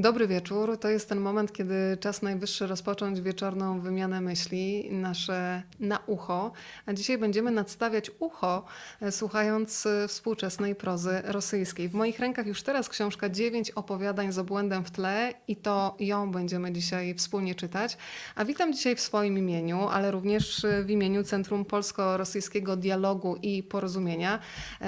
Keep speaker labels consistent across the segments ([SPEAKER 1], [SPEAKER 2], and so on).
[SPEAKER 1] Dobry wieczór. To jest ten moment, kiedy czas najwyższy rozpocząć wieczorną wymianę myśli, nasze na ucho. A dzisiaj będziemy nadstawiać ucho, e, słuchając e, współczesnej prozy rosyjskiej. W moich rękach już teraz książka Dziewięć opowiadań z obłędem w tle i to ją będziemy dzisiaj wspólnie czytać. A witam dzisiaj w swoim imieniu, ale również e, w imieniu Centrum Polsko-Rosyjskiego Dialogu i Porozumienia,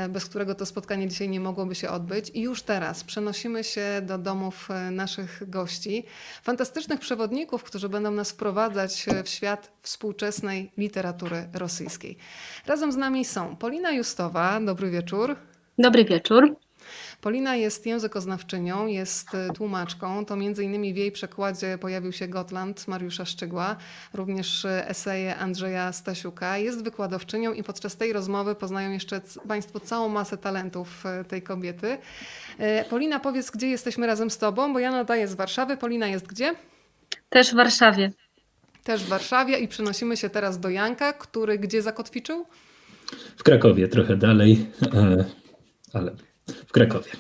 [SPEAKER 1] bez którego to spotkanie dzisiaj nie mogłoby się odbyć. I już teraz przenosimy się do domów naszych gości, fantastycznych przewodników, którzy będą nas wprowadzać w świat współczesnej literatury rosyjskiej. Razem z nami są Polina Justowa, dobry wieczór.
[SPEAKER 2] Dobry wieczór.
[SPEAKER 1] Polina jest językoznawczynią, jest tłumaczką. To między innymi w jej przekładzie pojawił się Gotland Mariusza Szczygła, również eseje Andrzeja Stasiuka. Jest wykładowczynią i podczas tej rozmowy poznają jeszcze Państwo całą masę talentów e, tej kobiety. E, Polina, powiedz, gdzie jesteśmy razem z Tobą, bo ja nadaję z Warszawy. Polina jest gdzie?
[SPEAKER 2] Też w Warszawie.
[SPEAKER 1] Też w Warszawie i przenosimy się teraz do Janka, który gdzie zakotwiczył?
[SPEAKER 3] W Krakowie, trochę dalej, e, ale w Krakowie.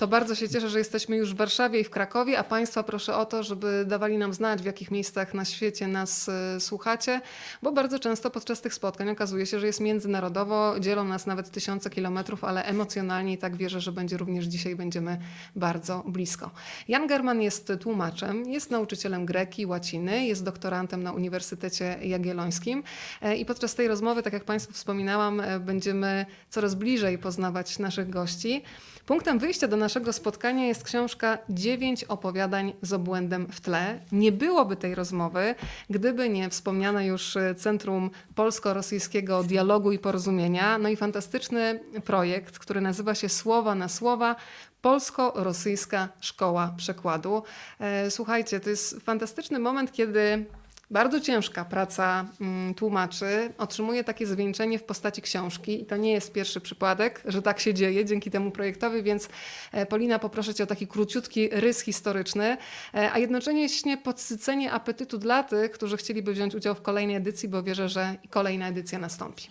[SPEAKER 1] To bardzo się cieszę, że jesteśmy już w Warszawie i w Krakowie, a Państwa proszę o to, żeby dawali nam znać, w jakich miejscach na świecie nas y, słuchacie, bo bardzo często podczas tych spotkań okazuje się, że jest międzynarodowo, dzielą nas nawet tysiące kilometrów, ale emocjonalnie i tak wierzę, że będzie również dzisiaj, będziemy bardzo blisko. Jan German jest tłumaczem, jest nauczycielem greki, łaciny, jest doktorantem na Uniwersytecie Jagiellońskim e, i podczas tej rozmowy, tak jak Państwu wspominałam, e, będziemy coraz bliżej poznawać naszych gości. Punktem wyjścia do naszego spotkania jest książka Dziewięć opowiadań z obłędem w tle. Nie byłoby tej rozmowy, gdyby nie wspomniane już Centrum Polsko-Rosyjskiego Dialogu i Porozumienia, no i fantastyczny projekt, który nazywa się Słowa na Słowa Polsko-Rosyjska Szkoła Przekładu. E, słuchajcie, to jest fantastyczny moment, kiedy bardzo ciężka praca mm, tłumaczy otrzymuje takie zwieńczenie w postaci książki i to nie jest pierwszy przypadek, że tak się dzieje dzięki temu projektowi, więc e, Polina poproszę Cię o taki króciutki rys historyczny, e, a jednocześnie podsycenie apetytu dla tych, którzy chcieliby wziąć udział w kolejnej edycji, bo wierzę, że kolejna edycja nastąpi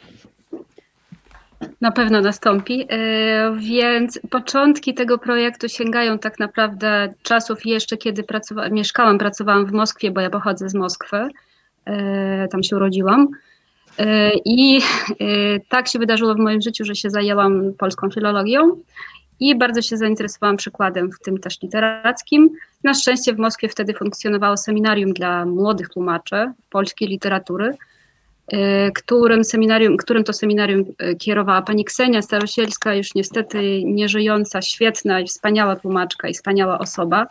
[SPEAKER 2] na pewno nastąpi. E, więc początki tego projektu sięgają tak naprawdę czasów jeszcze, kiedy pracowa mieszkałam, pracowałam w Moskwie, bo ja pochodzę z Moskwy. E, tam się urodziłam. E, I tak się wydarzyło w moim życiu, że się zajęłam polską filologią i bardzo się zainteresowałam przykładem, w tym też literackim. Na szczęście w Moskwie wtedy funkcjonowało seminarium dla młodych tłumaczy polskiej literatury którym, seminarium, którym to seminarium e, kierowała pani Ksenia Starosielska, już niestety nieżyjąca, świetna i wspaniała tłumaczka i wspaniała osoba.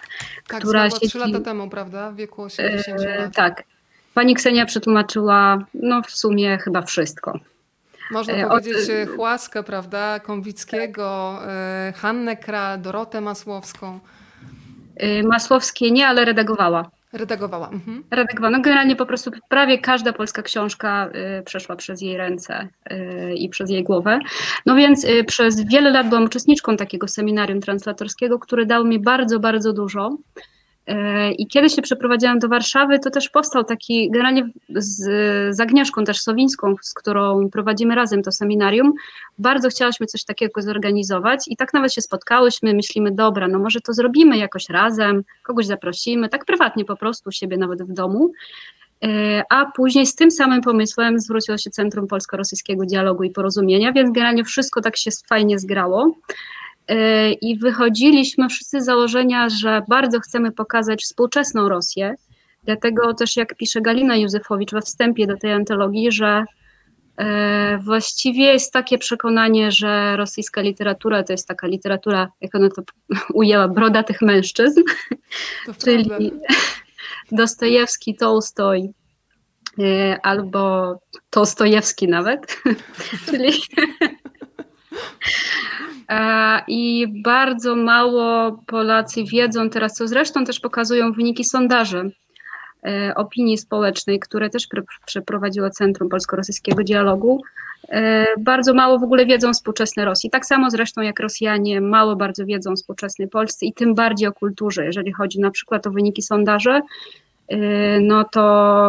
[SPEAKER 1] Tak, która siedzi... 3 lata temu, prawda? W wieku 80 e, lat.
[SPEAKER 2] tak. Pani Ksenia przetłumaczyła no w sumie chyba wszystko.
[SPEAKER 1] Można powiedzieć Od... Chłaskę, prawda? Konwickiego, Hannę Kral, Dorotę Masłowską.
[SPEAKER 2] Masłowskie nie, ale redagowała.
[SPEAKER 1] Redagowała. Mhm.
[SPEAKER 2] Redagowała. No generalnie po prostu prawie każda polska książka y, przeszła przez jej ręce y, i przez jej głowę. No więc y, przez wiele lat byłam uczestniczką takiego seminarium translatorskiego, które dało mi bardzo, bardzo dużo. I kiedy się przeprowadziłam do Warszawy, to też powstał taki, generalnie z, z Agnieszką też Sowińską, z którą prowadzimy razem to seminarium, bardzo chciałyśmy coś takiego zorganizować i tak nawet się spotkałyśmy, myślimy, dobra, no może to zrobimy jakoś razem, kogoś zaprosimy, tak prywatnie po prostu, siebie nawet w domu. E, a później z tym samym pomysłem zwróciło się Centrum Polsko-Rosyjskiego Dialogu i Porozumienia, więc generalnie wszystko tak się fajnie zgrało. E, i wychodziliśmy wszyscy z założenia, że bardzo chcemy pokazać współczesną Rosję. Dlatego też, jak pisze Galina Józefowicz we wstępie do tej antologii, że e, właściwie jest takie przekonanie, że rosyjska literatura to jest taka literatura, jak ona to ujęła, brodatych mężczyzn, czyli Dostojewski, Tolstoj, e, albo Tolstojewski nawet, czyli I bardzo mało Polacy wiedzą teraz, co zresztą też pokazują wyniki sondaży e, opinii społecznej, które też przeprowadziło Centrum Polsko-Rosyjskiego Dialogu. E, bardzo mało w ogóle wiedzą o współczesnej Rosji. Tak samo zresztą jak Rosjanie mało bardzo wiedzą o współczesnej Polsce i tym bardziej o kulturze. Jeżeli chodzi na przykład o wyniki sondaży, no to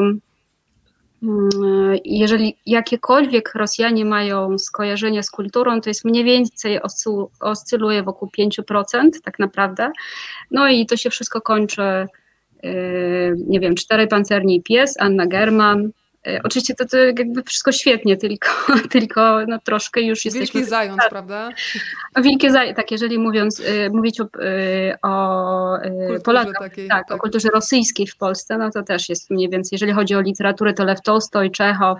[SPEAKER 2] Jeżeli jakiekolwiek Rosjanie mają skojarzenia z kulturą, to jest mniej więcej oscyl- oscyluje wokół 5%, tak naprawdę. No i to się wszystko kończy, yy, nie wiem, Cztery Pancerni i Pies, Anna German. Yy, Oczywiście to, to jakby wszystko świetnie, tylko, tylko no, troszkę już jesteśmy...
[SPEAKER 1] Wielki zając, prawda?
[SPEAKER 2] Wielkie zaj- tak, jeżeli mówiąc, y, mówić o, y, o y,
[SPEAKER 1] Kulturze
[SPEAKER 2] Polakach,
[SPEAKER 1] takiej,
[SPEAKER 2] tak,
[SPEAKER 1] tak.
[SPEAKER 2] o kulturze rosyjskiej w Polsce, no to też jest mniej więcej, jeżeli chodzi o literaturę, to Lew Tolstoj, Czechow,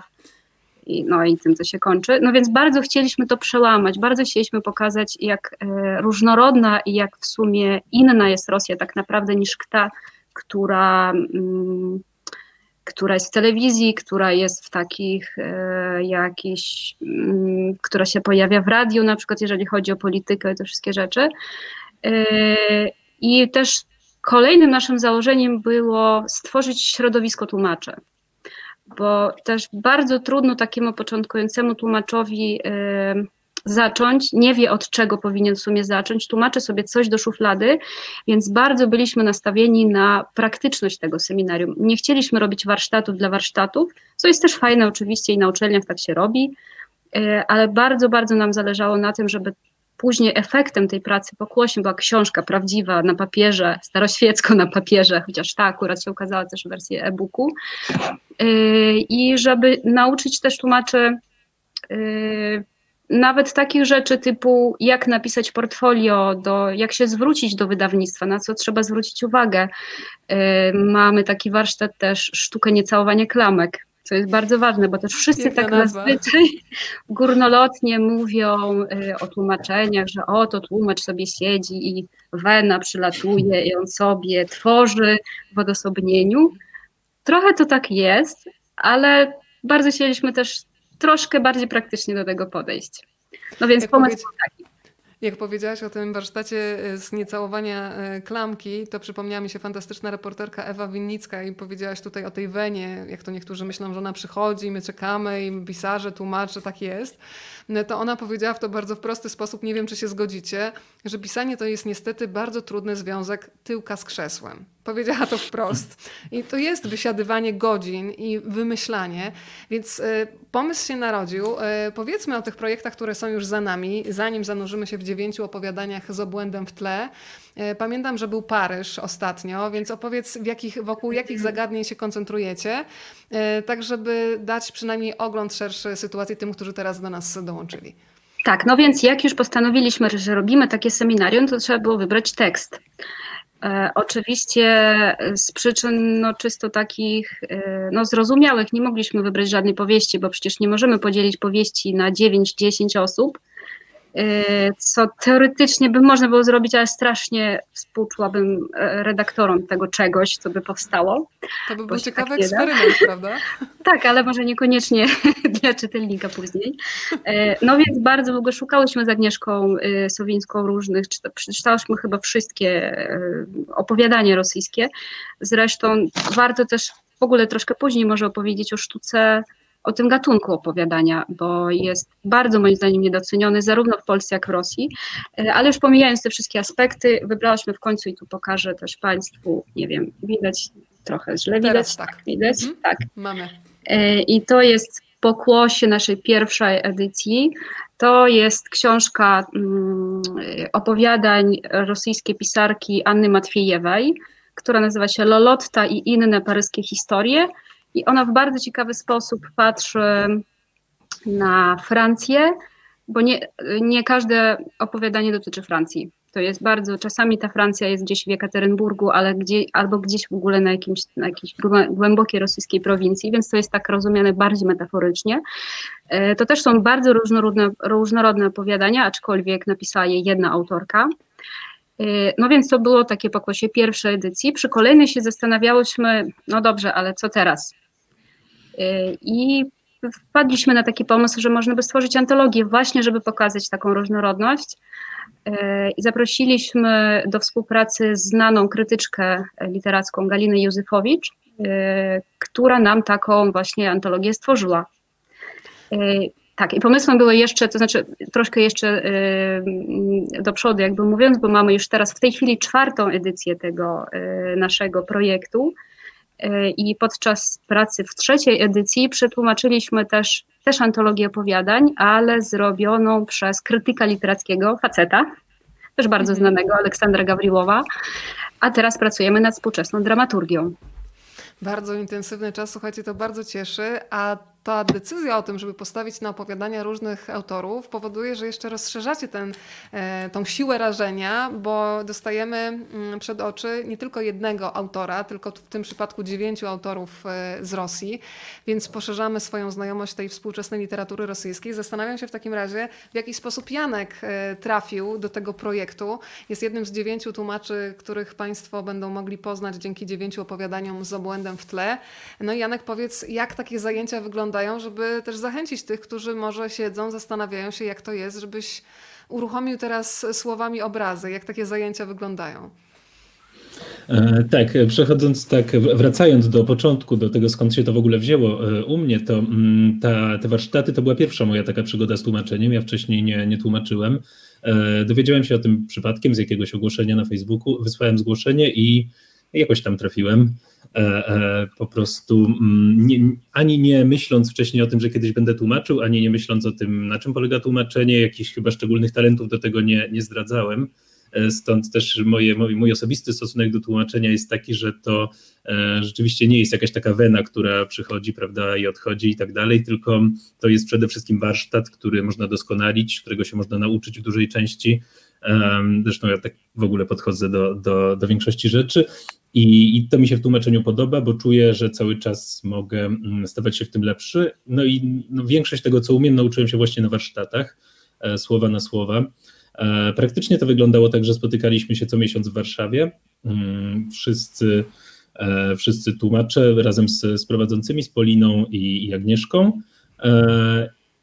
[SPEAKER 2] i, no i tym to się kończy. No więc bardzo chcieliśmy to przełamać, bardzo chcieliśmy pokazać, jak e, różnorodna i jak w sumie inna jest Rosja tak naprawdę niż ta, która, mm, która jest w telewizji, która jest w takich e, jakichś, mm, która się pojawia w radiu, na przykład jeżeli chodzi o politykę i te wszystkie rzeczy. E, I też kolejnym naszym założeniem było stworzyć środowisko tłumaczy bo też bardzo trudno takiemu początkującemu tłumaczowi y, zacząć, nie wie od czego powinien w sumie zacząć, tłumaczy sobie coś do szuflady, więc bardzo byliśmy nastawieni na praktyczność tego seminarium. Nie chcieliśmy robić warsztatów dla warsztatów, co jest też fajne oczywiście i na uczelniach tak się robi, y, ale bardzo, bardzo nam zależało na tym, żeby później efektem tej pracy pokłosie była książka prawdziwa na papierze, staroświecko na papierze, chociaż ta akurat się ukazała też w wersji e-booku, Yy, i żeby nauczyć też tłumaczy yy, nawet takich rzeczy typu jak napisać portfolio, do, jak się zwrócić do wydawnictwa, na co trzeba zwrócić uwagę. Yy, Mamy taki warsztat też sztukę niecałowania klamek, co jest bardzo ważne, bo też wszyscy
[SPEAKER 1] Piękna
[SPEAKER 2] tak
[SPEAKER 1] nazwa.
[SPEAKER 2] zazwyczaj górnolotnie mówią y, o tłumaczeniach, że o, to tłumacz sobie siedzi i wena przylatuje i on sobie tworzy w odosobnieniu. Trochę to tak jest, ale bardzo chcieliśmy też troszkę bardziej praktycznie do tego podejść. No więc
[SPEAKER 1] Jak
[SPEAKER 2] pomysł
[SPEAKER 1] powiedz-
[SPEAKER 2] taki.
[SPEAKER 1] Jak powiedziałaś o tym warsztacie e, z niecałowania e, klamki, to przypomniała mi się fantastyczna reporterka Ewa Winnicka i powiedziałaś tutaj o tej wenie, jak to niektórzy myślą, że ona przychodzi, my czekamy i pisarze, tłumacze, tak jest. No to ona powiedziała w to bardzo w prosty sposób, nie wiem czy się zgodzicie, że pisanie to jest niestety bardzo trudny związek tyłka z krzesłem. Powiedziała to wprost. I to jest wysiadywanie godzin i wymyślanie. Więc e, pomysł się narodził. E, Powiedzmy o tych projektach, które są już za nami, zanim zanurzymy się w dziewięciu opowiadaniach z obłędem w tle. E, Pamiętam, że był Paryż ostatnio, więc opowiedz, w jakich, wokół jakich zagadnień się koncentrujecie, e, tak żeby dać przynajmniej ogląd szerszy sytuacji tym, którzy teraz do nas dołączyli.
[SPEAKER 2] Tak, no więc jak już postanowiliśmy, że robimy takie seminarium, to trzeba było wybrać tekst. E, oczywiście z przyczyn no, czysto takich e, no, zrozumiałych nie mogliśmy wybrać żadnej powieści, bo przecież nie możemy podzielić powieści na 9-10 osób, co teoretycznie by można było zrobić, ale strasznie współczułabym e, redaktorom tego czegoś, co by powstało.
[SPEAKER 1] To by był ciekawy
[SPEAKER 2] tak
[SPEAKER 1] eksperyment, prawda?
[SPEAKER 2] Tak, ale może niekoniecznie dla czytelnika później. E, No więc bardzo długo szukałyśmy z Agnieszką e, Sowińską różnych, czyta- przeczytałyśmy chyba wszystkie opowiadania rosyjskie. Zresztą warto też w ogóle troszkę później może opowiedzieć o sztuce, o tym gatunku opowiadania, bo jest bardzo moim zdaniem niedoceniony zarówno w Polsce, jak w Rosji. E, Ale już pomijając te wszystkie aspekty, wybrałyśmy w końcu i tu pokażę też Państwu, nie wiem, widać trochę źle, widać,
[SPEAKER 1] Teraz tak.
[SPEAKER 2] widać,
[SPEAKER 1] Mhm.
[SPEAKER 2] tak.
[SPEAKER 1] Mamy.
[SPEAKER 2] E, I to jest pokłosie naszej pierwszej edycji. To jest książka mm, opowiadań rosyjskiej pisarki Anny Matwiejewej, która nazywa się Lolotta i inne paryskie historie. I ona w bardzo ciekawy sposób patrzy na Francję, bo nie, nie każde opowiadanie dotyczy Francji. To jest bardzo, czasami ta Francja jest gdzieś w Jekaterynburgu, ale gdzie, albo gdzieś w ogóle na, jakimś, na głębokiej rosyjskiej prowincji, więc to jest tak rozumiane bardziej metaforycznie. E, To też są bardzo różnorodne, różnorodne opowiadania, aczkolwiek napisała je jedna autorka. E, No więc to było takie pokłosie pierwszej edycji. Przy kolejnej się zastanawiałyśmy, no dobrze, ale co teraz? E, I wpadliśmy na taki pomysł, że można by stworzyć antologię właśnie, żeby pokazać taką różnorodność. E, I zaprosiliśmy do współpracy znaną krytyczkę literacką Galinę Józefowicz, która nam taką właśnie antologię stworzyła. Tak, i pomysłem było jeszcze, to znaczy troszkę jeszcze mm, do przodu, jakby mówiąc, bo mamy już teraz w tej chwili czwartą edycję tego e, naszego projektu. i podczas pracy w trzeciej edycji przetłumaczyliśmy też, też antologię opowiadań, ale zrobioną przez krytyka literackiego, faceta, też bardzo znanego, Aleksandra Gawriłowa, a teraz pracujemy nad współczesną dramaturgią.
[SPEAKER 1] Bardzo intensywny czas, słuchajcie, to bardzo cieszy, a ta decyzja o tym, żeby postawić na opowiadania różnych autorów, powoduje, że jeszcze rozszerzacie ten, e, tą siłę rażenia, bo dostajemy mm, przed oczy nie tylko jednego autora, tylko w tym przypadku dziewięciu autorów e, z Rosji, więc poszerzamy swoją znajomość tej współczesnej literatury rosyjskiej. Zastanawiam się w takim razie, w jaki sposób Janek e, trafił do tego projektu. Jest jednym z dziewięciu tłumaczy, których Państwo będą mogli poznać dzięki dziewięciu opowiadaniom z obłędem w tle. No i Janek, powiedz, jak takie zajęcia wyglądają? Wyglądają, żeby też zachęcić tych, którzy może siedzą, zastanawiają się, jak to jest, żebyś uruchomił teraz słowami obrazy, jak takie zajęcia wyglądają.
[SPEAKER 3] E, tak, przechodząc tak, wracając do początku, do tego skąd się to w ogóle wzięło e, u mnie, to mm, ta, te warsztaty to była pierwsza moja taka przygoda z tłumaczeniem. Ja wcześniej nie, nie tłumaczyłem. E, dowiedziałem się o tym przypadkiem z jakiegoś ogłoszenia na Facebooku, wysłałem zgłoszenie i jakoś tam trafiłem. E, e, po prostu mm, nie, ani nie myśląc wcześniej o tym, że kiedyś będę tłumaczył, ani nie myśląc o tym, na czym polega tłumaczenie, jakichś chyba szczególnych talentów do tego nie, nie zdradzałem. E, stąd też moje, mój, mój osobisty stosunek do tłumaczenia jest taki, że to rzeczywiście nie jest jakaś taka wena, która przychodzi, prawda, i odchodzi i tak dalej, tylko to jest przede wszystkim warsztat, który można doskonalić, którego się można nauczyć w dużej części. Zresztą ja tak w ogóle podchodzę do, do, do większości rzeczy i, I, to mi się w tłumaczeniu podoba, bo czuję, że cały czas mogę mm, stawać się w tym lepszy. No i no, większość tego, co umiem, nauczyłem się właśnie na warsztatach, e, słowa na słowa. E, praktycznie to wyglądało tak, że spotykaliśmy się co miesiąc w Warszawie. Mm, wszyscy, e, wszyscy tłumacze razem z, z prowadzącymi, z Poliną i, i Agnieszką.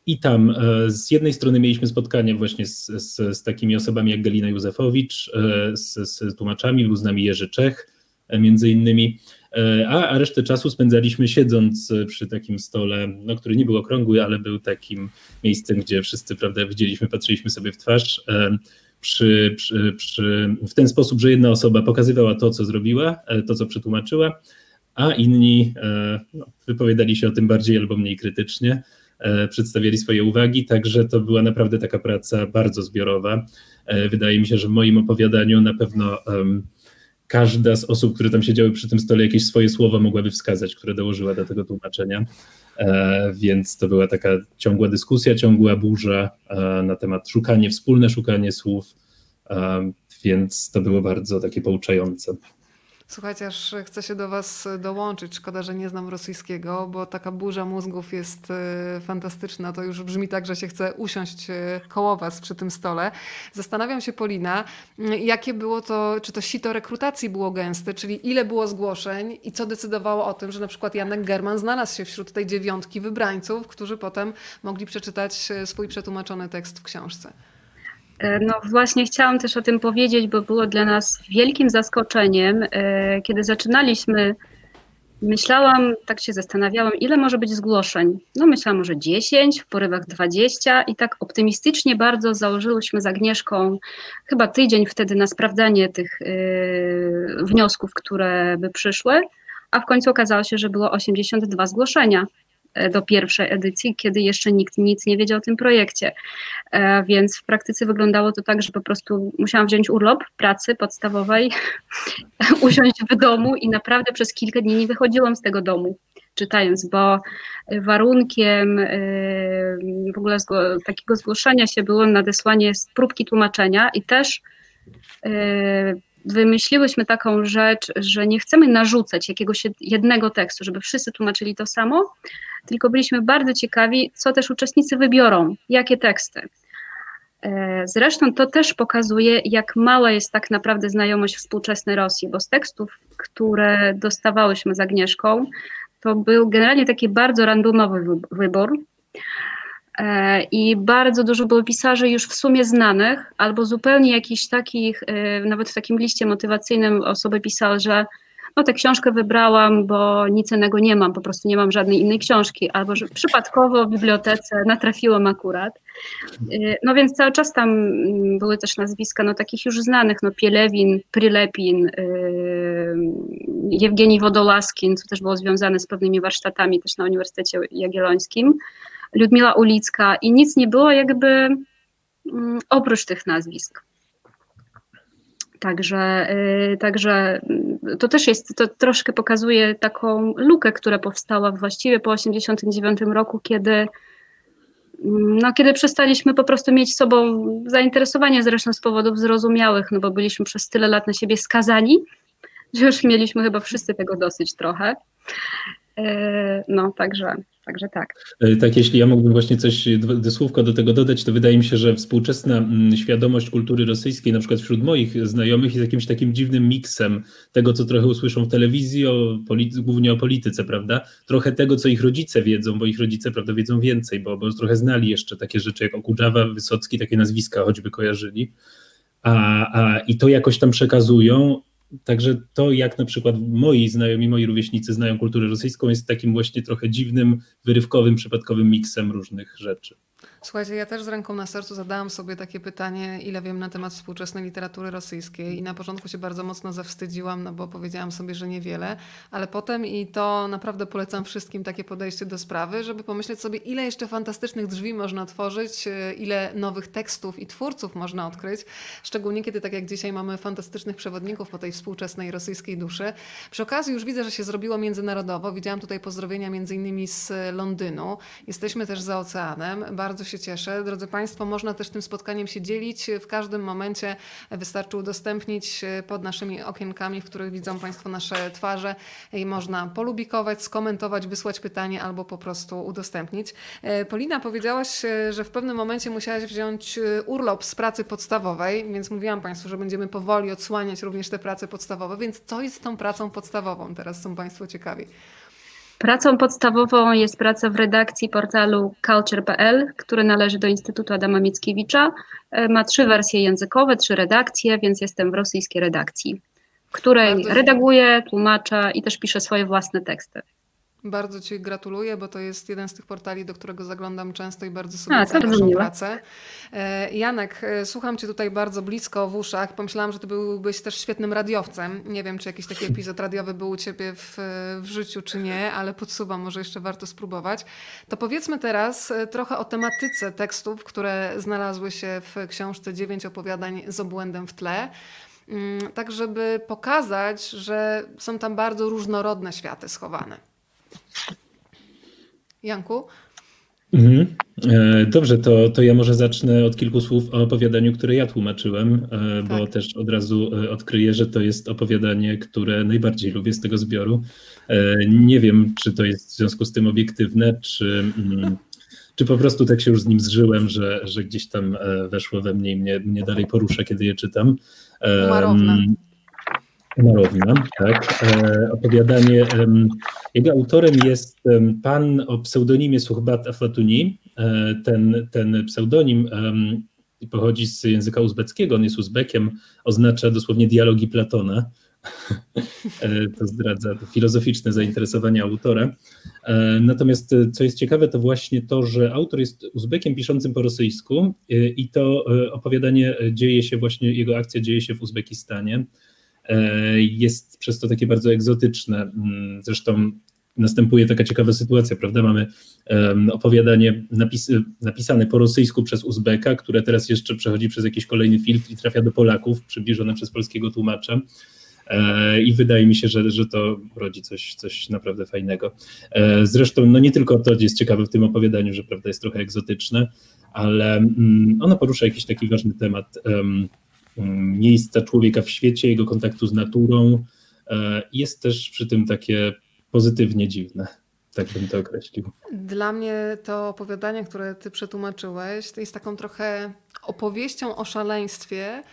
[SPEAKER 3] I tam z jednej strony mieliśmy spotkanie właśnie z, z, z takimi osobami jak Galina Józefowicz, z, z tłumaczami, był z nami Jerzy Czech, między innymi, e, a, a resztę czasu spędzaliśmy siedząc przy takim stole, no, który nie był okrągły, ale był takim miejscem, gdzie wszyscy prawda, widzieliśmy, patrzyliśmy sobie w twarz. E, przy, przy, przy, w ten sposób, że jedna osoba pokazywała to, co zrobiła, e, to, co przetłumaczyła, a inni no, wypowiadali się o tym bardziej albo mniej krytycznie, przedstawiali swoje uwagi, także to była naprawdę taka praca bardzo zbiorowa. Wydaje mi się, że w moim opowiadaniu na pewno każda z osób, które tam siedziały przy tym stole, jakieś swoje słowa mogłaby wskazać, które dołożyła do tego tłumaczenia. E, więc to była taka ciągła dyskusja, ciągła burza e, na temat szukanie, wspólne szukanie słów, e, więc to było bardzo takie pouczające.
[SPEAKER 1] Słuchajcie, aż chcę się do Was dołączyć. Szkoda, że nie znam rosyjskiego, bo taka burza mózgów jest e, fantastyczna. To już brzmi tak, że się chce usiąść e, koło Was przy tym stole. Zastanawiam się, Polina, jakie było to, czy to sito rekrutacji było gęste, czyli ile było zgłoszeń i co decydowało o tym, że na przykład Janek German znalazł się wśród tej dziewiątki wybrańców, którzy potem mogli przeczytać e, swój przetłumaczony tekst w książce.
[SPEAKER 2] E, no właśnie chciałam też o tym powiedzieć, bo było dla nas wielkim zaskoczeniem, e, kiedy zaczynaliśmy. Myślałam, tak się zastanawiałam, ile może być zgłoszeń. No myślałam może 10, w porywach 20 i tak optymistycznie bardzo założyłyśmy z Agnieszką chyba tydzień wtedy na sprawdzanie tych yy, wniosków, które by przyszły, a w końcu okazało się, że było 82 zgłoszenia. E, do pierwszej edycji, kiedy jeszcze nikt nic nie wiedział o tym projekcie. E, więc w praktyce wyglądało to tak, że po prostu musiałam wziąć urlop pracy podstawowej, usiąść w domu i naprawdę przez kilka dni nie wychodziłam z tego domu czytając, bo warunkiem e, w ogóle takiego zgłoszenia się było nadesłanie próbki tłumaczenia i też wymyśliłyśmy taką rzecz, że nie chcemy narzucać jakiegoś jednego tekstu, żeby wszyscy tłumaczyli to samo, tylko byliśmy bardzo ciekawi, co też uczestnicy wybiorą, jakie teksty. E, zresztą to też pokazuje, jak mała jest tak naprawdę znajomość współczesnej Rosji, bo z tekstów, które dostawałyśmy z Agnieszką, to był generalnie taki bardzo randomowy wybór. E, I bardzo dużo było pisarzy już w sumie znanych, albo zupełnie jakichś takich, e, nawet w takim liście motywacyjnym osoby pisały, że no tę książkę wybrałam, bo nic innego nie mam, po prostu nie mam żadnej innej książki, albo że przypadkowo w bibliotece natrafiłam akurat. Y, no więc cały czas tam mm, były też nazwiska no takich już znanych, no Pielewin, Prylepin, yy, Jewgenii Wodolaskin, co też było związane z pewnymi warsztatami też na Uniwersytecie Jagiellońskim, Ludmila Ulicka i nic nie było jakby mm, oprócz tych nazwisk. Także, y, także y, to też jest, to troszkę pokazuje taką lukę, która powstała właściwie po 1989 roku, kiedy, mm, no, kiedy przestaliśmy po prostu mieć sobą zainteresowanie, zresztą z powodów zrozumiałych, no bo byliśmy przez tyle lat na siebie skazani, że już mieliśmy chyba wszyscy tego dosyć trochę. Y, no, także, Także tak.
[SPEAKER 3] E, tak, jeśli ja mógłbym właśnie coś, słówko do tego dodać, to wydaje mi się, że współczesna mm, świadomość kultury rosyjskiej, na przykład wśród moich znajomych, jest jakimś takim dziwnym miksem tego, co trochę usłyszą w telewizji, o głównie o polityce, prawda? Trochę tego, co ich rodzice wiedzą, bo ich rodzice, prawda, wiedzą więcej, bo, bo trochę znali jeszcze takie rzeczy jak Okudżawa, Wysocki, takie nazwiska choćby kojarzyli. A, a, I to jakoś tam przekazują, Także to, jak na przykład moi znajomi, moi rówieśnicy znają kulturę rosyjską, jest takim właśnie trochę dziwnym, wyrywkowym, przypadkowym miksem różnych rzeczy.
[SPEAKER 1] Słuchajcie, ja też z ręką na sercu zadałam sobie takie pytanie, ile wiem na temat współczesnej literatury rosyjskiej i na początku się bardzo mocno zawstydziłam, no bo powiedziałam sobie, że niewiele, ale potem i to naprawdę polecam wszystkim takie podejście do sprawy, żeby pomyśleć sobie, ile jeszcze fantastycznych drzwi można otworzyć, e, ile nowych tekstów i twórców można odkryć, szczególnie kiedy tak jak dzisiaj mamy fantastycznych przewodników po tej współczesnej rosyjskiej duszy. Przy okazji już widzę, że się zrobiło międzynarodowo. Widziałam tutaj pozdrowienia między innymi z Londynu. Jesteśmy też za oceanem. Bardzo się cieszę. Drodzy Państwo, można też tym spotkaniem się dzielić. W każdym momencie wystarczy udostępnić pod naszymi okienkami, w których widzą Państwo nasze twarze i można polubikować, skomentować, wysłać pytanie albo po prostu udostępnić. E, Polina, powiedziałaś, e, że w pewnym momencie musiałaś wziąć e, urlop z pracy podstawowej, więc mówiłam Państwu, że będziemy powoli odsłaniać również te prace podstawowe, więc co jest tą pracą podstawową? Teraz są Państwo ciekawi.
[SPEAKER 2] Pracą podstawową jest praca w redakcji portalu culture.pl, który należy do Instytutu Adama Mickiewicza. E, ma trzy wersje językowe, trzy redakcje, więc jestem w rosyjskiej redakcji, w której redaguję, tłumaczę i też piszę swoje własne teksty.
[SPEAKER 1] Bardzo Ci gratuluję, bo to jest jeden z tych portali, do którego zaglądam często i bardzo sobie A, cenię pracę. E, Janek, e, słucham Cię tutaj bardzo blisko w uszach. Pomyślałam, że Ty byłbyś też świetnym radiowcem. Nie wiem, czy jakiś taki epizod radiowy był u Ciebie w, w życiu, czy nie, ale podsuwam, może jeszcze warto spróbować. To powiedzmy teraz e, trochę o tematyce tekstów, które znalazły się w książce Dziewięć opowiadań z obłędem w tle mm, tak żeby pokazać, że są tam bardzo różnorodne światy schowane. Janku?
[SPEAKER 3] Mhm. E, dobrze, to, to ja może zacznę od kilku słów o opowiadaniu, które ja tłumaczyłem, e, bo tak. też od razu e, odkryję, że to jest opowiadanie, które najbardziej lubię z tego zbioru. Nie wiem, czy to jest w związku z tym obiektywne, czy, mm, czy po prostu tak się już z nim zżyłem, że, że gdzieś tam weszło we mnie i mnie, mnie dalej porusza, kiedy je czytam.
[SPEAKER 1] Umarowne.
[SPEAKER 3] Marowna, tak. E, opowiadanie. Jego autorem jest pan o pseudonimie Suchbat Aflatuni. E, ten, ten pseudonim pochodzi z języka uzbeckiego, on jest Uzbekiem, oznacza dosłownie dialogi Platona. E, to zdradza filozoficzne zainteresowanie autora. Natomiast co jest ciekawe, to właśnie to, że autor jest Uzbekiem piszącym po rosyjsku i to opowiadanie dzieje się właśnie, jego akcja dzieje się w Uzbekistanie. E, jest przez to takie bardzo egzotyczne. Mm, zresztą następuje taka ciekawa sytuacja, prawda? Mamy opowiadanie napis, napisane po rosyjsku przez Uzbeka, które teraz jeszcze przechodzi przez jakiś kolejny filtr i trafia do Polaków, przybliżone przez polskiego tłumacza. E, I wydaje mi się, że, że to rodzi coś, coś naprawdę fajnego. E, zresztą, no nie tylko to jest ciekawe w tym opowiadaniu, że prawda jest trochę egzotyczne, ale mm, ono porusza jakiś taki ważny temat miejsca człowieka w świecie, jego kontaktu z naturą. E, jest też przy tym takie pozytywnie dziwne. Tak bym to określił.
[SPEAKER 1] Dla mnie to opowiadanie, które ty przetłumaczyłeś, to jest taką trochę opowieścią o szaleństwie,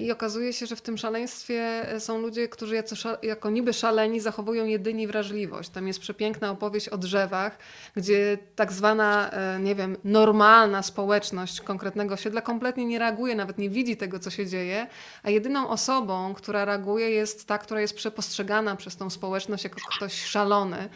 [SPEAKER 1] I okazuje się, że w tym szaleństwie e, są ludzie, którzy jako, jako niby szaleni zachowują jedynie wrażliwość. Tam jest przepiękna opowieść o drzewach, gdzie tak zwana, e, nie wiem, normalna społeczność konkretnego osiedla kompletnie nie reaguje, nawet nie widzi tego, co się dzieje, a jedyną osobą, która reaguje jest ta, która jest przepostrzegana przez tą społeczność jako ktoś szalony.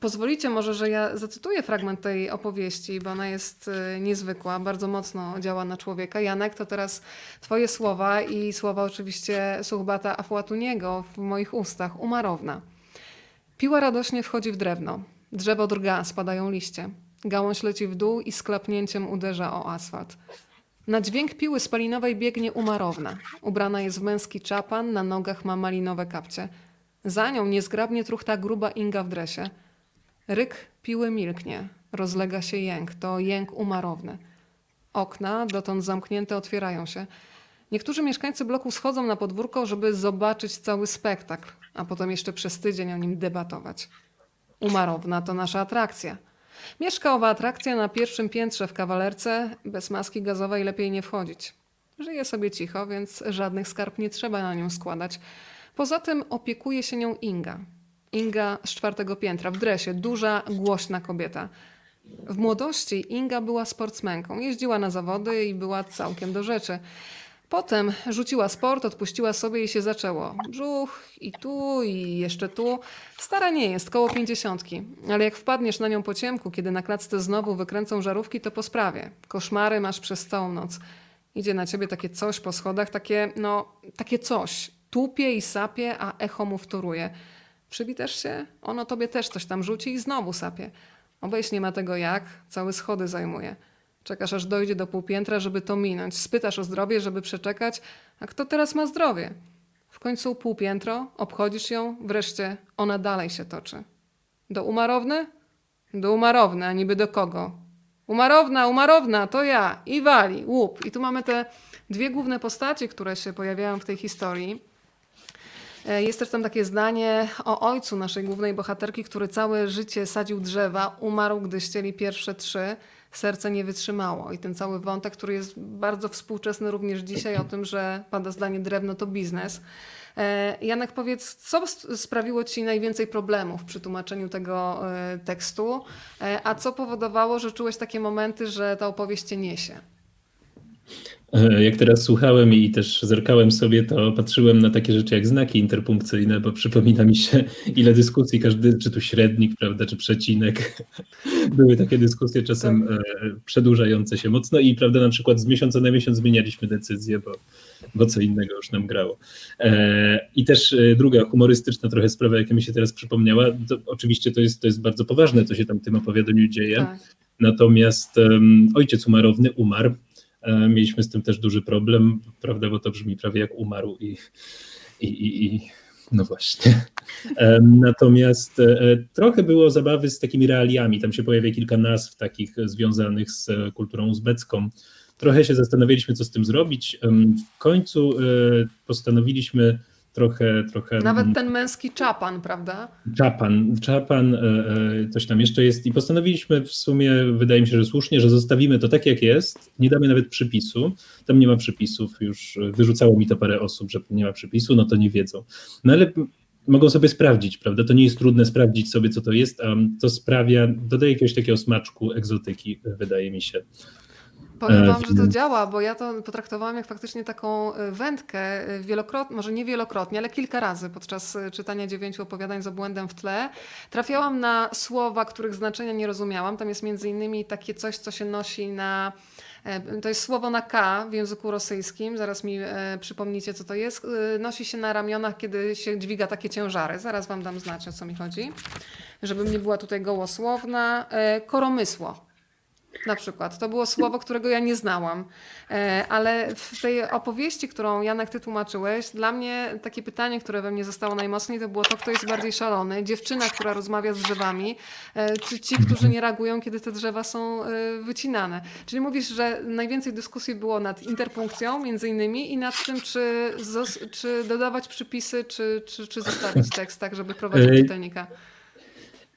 [SPEAKER 1] Pozwolicie może, że ja zacytuję fragment tej opowieści, bo ona jest niezwykła, bardzo mocno działa na człowieka. Janek, to teraz twoje słowa i słowa oczywiście Suchbata Afłatuniego w moich ustach, umarowna. Piła radośnie wchodzi w drewno. Drzewo drga, spadają liście. Gałąź leci w dół i z klapnięciem uderza o asfalt. Na dźwięk piły spalinowej biegnie umarowna. Ubrana jest w męski czapan, na nogach ma malinowe kapcie. Za nią niezgrabnie truchta gruba Inga w dresie. Ryk piły milknie. Rozlega się jęk. To jęk umarowny. Okna, dotąd zamknięte, otwierają się. Niektórzy mieszkańcy bloku schodzą na podwórko, żeby zobaczyć cały spektakl, a potem jeszcze przez tydzień o nim debatować. Umarowna to nasza atrakcja. Mieszka owa atrakcja na pierwszym piętrze w kawalerce, bez maski gazowej lepiej nie wchodzić. Żyje sobie cicho, więc żadnych skarb nie trzeba na nią składać. Poza tym opiekuje się nią Inga. Inga z czwartego piętra, w dresie, duża, głośna kobieta. W młodości Inga była sportsmenką, jeździła na zawody i była całkiem do rzeczy. Potem rzuciła sport, odpuściła sobie i się zaczęło. Brzuch i tu, i jeszcze tu. Stara nie jest, koło pięćdziesiątki. Ale jak wpadniesz na nią po ciemku, kiedy na klatce znowu wykręcą żarówki, to po sprawie. Koszmary masz przez całą noc. Idzie na ciebie takie coś po schodach, takie, no, takie coś. Tupie i sapie, a echo mu wtóruje. Przywitasz się? Ono tobie też coś tam rzuci i znowu sapie. Obejść nie ma tego jak, całe schody zajmuje. Czekasz aż dojdzie do półpiętra, żeby to minąć. Spytasz o zdrowie, żeby przeczekać. A kto teraz ma zdrowie? W końcu półpiętro, obchodzisz ją, wreszcie ona dalej się toczy. Do umarowny? Do umarowny, a niby do kogo? Umarowna, umarowna, to ja. I wali, łup. I tu mamy te dwie główne postacie, które się pojawiają w tej historii. E, Jest też tam takie zdanie o ojcu naszej głównej bohaterki, który całe życie sadził drzewa, umarł, gdy ścieli pierwsze trzy. Serce nie wytrzymało. I ten cały wątek, który jest bardzo współczesny również dzisiaj, o tym, że pada zdanie drewno to biznes. E, Janek, powiedz, co sprawiło Ci najwięcej problemów przy tłumaczeniu tego e, tekstu, e, a co powodowało, że czułeś takie momenty, że ta opowieść Cię niesie?
[SPEAKER 3] E, Jak teraz słuchałem i też zerkałem sobie, to patrzyłem na takie rzeczy jak znaki interpunkcyjne, bo przypomina mi się, ile dyskusji, każdy, czy tu średnik, prawda, czy przecinek. Były takie dyskusje czasem e, przedłużające się mocno i, prawda, na przykład z miesiąca na miesiąc zmienialiśmy decyzję, bo, bo co innego już nam grało. E, I też druga humorystyczna trochę sprawa, jaka mi się teraz przypomniała, to oczywiście to jest, to jest bardzo poważne, co się tam w tym opowiadaniu dzieje.
[SPEAKER 1] Tak.
[SPEAKER 3] Natomiast um, ojciec umarowny umarł. E, mieliśmy z tym też duży problem, prawda, bo to brzmi prawie jak umarł i, i, i, i no właśnie. Em, Natomiast e, trochę było zabawy z takimi realiami. Tam się pojawia kilka nazw takich związanych z e, kulturą uzbecką. Trochę się zastanawialiśmy, co z tym zrobić. W końcu e, postanowiliśmy trochę, trochę
[SPEAKER 1] Nawet ten męski czapan, prawda?
[SPEAKER 3] Czapan, Czapan, e, e, coś tam jeszcze jest i postanowiliśmy w sumie, wydaje mi się, że słusznie, że zostawimy to tak jak jest, nie damy nawet przypisu, tam nie ma przypisów, już e, wyrzucało mi to parę osób, że nie ma przypisu, no to nie wiedzą. No ale mogą sobie sprawdzić, prawda, to nie jest trudne sprawdzić sobie, co to jest, a to sprawia, dodaje jakiegoś takiego smaczku egzotyki, wydaje mi się.
[SPEAKER 1] Powiem
[SPEAKER 3] E,
[SPEAKER 1] wam, że to działa, bo ja to potraktowałam jak faktycznie taką y, wędkę y, wielokrotnie, może nie wielokrotnie, ale kilka razy podczas czytania dziewięciu opowiadań z obłędem w tle. Trafiałam na słowa, których znaczenia nie rozumiałam. Tam jest między innymi takie coś, co się nosi na... e, To jest słowo na K w języku rosyjskim, zaraz mi e, przypomnicie, co to jest. E, Nosi się na ramionach, kiedy się dźwiga takie ciężary. Zaraz wam dam znać, o co mi chodzi. Żebym nie była tutaj gołosłowna. E, Koromysło. Na przykład. To było słowo, którego ja nie znałam. E, Ale w tej opowieści, którą Janek ty tłumaczyłeś, dla mnie takie pytanie, które we mnie zostało najmocniej, to było to, kto jest bardziej szalony. Dziewczyna, która rozmawia z drzewami, e, czy ci, którzy nie reagują, kiedy te drzewa są e, wycinane. Czyli mówisz, że najwięcej dyskusji było nad interpunkcją między innymi i nad tym, czy, czy dodawać przypisy, czy, czy, czy zostawić tekst tak, żeby prowadzić czytelnika.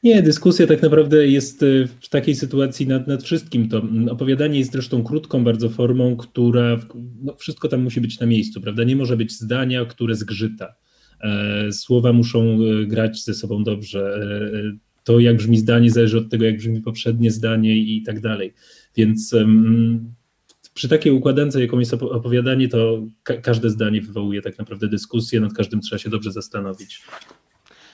[SPEAKER 3] Nie, dyskusja tak naprawdę jest e, w takiej sytuacji nad, nad wszystkim. To mm, opowiadanie jest zresztą krótką bardzo formą, która no, wszystko tam musi być na miejscu, prawda? Nie może być zdania, które zgrzyta. E, Słowa muszą e, grać ze sobą dobrze. E, e, To, jak brzmi zdanie, zależy od tego, jak brzmi poprzednie zdanie i tak dalej. Więc przy takiej układance, jaką jest opo- opowiadanie, to ka- każde zdanie wywołuje tak naprawdę dyskusję, nad każdym trzeba się dobrze zastanowić.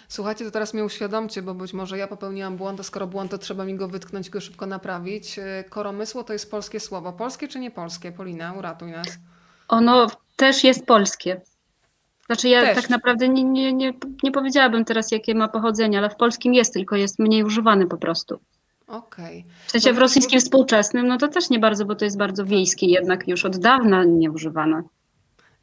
[SPEAKER 1] Słuchajcie, to teraz mnie uświadomcie, bo być może ja popełniłam błąd, a skoro błąd, to trzeba mi go wytknąć i go szybko naprawić. E, Koromysło to jest polskie słowo. Polskie czy nie polskie? Polina, uratuj nas.
[SPEAKER 2] Ono też jest polskie. Znaczy ja
[SPEAKER 1] Też.
[SPEAKER 2] tak naprawdę nie, nie, nie, nie powiedziałabym teraz, jakie ma pochodzenie, ale w polskim jest, tylko jest mniej używany po prostu.
[SPEAKER 1] Okej.
[SPEAKER 2] W sensie w rosyjskim współczesnym, no to też nie bardzo, bo to jest bardzo wiejskie, jednak już od dawna nie używane.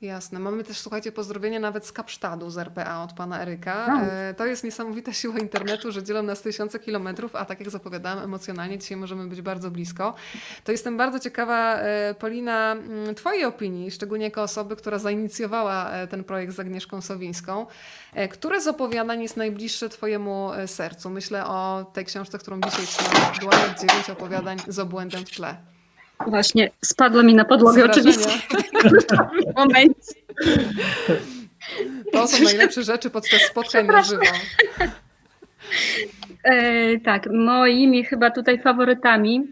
[SPEAKER 1] Jasne. Mamy też, słuchajcie, pozdrowienia nawet z Kapsztadu, z RPA od pana Eryka.
[SPEAKER 2] No.
[SPEAKER 1] To jest niesamowita siła internetu, że dzielą nas tysiące kilometrów, a tak jak zapowiadałam, emocjonalnie dzisiaj możemy być bardzo blisko. To jestem bardzo ciekawa, e, Polina, mm, twojej opinii, szczególnie jako osoby, która zainicjowała e, ten projekt z Agnieszką Sowińską. Które z opowiadań jest najbliższe twojemu sercu? Myślę o tej książce, którą dzisiaj trzymam w dłoniach, dziewięć opowiadań z obłędem w tle.
[SPEAKER 2] Właśnie spadła mi na podłogę oczywiście w momencie.
[SPEAKER 1] To są najlepsze rzeczy podczas spotkań na żywo.
[SPEAKER 2] E, tak, moimi chyba tutaj faworytami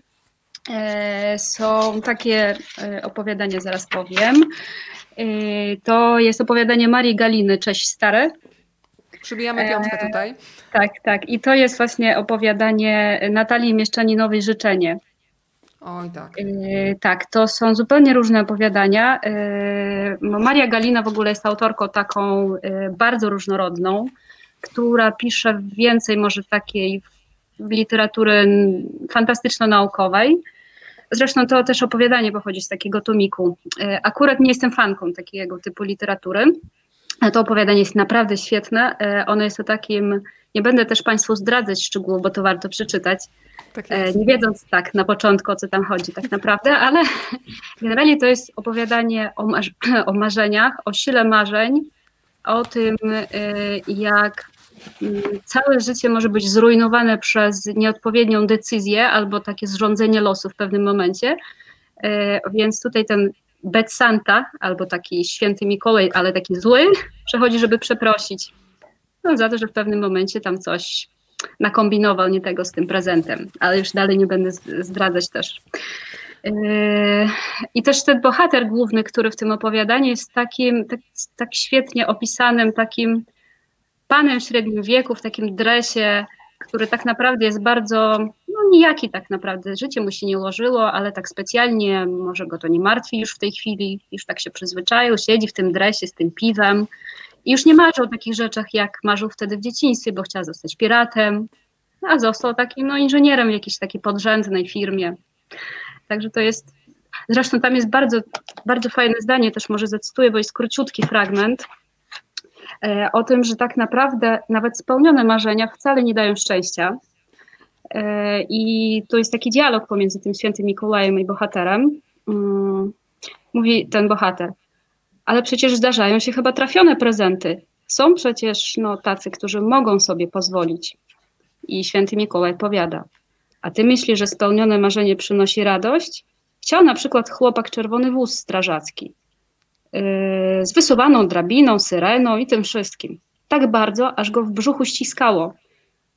[SPEAKER 2] e, są takie e, opowiadania, zaraz powiem. E, to jest opowiadanie Marii Galiny, Cześć Stare.
[SPEAKER 1] Przybijamy piątkę tutaj.
[SPEAKER 2] Tak, tak. I to jest właśnie opowiadanie Natalii Mieszczaninowej Życzenie.
[SPEAKER 1] Oj tak.
[SPEAKER 2] E, Tak, to są zupełnie różne opowiadania. E, no, Maria Galina w ogóle jest autorką taką e, bardzo różnorodną, która pisze więcej może takiej literatury fantastyczno-naukowej. Zresztą to też opowiadanie pochodzi z takiego tomiku. Akurat nie jestem fanką takiego typu literatury. ale To opowiadanie jest naprawdę świetne. Ono jest o takim, nie będę też Państwu zdradzać szczegółów, bo to warto przeczytać,
[SPEAKER 1] Tak
[SPEAKER 2] E, nie wiedząc tak na początku, o co tam chodzi tak naprawdę, ale generalnie to jest opowiadanie o, marz- o marzeniach, o sile marzeń, o tym, e, jak mm, całe życie może być zrujnowane przez nieodpowiednią decyzję albo takie zrządzenie losu w pewnym momencie. E, Więc tutaj ten Bet Santa, albo taki święty Mikołaj, ale taki zły, przechodzi, żeby przeprosić no, za to, że w pewnym momencie tam coś nakombinował nie tego z tym prezentem, ale już dalej nie będę zdradzać też. Yy, I też ten bohater główny, który w tym opowiadaniu jest takim, tak, tak świetnie opisanym, takim panem średnim wieku, w takim dresie, który tak naprawdę jest bardzo, no nijaki tak naprawdę, życie mu się nie ułożyło, ale tak specjalnie może go to nie martwi już w tej chwili, już tak się przyzwyczaił, siedzi w tym dresie z tym piwem, i już nie marzy o takich rzeczach, jak marzył wtedy w dzieciństwie, bo chciał zostać piratem, a został takim no, inżynierem w jakiejś takiej podrzędnej firmie. Także to jest. Zresztą tam jest bardzo, bardzo fajne zdanie, też może zacytuję, bo jest króciutki fragment e, o tym, że tak naprawdę nawet spełnione marzenia wcale nie dają szczęścia. E, I to jest taki dialog pomiędzy tym świętym Mikołajem i bohaterem. Mm, Mówi ten bohater ale przecież zdarzają się chyba trafione prezenty. Są przecież no, tacy, którzy mogą sobie pozwolić. I święty Mikołaj powiada, a ty myślisz, że spełnione marzenie przynosi radość? Chciał na przykład chłopak czerwony wóz strażacki yy, z wysuwaną drabiną, syreną i tym wszystkim. Tak bardzo, aż go w brzuchu ściskało.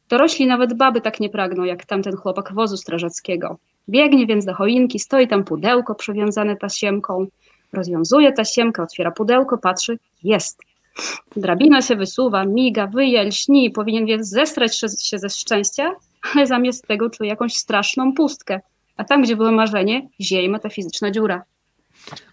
[SPEAKER 2] Dorośli nawet baby tak nie pragną, jak tamten chłopak wozu strażackiego. Biegnie więc do choinki, stoi tam pudełko przywiązane tasiemką, Rozwiązuje tasiemkę, otwiera pudełko, patrzy, jest. Drabina się wysuwa, miga, wyje, lśni, powinien więc zestrać się- się ze szczęścia, ale zamiast tego czuje jakąś straszną pustkę. A tam, gdzie było marzenie, zieje metafizyczna dziura.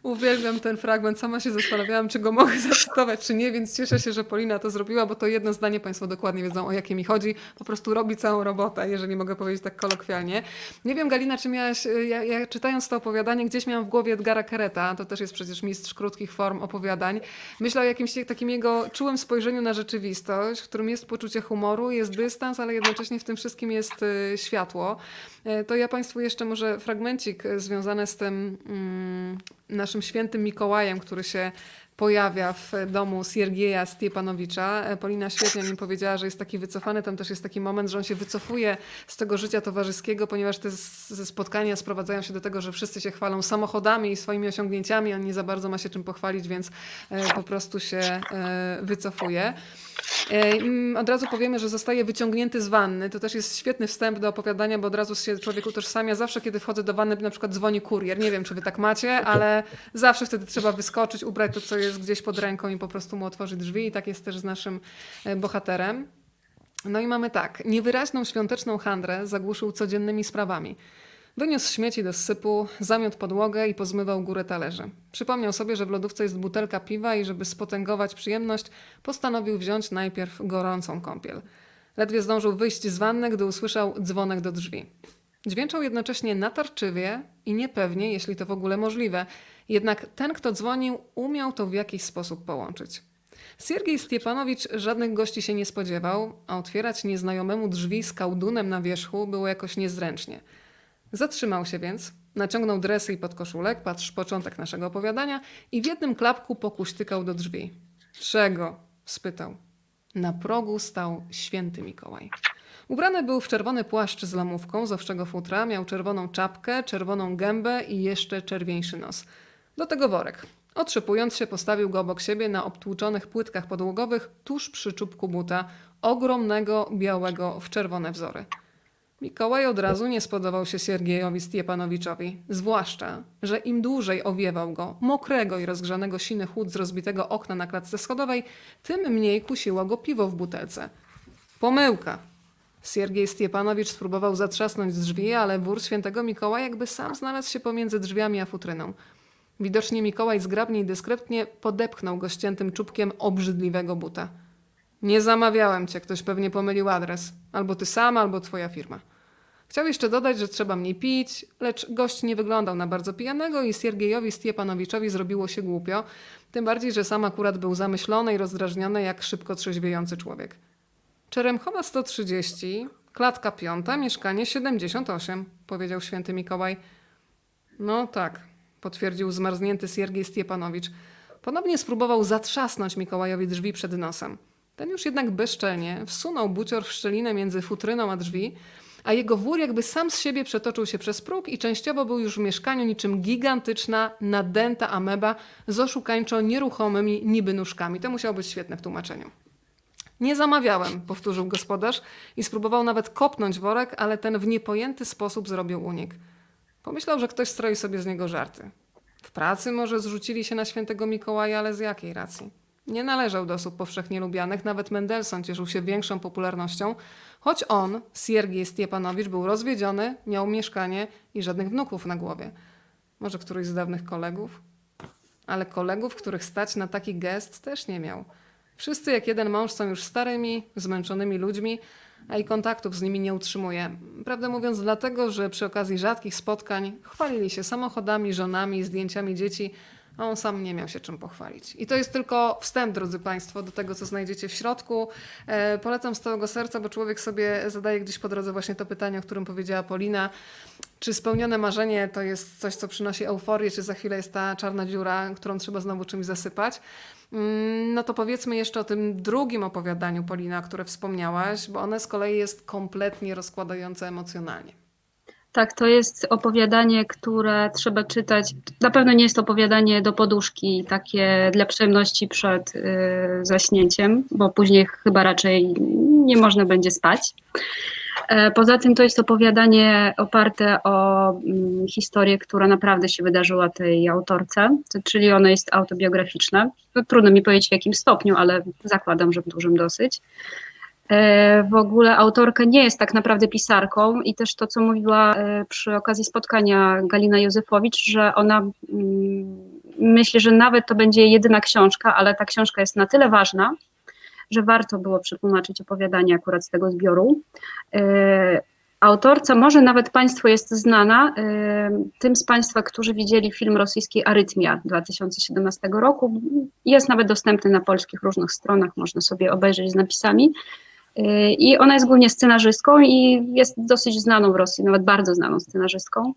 [SPEAKER 1] Uwielbiam ten fragment. Sama się zastanawiałam, czy go mogę zacytować, czy nie, więc cieszę się, że Polina to zrobiła, bo to jedno zdanie Państwo dokładnie wiedzą, o jakie mi chodzi. Po prostu robi całą robotę, jeżeli mogę powiedzieć tak kolokwialnie. Nie wiem, Galina, czy miałaś, y, ja, ja czytając to opowiadanie, gdzieś miałam w głowie Edgara Kereta, to też jest przecież mistrz krótkich form opowiadań. Myślę o jakimś takim jego czułym spojrzeniu na rzeczywistość, w którym jest poczucie humoru, jest dystans, ale jednocześnie w tym wszystkim jest y, światło. Y, To ja Państwu jeszcze może fragmencik y, związany z tym mm, naszym świętym Mikołajem, który się pojawia w domu Siergieja Stiepanowicza. E, Polina świetnie nim powiedziała, że jest taki wycofany. Tam też jest taki moment, że on się wycofuje z tego życia towarzyskiego, ponieważ te spotkania sprowadzają się do tego, że wszyscy się chwalą samochodami i swoimi osiągnięciami. On nie za bardzo ma się czym pochwalić, więc e, po prostu się e, wycofuje. Mm, Od razu powiemy, że zostaje wyciągnięty z wanny. To też jest świetny wstęp do opowiadania, bo od razu się człowiek utożsamia. Zawsze, kiedy wchodzę do wanny, na przykład dzwoni kurier. Nie wiem, czy wy tak macie, ale zawsze wtedy trzeba wyskoczyć, ubrać to, co jest gdzieś pod ręką i po prostu mu otworzyć drzwi. I tak jest też z naszym e, bohaterem. No i mamy tak. Niewyraźną świąteczną handrę zagłuszył codziennymi sprawami. Wyniósł śmieci do sypu, zamiótł podłogę i pozmywał górę talerzy. Przypomniał sobie, że w lodówce jest butelka piwa i żeby spotęgować przyjemność, postanowił wziąć najpierw gorącą kąpiel. Ledwie zdążył wyjść z wanny, gdy usłyszał dzwonek do drzwi. Dźwięczał jednocześnie natarczywie i niepewnie, jeśli to w ogóle możliwe. Jednak ten, kto dzwonił, umiał to w jakiś sposób połączyć. Siergiej Stiepanowicz żadnych gości się nie spodziewał, a otwierać nieznajomemu drzwi z kałdunem na wierzchu było jakoś niezręcznie. Zatrzymał się więc, naciągnął dresy i podkoszulek, patrz początek naszego opowiadania, i w jednym klapku pokuśtykał do drzwi. Czego? spytał. Na progu stał święty Mikołaj. Ubrany był w czerwony płaszcz z lamówką z owczego futra, miał czerwoną czapkę, czerwoną gębę i jeszcze czerwieńszy nos. Do tego worek. Otrzepując się, postawił go obok siebie na obtłuczonych płytkach podłogowych, tuż przy czubku buta, ogromnego, białego w czerwone wzory. Mikołaj od razu nie spodobał się Siergiejowi Stiepanowiczowi, zwłaszcza, że im dłużej owiewał go, mokrego i rozgrzanego siny chłód z rozbitego okna na klatce schodowej, tym mniej kusiło go piwo w butelce. Pomyłka. Siergiej Stiepanowicz spróbował zatrzasnąć drzwi, ale wór świętego Mikołaja jakby sam znalazł się pomiędzy drzwiami a futryną. Widocznie Mikołaj zgrabnie i dyskretnie podepchnął go ściętym czubkiem obrzydliwego buta. Nie zamawiałem cię, ktoś pewnie pomylił adres. Albo ty sam, albo twoja firma. Chciał jeszcze dodać, że trzeba mniej pić, lecz gość nie wyglądał na bardzo pijanego i Siergiejowi Stiepanowiczowi zrobiło się głupio, tym bardziej, że sam akurat był zamyślony i rozdrażniony jak szybko trzeźwiejący człowiek. Czeremchowa 130, klatka piąta, mieszkanie 78, powiedział święty Mikołaj. No tak, potwierdził zmarznięty Siergiej Stiepanowicz. Ponownie spróbował zatrzasnąć Mikołajowi drzwi przed nosem. Ten już jednak bezczelnie wsunął bucior w szczelinę między futryną a drzwi, a jego wór jakby sam z siebie przetoczył się przez próg i częściowo był już w mieszkaniu niczym gigantyczna, nadęta ameba z oszukańczo nieruchomymi niby nóżkami. To musiało być świetne w tłumaczeniu. Nie zamawiałem, powtórzył gospodarz i spróbował nawet kopnąć worek, ale ten w niepojęty sposób zrobił unik. Pomyślał, że ktoś stroi sobie z niego żarty. W pracy może zrzucili się na świętego Mikołaja, ale z jakiej racji? Nie należał do osób powszechnie lubianych, nawet Mendelssohn cieszył się większą popularnością, choć on, Siergiej Stiepanowicz, był rozwiedziony, miał mieszkanie i żadnych wnuków na głowie. Może któryś z dawnych kolegów? Ale kolegów, których stać na taki gest, też nie miał. Wszyscy jak jeden mąż są już starymi, zmęczonymi ludźmi, a i kontaktów z nimi nie utrzymuje. Prawdę mówiąc, dlatego, że przy okazji rzadkich spotkań chwalili się samochodami, żonami, zdjęciami dzieci, a on sam nie miał się czym pochwalić. I to jest tylko wstęp, drodzy Państwo, do tego, co znajdziecie w środku. E, polecam z całego serca, bo człowiek sobie zadaje gdzieś po drodze właśnie to pytanie, o którym powiedziała Polina. Czy spełnione marzenie to jest coś, co przynosi euforię, czy za chwilę jest ta czarna dziura, którą trzeba znowu czymś zasypać? Mm, no to powiedzmy jeszcze o tym drugim opowiadaniu, Polina, które wspomniałaś, bo one z kolei jest kompletnie rozkładające emocjonalnie.
[SPEAKER 2] Tak, to jest opowiadanie, które trzeba czytać. Na pewno nie jest to opowiadanie do poduszki, takie dla przyjemności przed y, zaśnięciem, bo później chyba raczej nie można będzie spać. E, poza tym to jest opowiadanie oparte o mm, historię, która naprawdę się wydarzyła tej autorce, czyli ona jest autobiograficzna. No, trudno mi powiedzieć w jakim stopniu, ale zakładam, że w dużym dosyć. E, w ogóle autorka nie jest tak naprawdę pisarką i też to, co mówiła e, przy okazji spotkania Galina Józefowicz, że ona mm, myśli, że nawet to będzie jedyna książka, ale ta książka jest na tyle ważna, że warto było przetłumaczyć opowiadanie akurat z tego zbioru. E, autorca, może nawet Państwu jest znana, tym z Państwa, którzy widzieli film rosyjski Arytmia 2017 roku, jest nawet dostępny na polskich różnych stronach, można sobie obejrzeć z napisami. I ona jest głównie scenarzystką i jest dosyć znaną w Rosji, nawet bardzo znaną scenarzystką.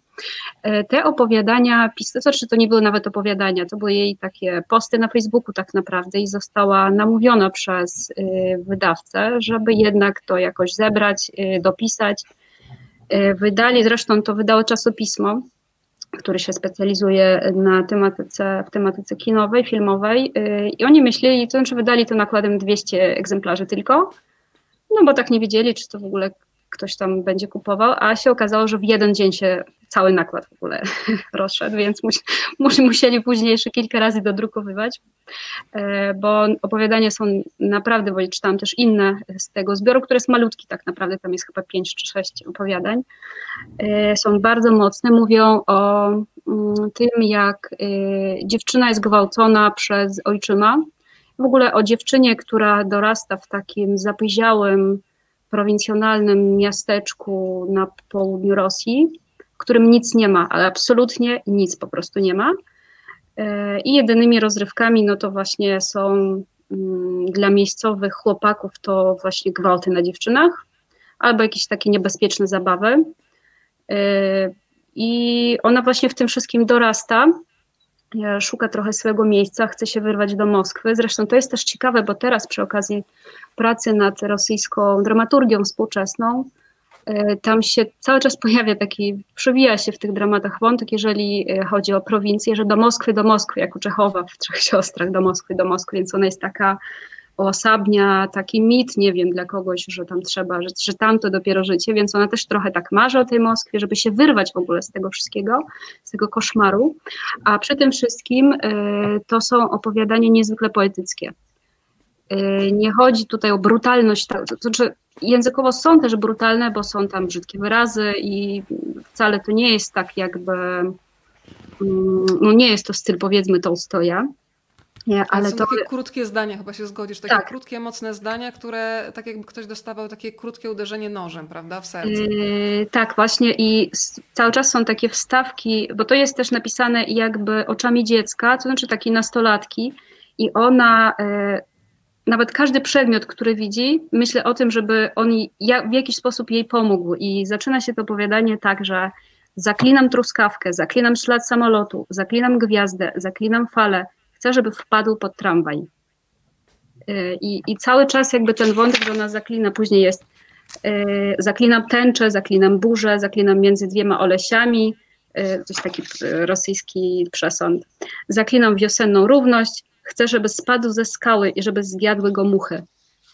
[SPEAKER 2] E, te opowiadania, to znaczy to nie były nawet opowiadania, to były jej takie posty na Facebooku tak naprawdę i została namówiona przez e, wydawcę, żeby jednak to jakoś zebrać, e, dopisać. Wydali, zresztą to wydało czasopismo, który się specjalizuje na tematyce, w tematyce kinowej, filmowej i oni myśleli, to znaczy wydali to nakładem 200 egzemplarzy tylko, no bo tak nie wiedzieli, czy to w ogóle ktoś tam będzie kupował, a się okazało, że w jeden dzień się cały nakład w ogóle rozszedł, więc mus, musieli później jeszcze kilka razy dodrukowywać, e, bo opowiadania są naprawdę, bo czytałam też inne z tego zbioru, który jest malutki tak naprawdę, tam jest chyba pięć czy sześć opowiadań, e, są bardzo mocne, mówią o mm, tym, jak e, dziewczyna jest gwałcona przez ojczyma, w ogóle o dziewczynie, która dorasta w takim zapyziałym, prowincjonalnym miasteczku na południu Rosji, w którym nic nie ma, ale absolutnie nic po prostu nie ma. E, I jedynymi rozrywkami, no to właśnie są mm, dla miejscowych chłopaków to właśnie gwałty na dziewczynach albo jakieś takie niebezpieczne zabawy. E, I ona właśnie w tym wszystkim dorasta szuka trochę swojego miejsca, chce się wyrwać do Moskwy. Zresztą to jest też ciekawe, bo teraz przy okazji pracy nad rosyjską dramaturgią współczesną, e, tam się cały czas pojawia taki, przewija się w tych dramatach wątek, jeżeli e, chodzi o prowincję, że do Moskwy, do Moskwy, jak u Czechowa w Trzech Siostrach, do Moskwy, do Moskwy, więc ona jest taka uosabnia taki mit, nie wiem, dla kogoś, że tam trzeba, że, że tam to dopiero życie, więc ona też trochę tak marzy o tej Moskwie, żeby się wyrwać w ogóle z tego wszystkiego, z tego koszmaru, a przy tym wszystkim y, to są opowiadania niezwykle poetyckie. Y, nie chodzi tutaj o brutalność, to, to, znaczy językowo są też brutalne, bo są tam brzydkie wyrazy i wcale to nie jest tak jakby, mm, no nie jest to styl powiedzmy Tolstoja,
[SPEAKER 1] nie, ale to takie krótkie zdania, chyba się zgodzisz, takie tak. krótkie, mocne zdania, które tak jakby ktoś dostawał takie krótkie uderzenie nożem, prawda, w serce. Yy,
[SPEAKER 2] tak, właśnie i cały czas są takie wstawki, bo to jest też napisane jakby oczami dziecka, to znaczy takiej nastolatki i ona, yy, nawet każdy przedmiot, który widzi, myślę o tym, żeby on w jakiś sposób jej pomógł i zaczyna się to opowiadanie tak, że zaklinam truskawkę, zaklinam ślad samolotu, zaklinam gwiazdę, zaklinam falę, chcę, żeby wpadł pod tramwaj. Y, I, I cały czas jakby ten wątek, że ona zaklina, później jest y, zaklinam tęczę, zaklinam burzę, zaklinam między dwiema olesiami, y, jest taki rosyjski przesąd. Zaklinam wiosenną równość, chcę, żeby spadł ze skały i żeby zjadły go muchy.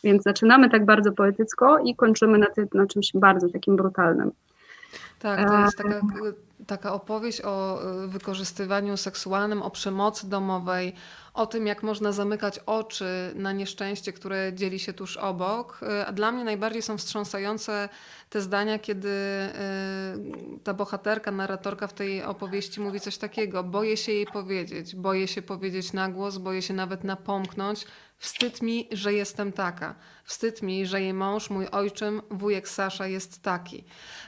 [SPEAKER 2] Więc zaczynamy tak bardzo poetycko i kończymy na, na czymś bardzo takim brutalnym.
[SPEAKER 1] Tak, to jest taka taka opowieść o y, wykorzystywaniu seksualnym, o przemocy domowej, o tym, jak można zamykać oczy na nieszczęście, które dzieli się tuż obok. Y, a dla mnie najbardziej są wstrząsające te zdania, kiedy y, ta bohaterka, narratorka w tej opowieści mówi coś takiego: boję się jej powiedzieć, boję się powiedzieć na głos, boję się nawet napomknąć, Wstyd mi, że jestem taka. Wstyd mi, że jej mąż, mój ojczym, wujek Sasza jest taki.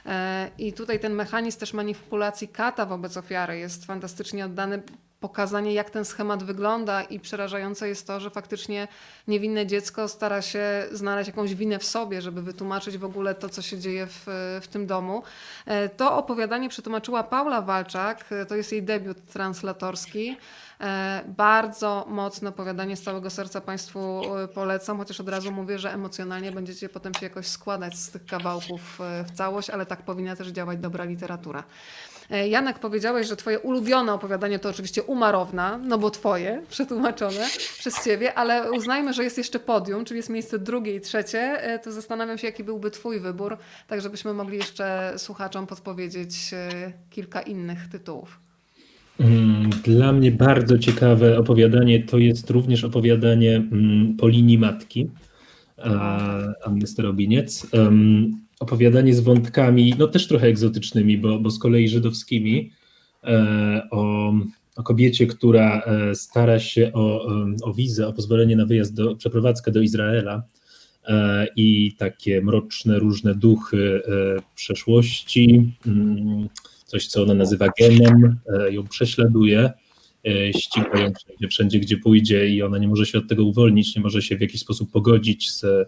[SPEAKER 1] E, I tutaj ten mechanizm też manipulacji kata wobec ofiary jest fantastycznie oddany pokazanie, jak ten schemat wygląda, i przerażające jest to, że faktycznie niewinne dziecko stara się znaleźć jakąś winę w sobie, żeby wytłumaczyć w ogóle to, co się dzieje w, w tym domu. E, to opowiadanie przetłumaczyła Paula Walczak, e, to jest jej debiut translatorski. E, bardzo mocne opowiadanie z całego serca Państwu e, polecam, chociaż od razu mówię, że emocjonalnie będziecie potem się jakoś składać z tych kawałków e, w całość, ale tak powinna też działać dobra literatura. Janek, powiedziałeś, że twoje ulubione opowiadanie to oczywiście Umarowna, no bo twoje, przetłumaczone przez ciebie, ale uznajmy, że jest jeszcze podium, czyli jest miejsce drugie i trzecie, to zastanawiam się, jaki byłby twój wybór, tak żebyśmy mogli jeszcze słuchaczom podpowiedzieć kilka innych tytułów.
[SPEAKER 3] Mm, dla mnie bardzo ciekawe opowiadanie to jest również opowiadanie mm, po linii matki Anny Starobiniec. Opowiadanie z wątkami, no też trochę egzotycznymi, bo, bo z kolei żydowskimi, e, o, o kobiecie, która e, stara się o, o wizę, o pozwolenie na wyjazd, do, przeprowadzkę do Izraela e, i takie mroczne, różne duchy przeszłości mm, coś, co ona nazywa genem, e, ją prześladuje, e, ściga ją wszędzie, wszędzie, gdzie pójdzie i ona nie może się od tego uwolnić, nie może się w jakiś sposób pogodzić ze,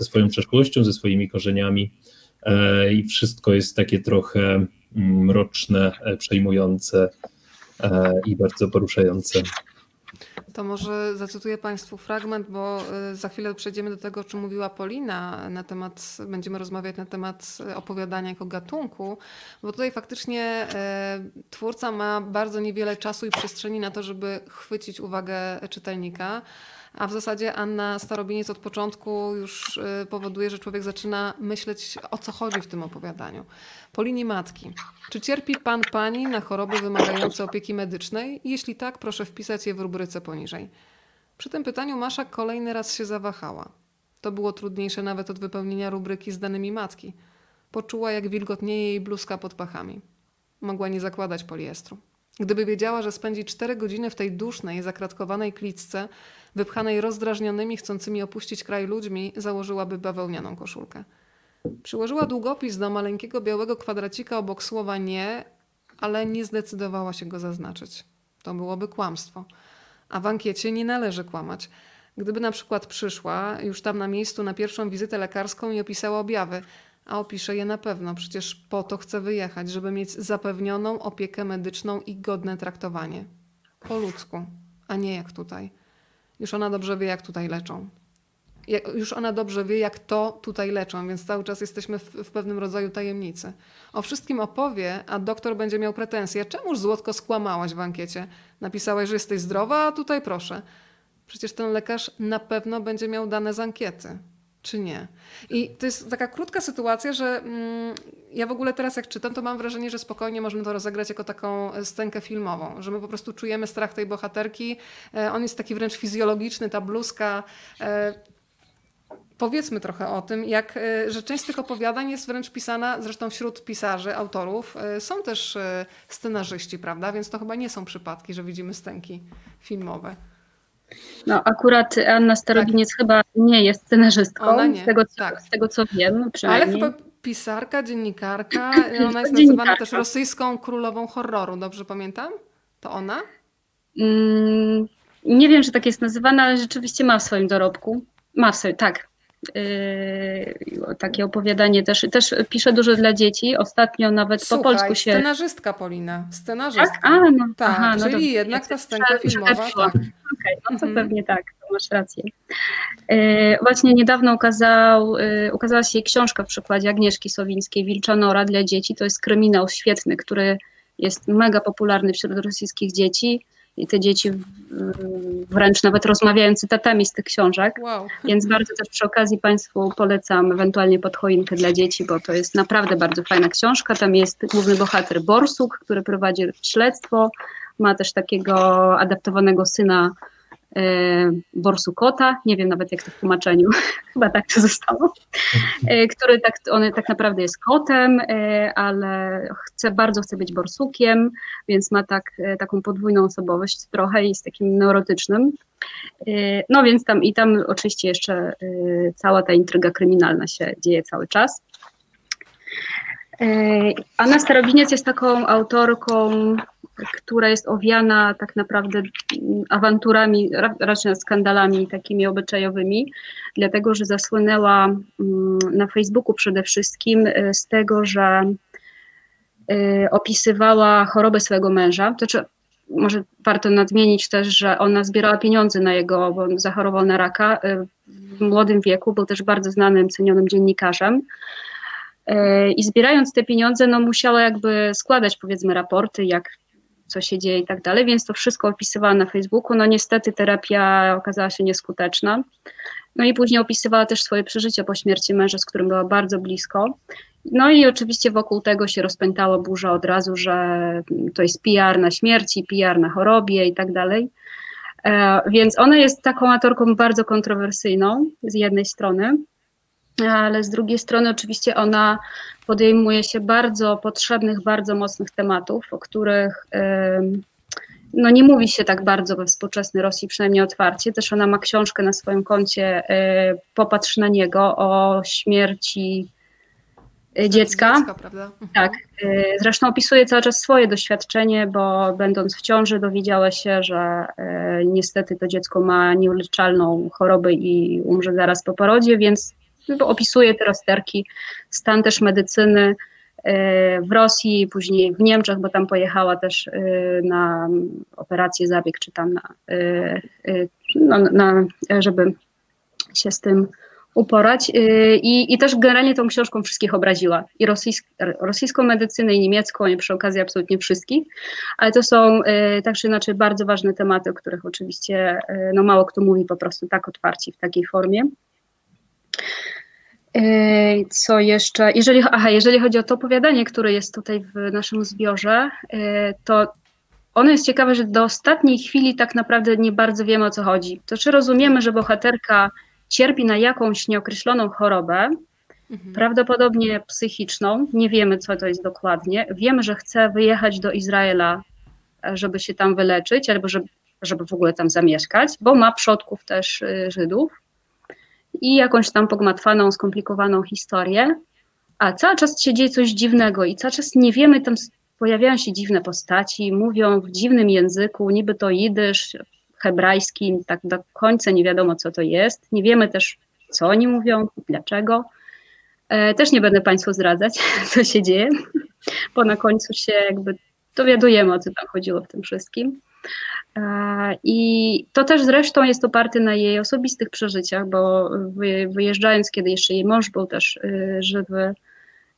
[SPEAKER 3] swoją przeszłością, ze swoimi korzeniami e, i wszystko jest takie trochę mm, mroczne, przejmujące i bardzo poruszające.
[SPEAKER 1] To może zacytuję Państwu fragment, bo y, za chwilę przejdziemy do tego, o czym mówiła Polina na temat, będziemy rozmawiać na temat y, opowiadania jako gatunku, bo tutaj faktycznie y, twórca ma bardzo niewiele czasu i przestrzeni na to, żeby chwycić uwagę czytelnika. A w zasadzie Anna Starobiniec od początku już powoduje, że człowiek zaczyna myśleć, o co chodzi w tym opowiadaniu. Po linii matki. Czy cierpi pan pani na choroby wymagające opieki medycznej? Jeśli tak, proszę wpisać je w rubryce poniżej. Przy tym pytaniu Masza kolejny raz się zawahała. To było trudniejsze nawet od wypełnienia rubryki z danymi matki. Poczuła, jak wilgotnieje jej bluzka pod pachami. Mogła nie zakładać poliestru. Gdyby wiedziała, że spędzi cztery godziny w tej dusznej, zakratkowanej klicce, wypchanej rozdrażnionymi, chcącymi opuścić kraj ludźmi, założyłaby bawełnianą koszulkę. Przyłożyła długopis do maleńkiego białego kwadracika obok słowa nie, ale nie zdecydowała się go zaznaczyć. To byłoby kłamstwo. A w ankiecie nie należy kłamać. Gdyby na przykład przyszła już tam na miejscu na pierwszą wizytę lekarską i opisała objawy, a opiszę je na pewno, przecież po to chcę wyjechać, żeby mieć zapewnioną opiekę medyczną i godne traktowanie. Po ludzku, a nie jak tutaj. Już ona dobrze wie, jak tutaj leczą już ona dobrze wie, jak to tutaj leczą, więc cały czas jesteśmy w, w, pewnym rodzaju tajemnicy. O wszystkim opowie, a doktor będzie miał pretensje. Czemuż Złotko skłamałaś w ankiecie? Napisałaś, że jesteś zdrowa, a tutaj proszę. Przecież ten lekarz na pewno będzie miał dane z ankiety. Czy nie? I to jest taka krótka sytuacja, że mm, ja w ogóle teraz jak czytam, to mam wrażenie, że spokojnie możemy to rozegrać jako taką scenkę filmową, że my po prostu czujemy strach tej bohaterki. E, on jest taki wręcz fizjologiczny, ta bluzka. E, powiedzmy trochę o tym, jak, e, że część z tych opowiadań jest wręcz pisana, zresztą wśród pisarzy, autorów e, są też e, scenarzyści, prawda? Więc to chyba nie są przypadki, że widzimy stęki filmowe.
[SPEAKER 2] No akurat Anna Starobiniec tak. chyba nie jest scenarzystką, nie. Z, tego, co, tak. z tego co wiem przynajmniej.
[SPEAKER 1] Ale chyba pisarka, dziennikarka, ona jest nazywana też rosyjską królową horroru, dobrze pamiętam? To ona?
[SPEAKER 2] Mm, nie wiem, czy tak jest nazywana, ale rzeczywiście ma w swoim dorobku. Ma w swoim, tak, Yy, takie opowiadanie też, też pisze dużo dla dzieci. Ostatnio nawet
[SPEAKER 1] Słuchaj,
[SPEAKER 2] po polsku się.
[SPEAKER 1] Scenarzystka Polina. Scenarzystka.
[SPEAKER 2] Tak, A, no,
[SPEAKER 1] tak aha, no czyli jednak ta scenka filmowa. Tak.
[SPEAKER 2] Okej, okay, no to mhm. pewnie tak, masz rację. Yy, właśnie niedawno ukazał, yy, ukazała się książka w przykładzie Agnieszki Sowińskiej, Wilczanora dla dzieci. To jest kryminał świetny, który jest mega popularny wśród rosyjskich dzieci i te dzieci wręcz nawet rozmawiają cytatami z tych książek. Wow. Więc bardzo też przy okazji Państwu polecam ewentualnie pod choinkę dla dzieci, bo to jest naprawdę bardzo fajna książka. Tam jest główny bohater Borsuk, który prowadzi śledztwo. Ma też takiego adaptowanego syna borsukota, nie wiem nawet jak to w tłumaczeniu, chyba tak to zostało, e, który tak, on tak naprawdę jest kotem, e, ale chce, bardzo chce być borsukiem, więc ma tak, taką podwójną osobowość trochę i jest takim neurotycznym. No więc tam i tam oczywiście jeszcze cała ta intryga kryminalna się dzieje cały czas. Anna Starobiniec jest taką autorką która jest owiana tak naprawdę awanturami, raczej skandalami takimi obyczajowymi, dlatego że zasłynęła mm, na Facebooku przede wszystkim e, z tego, że e, opisywała chorobę swojego męża. Znaczy, może warto nadmienić też, że ona zbierała pieniądze na jego, bo on zachorował na raka e, w młodym wieku, był też bardzo znanym, cenionym dziennikarzem. I zbierając te pieniądze, no musiała jakby składać powiedzmy raporty, jak co się dzieje i tak dalej, więc to wszystko opisywała na Facebooku. No niestety terapia okazała się nieskuteczna. No i później opisywała też swoje przeżycia po śmierci męża, z którym była bardzo blisko. No i oczywiście wokół tego się rozpętała burza od razu, że to jest PR na śmierci, PR na chorobie i tak dalej. E, więc ona jest taką autorką bardzo kontrowersyjną z jednej strony, ale z drugiej strony oczywiście ona podejmuje się bardzo potrzebnych, bardzo mocnych tematów, o których no nie mówi się tak bardzo we współczesnej Rosji, przynajmniej otwarcie. Też ona ma książkę na swoim koncie e, Popatrz na niego o śmierci e, dziecka. dziecka
[SPEAKER 1] prawda?
[SPEAKER 2] Mhm. Tak. E, zresztą opisuje cały czas swoje doświadczenie, bo będąc w ciąży dowiedziała się, że niestety to dziecko ma nieuleczalną chorobę i umrze zaraz po porodzie, więc opisuje te rozterki, stan też medycyny w Rosji, później w Niemczech, bo tam pojechała też na operację zabieg, czy tam na, no, na żeby się z tym uporać. I, I też generalnie tą książką wszystkich obraziła. I rosyjsk, rosyjską medycynę, i niemiecką, nie przy okazji absolutnie wszystkich. Ale to są tak czy inaczej bardzo ważne tematy, o których oczywiście no, mało kto mówi po prostu tak otwarcie w takiej formie. Co jeszcze? Jeżeli, aha, jeżeli chodzi o to opowiadanie, które jest tutaj w naszym zbiorze, to ono jest ciekawe, że do ostatniej chwili tak naprawdę nie bardzo wiemy o co chodzi. To czy rozumiemy, że bohaterka cierpi na jakąś nieokreśloną chorobę, mhm. prawdopodobnie psychiczną, nie wiemy co to jest dokładnie. Wiemy, że chce wyjechać do Izraela, żeby się tam wyleczyć, albo żeby, żeby w ogóle tam zamieszkać, bo ma przodków też y, Żydów i jakąś tam pogmatwaną, skomplikowaną historię, a cały czas się dzieje coś dziwnego i cały czas nie wiemy, tam pojawiają się dziwne postaci, mówią w dziwnym języku, niby to jidysz, hebrajski, tak do końca nie wiadomo co to jest, nie wiemy też co oni mówią, dlaczego. E, też nie będę Państwu zdradzać, co się dzieje, bo na końcu się jakby dowiadujemy, o co tam chodziło w tym wszystkim. I to też zresztą jest oparte na jej osobistych przeżyciach, bo wyjeżdżając, kiedy jeszcze jej mąż był też y, żywy,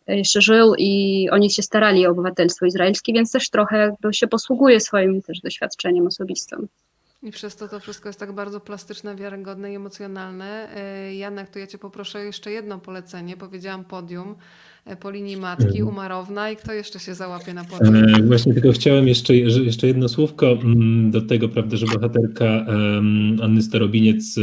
[SPEAKER 2] jeszcze żył i oni się starali o obywatelstwo izraelskie, więc też trochę jakby się posługuje swoim też doświadczeniem osobistym.
[SPEAKER 1] I przez to to wszystko jest tak bardzo plastyczne, wiarygodne i emocjonalne. Y, Janek, to ja Cię poproszę jeszcze jedno polecenie. Powiedziałam podium. E, po linii matki, Umarowna i kto jeszcze się załapie na podium?
[SPEAKER 3] E, właśnie tylko chciałem jeszcze, jeszcze jedno słówko mm, do tego, prawda, że bohaterka Anny Starobiniec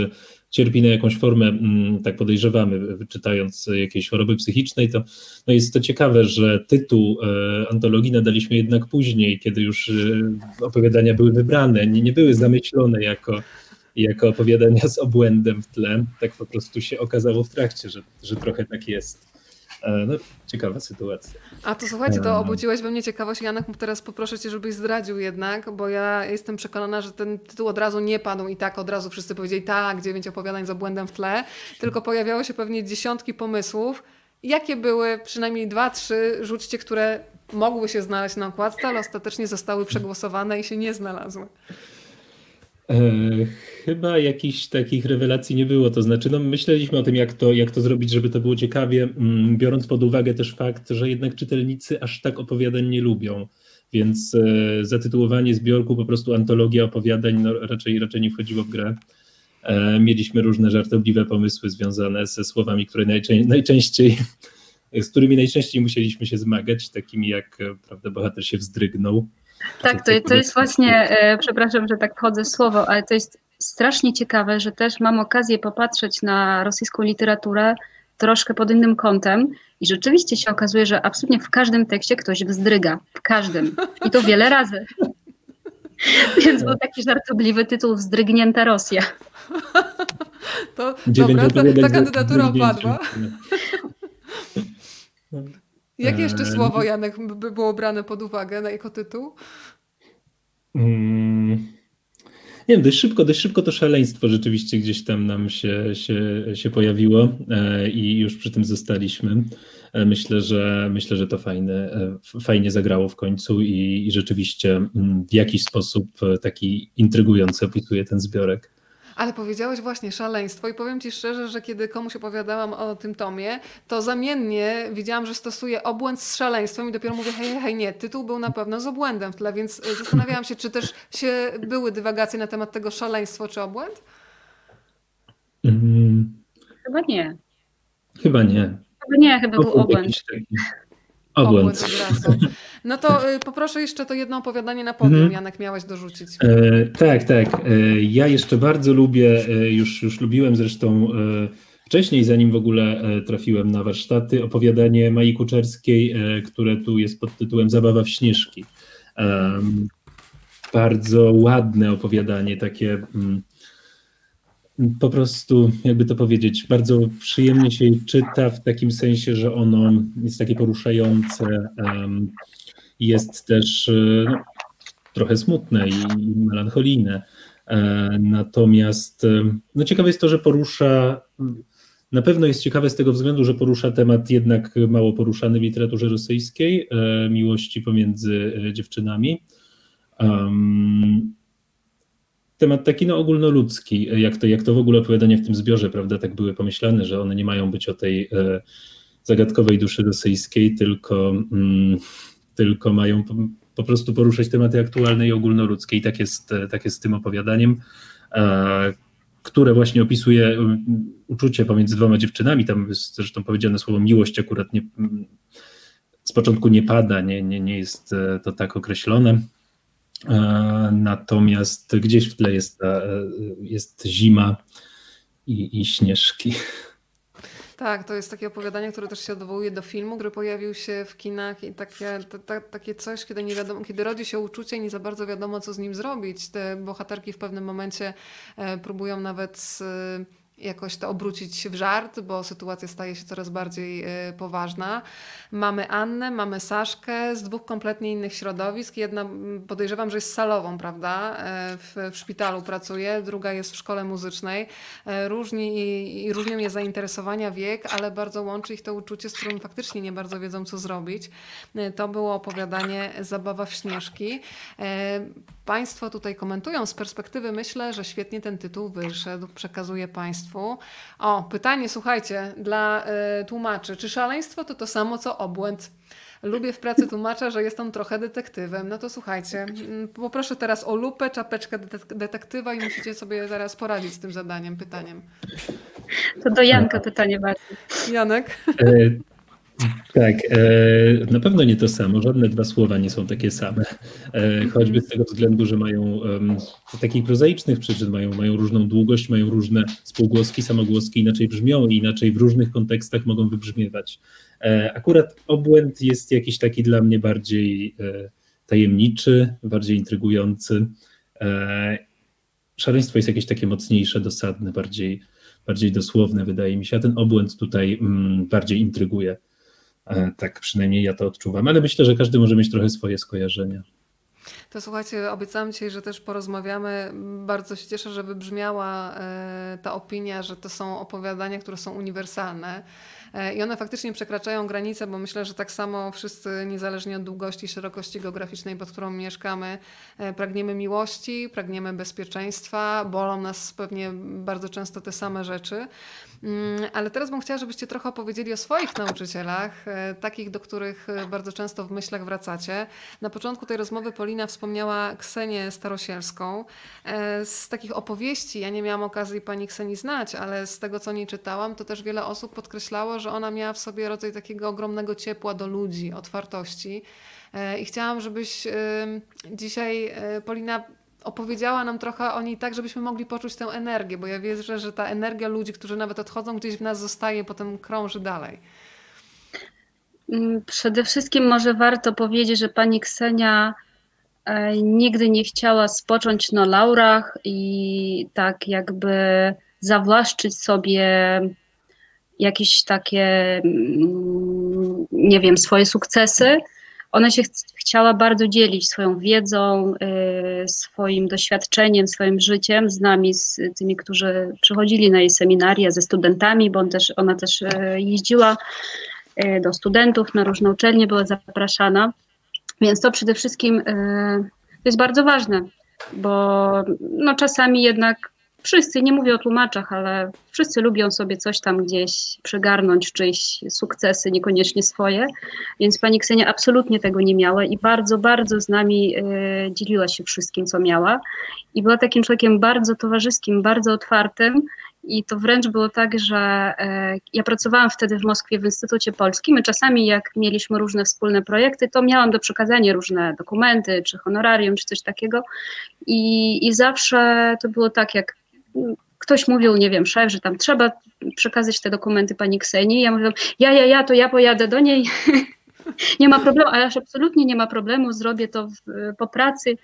[SPEAKER 3] cierpi na jakąś formę, mm, tak podejrzewamy, czytając jakiejś choroby psychicznej, to no jest to ciekawe, że tytuł e, antologii nadaliśmy jednak później, kiedy już opowiadania były wybrane, nie, nie były zamyślone jako, jako opowiadania z obłędem w tle. Tak po prostu się okazało w trakcie, że, że trochę tak jest. E, no, ciekawa sytuacja.
[SPEAKER 1] A to słuchajcie, to e, obudziłeś we mnie ciekawość. Janek, teraz poproszę cię, żebyś zdradził jednak, bo ja jestem przekonana, że ten tytuł od razu nie padł i tak od razu wszyscy powiedzieli tak, dziewięć opowiadań z obłędem w tle, tylko pojawiały się pewnie dziesiątki pomysłów. Jakie były przynajmniej dwa, trzy, rzućcie, które mogły się znaleźć na okładce, ale ostatecznie zostały przegłosowane i się nie znalazły.
[SPEAKER 3] E, chyba jakichś takich rewelacji nie było. To znaczy, no, myśleliśmy o tym, jak to, jak to zrobić, żeby to było ciekawie, mm, biorąc pod uwagę też fakt, że jednak czytelnicy aż tak opowiadań nie lubią. Więc e, zatytułowanie zbiorku po prostu antologia opowiadań no, raczej, raczej nie wchodziło w grę. E, mieliśmy różne żartobliwe pomysły związane ze słowami, które najczę najczęściej, z którymi najczęściej musieliśmy się zmagać, takimi jak prawda, bohater się wzdrygnął.
[SPEAKER 2] Tak, to, to jest właśnie, e, przepraszam, że tak wchodzę w słowo, ale to jest strasznie ciekawe, że też mam okazję popatrzeć na rosyjską literaturę troszkę pod innym kątem i rzeczywiście się okazuje, że absolutnie w każdym tekście ktoś wzdryga. W każdym. I to wiele razy. Więc był taki żartobliwy tytuł Wzdrygnięta Rosja.
[SPEAKER 1] To dobra, ta, ta kandydatura opadła. Jakie jeszcze słowo, Janek, by było brane pod uwagę na jako tytuł?
[SPEAKER 3] Mm, nie wiem, dość szybko, dość szybko to szaleństwo rzeczywiście gdzieś tam nam się, się, się pojawiło e, i już przy tym zostaliśmy. E, myślę, że myślę, że to fajne, e, fajnie zagrało w końcu i, i rzeczywiście mm, w jakiś sposób taki intrygujący opisuje ten zbiorek.
[SPEAKER 1] Ale powiedziałeś właśnie szaleństwo i powiem Ci szczerze, że kiedy komuś opowiadałam o tym tomie, to zamiennie widziałam, że stosuje obłęd z szaleństwem i dopiero mówię, hej, hej, nie, tytuł był na pewno z obłędem w tle, więc y, zastanawiałam się, czy też się były dywagacje na temat tego szaleństwo czy obłęd?
[SPEAKER 2] Chyba nie.
[SPEAKER 3] Chyba nie.
[SPEAKER 2] Chyba nie, chyba był obłęd.
[SPEAKER 3] Obłęd.
[SPEAKER 1] No to y, poproszę jeszcze to jedno opowiadanie na podium, mhm. Janek, miałeś dorzucić.
[SPEAKER 3] E, tak, tak. E, ja jeszcze bardzo lubię, e, już, już lubiłem zresztą e, wcześniej, zanim w ogóle e, trafiłem na warsztaty, opowiadanie Mai Kuczerskiej, które tu jest pod tytułem Zabawa w Śnieżki. bardzo ładne opowiadanie, takie... Mm, po prostu, jakby to powiedzieć, bardzo przyjemnie się czyta w takim sensie, że ono jest takie poruszające, jest też e, no, trochę smutne i melancholijne. E, natomiast no ciekawe jest to, że porusza Na pewno jest ciekawe z tego względu, że porusza temat jednak mało poruszany w literaturze rosyjskiej, e, miłości pomiędzy dziewczynami. Temat taki no, ogólnoludzki, jak to, jak to w ogóle opowiadania w tym zbiorze, prawda, tak były pomyślane, że one nie mają być o tej e, zagadkowej duszy rosyjskiej, tylko, mm, tylko mają po, po, prostu poruszać tematy aktualne i ogólnoludzkie i tak jest, tak jest z tym opowiadaniem. E, które właśnie opisuje mm, uczucie pomiędzy dwoma dziewczynami. Tam jest zresztą powiedziane słowo miłość akurat nie, z początku nie pada, nie, nie, nie jest e, to tak określone. E, natomiast gdzieś w tle jest, ta, jest zima i, i śnieżki.
[SPEAKER 1] Tak, to jest takie opowiadanie, które też się odwołuje do filmu, który pojawił się w kinach i takie, takie coś, kiedy nie wiadomo, kiedy rodzi się uczucie i nie za bardzo wiadomo, co z nim zrobić. Te bohaterki w pewnym momencie e, próbują nawet jakoś to obrócić w żart, bo sytuacja staje się coraz bardziej e, poważna. Mamy Annę, mamy Saszkę z dwóch kompletnie innych środowisk. Jedna podejrzewam, że jest salową, prawda? E, w, w szpitalu pracuje, druga jest w szkole muzycznej. E, różni i różnią je zainteresowania, wiek, ale bardzo łączy ich to uczucie, z którym faktycznie nie bardzo wiedzą, co zrobić. To było opowiadanie Zabawa w Śnieżki. Państwo tutaj komentują z perspektywy, myślę, że świetnie ten tytuł wyszedł. Przekazuję Państwu. O, pytanie, słuchajcie, dla y, tłumaczy. Czy szaleństwo to to samo co obłęd? Lubię w pracy tłumacza, że jest on trochę detektywem. No to słuchajcie, mm, poproszę teraz o lupę, czapeczkę detektywa i musicie sobie zaraz poradzić z tym zadaniem, pytaniem.
[SPEAKER 2] To do Janka pytanie bardziej.
[SPEAKER 1] Janek?
[SPEAKER 3] Tak, e, na pewno nie to samo. Żadne dwa słowa nie są takie same. E, choćby z tego względu, że mają z takich prozaicznych przyczyn mają, mają różną długość, mają różne spółgłoski, samogłoski inaczej brzmią i inaczej w różnych kontekstach mogą wybrzmiewać. E, akurat obłęd jest jakiś taki dla mnie bardziej tajemniczy, bardziej intrygujący. Szaleństwo jest jakieś takie mocniejsze, dosadne, bardziej, bardziej dosłowne, wydaje mi się, a ten obłęd tutaj mm, bardziej intryguje. E, tak przynajmniej ja to odczuwam, ale myślę, że każdy może mieć trochę swoje skojarzenia.
[SPEAKER 1] To słuchajcie, obiecałam dzisiaj, że też porozmawiamy. Bardzo się cieszę, że wybrzmiała e, ta opinia, że to są opowiadania, które są uniwersalne. E, I one faktycznie przekraczają granice, bo myślę, że tak samo wszyscy, niezależnie od długości i szerokości geograficznej, pod którą mieszkamy, pragniemy miłości, pragniemy bezpieczeństwa, bolą nas pewnie bardzo często te same rzeczy. Mm, ale teraz bym chciała, żebyście trochę opowiedzieli o swoich nauczycielach, e, takich, do których e, bardzo często w myślach wracacie. Na początku tej rozmowy Polina wspomniała Ksenię Starosielską. E, z takich opowieści, ja nie miałam okazji pani Ksenii znać, ale z tego, co nie czytałam, to też wiele osób podkreślało, że ona miała w sobie rodzaj takiego ogromnego ciepła do ludzi, otwartości. I chciałam, żebyś dzisiaj, Polina, opowiedziała nam trochę o niej tak, żebyśmy mogli poczuć tę energię, bo ja wierzę, że ta energia ludzi, którzy nawet odchodzą, gdzieś w nas zostaje, potem krąży dalej.
[SPEAKER 2] Mm, przede wszystkim może warto powiedzieć, że pani Ksenia e, nigdy nie chciała spocząć na laurach i tak jakby zawłaszczyć sobie jakieś takie, mm, nie wiem, swoje sukcesy ona się ch chciała bardzo dzielić swoją wiedzą, y, swoim doświadczeniem, swoim życiem z nami, z tymi, którzy przychodzili na jej seminaria, ze studentami, bo on też, ona też y, jeździła y, do studentów na różne uczelnie, była zapraszana. Więc to przede wszystkim jest bardzo ważne, bo no, czasami jednak wszyscy, nie mówię o tłumaczach, ale wszyscy lubią sobie coś tam gdzieś przygarnąć, czyjeś sukcesy, niekoniecznie swoje, więc pani Ksenia absolutnie tego nie miała i bardzo, bardzo z nami y, dzieliła się wszystkim, co miała. I była takim człowiekiem bardzo towarzyskim, bardzo otwartym. I to wręcz było tak, że y, ja pracowałam wtedy w Moskwie w Instytucie Polskim. I czasami jak mieliśmy różne wspólne projekty, to miałam do przekazania różne dokumenty, czy honorarium, czy coś takiego. I, i zawsze to było tak, jak ktoś mówił, nie wiem, szef, że tam trzeba przekazać te dokumenty pani Ksenii. Ja mówię, ja, ja, ja, to ja pojadę do niej. nie ma problemu, ale absolutnie nie ma problemu, zrobię to w, po pracy.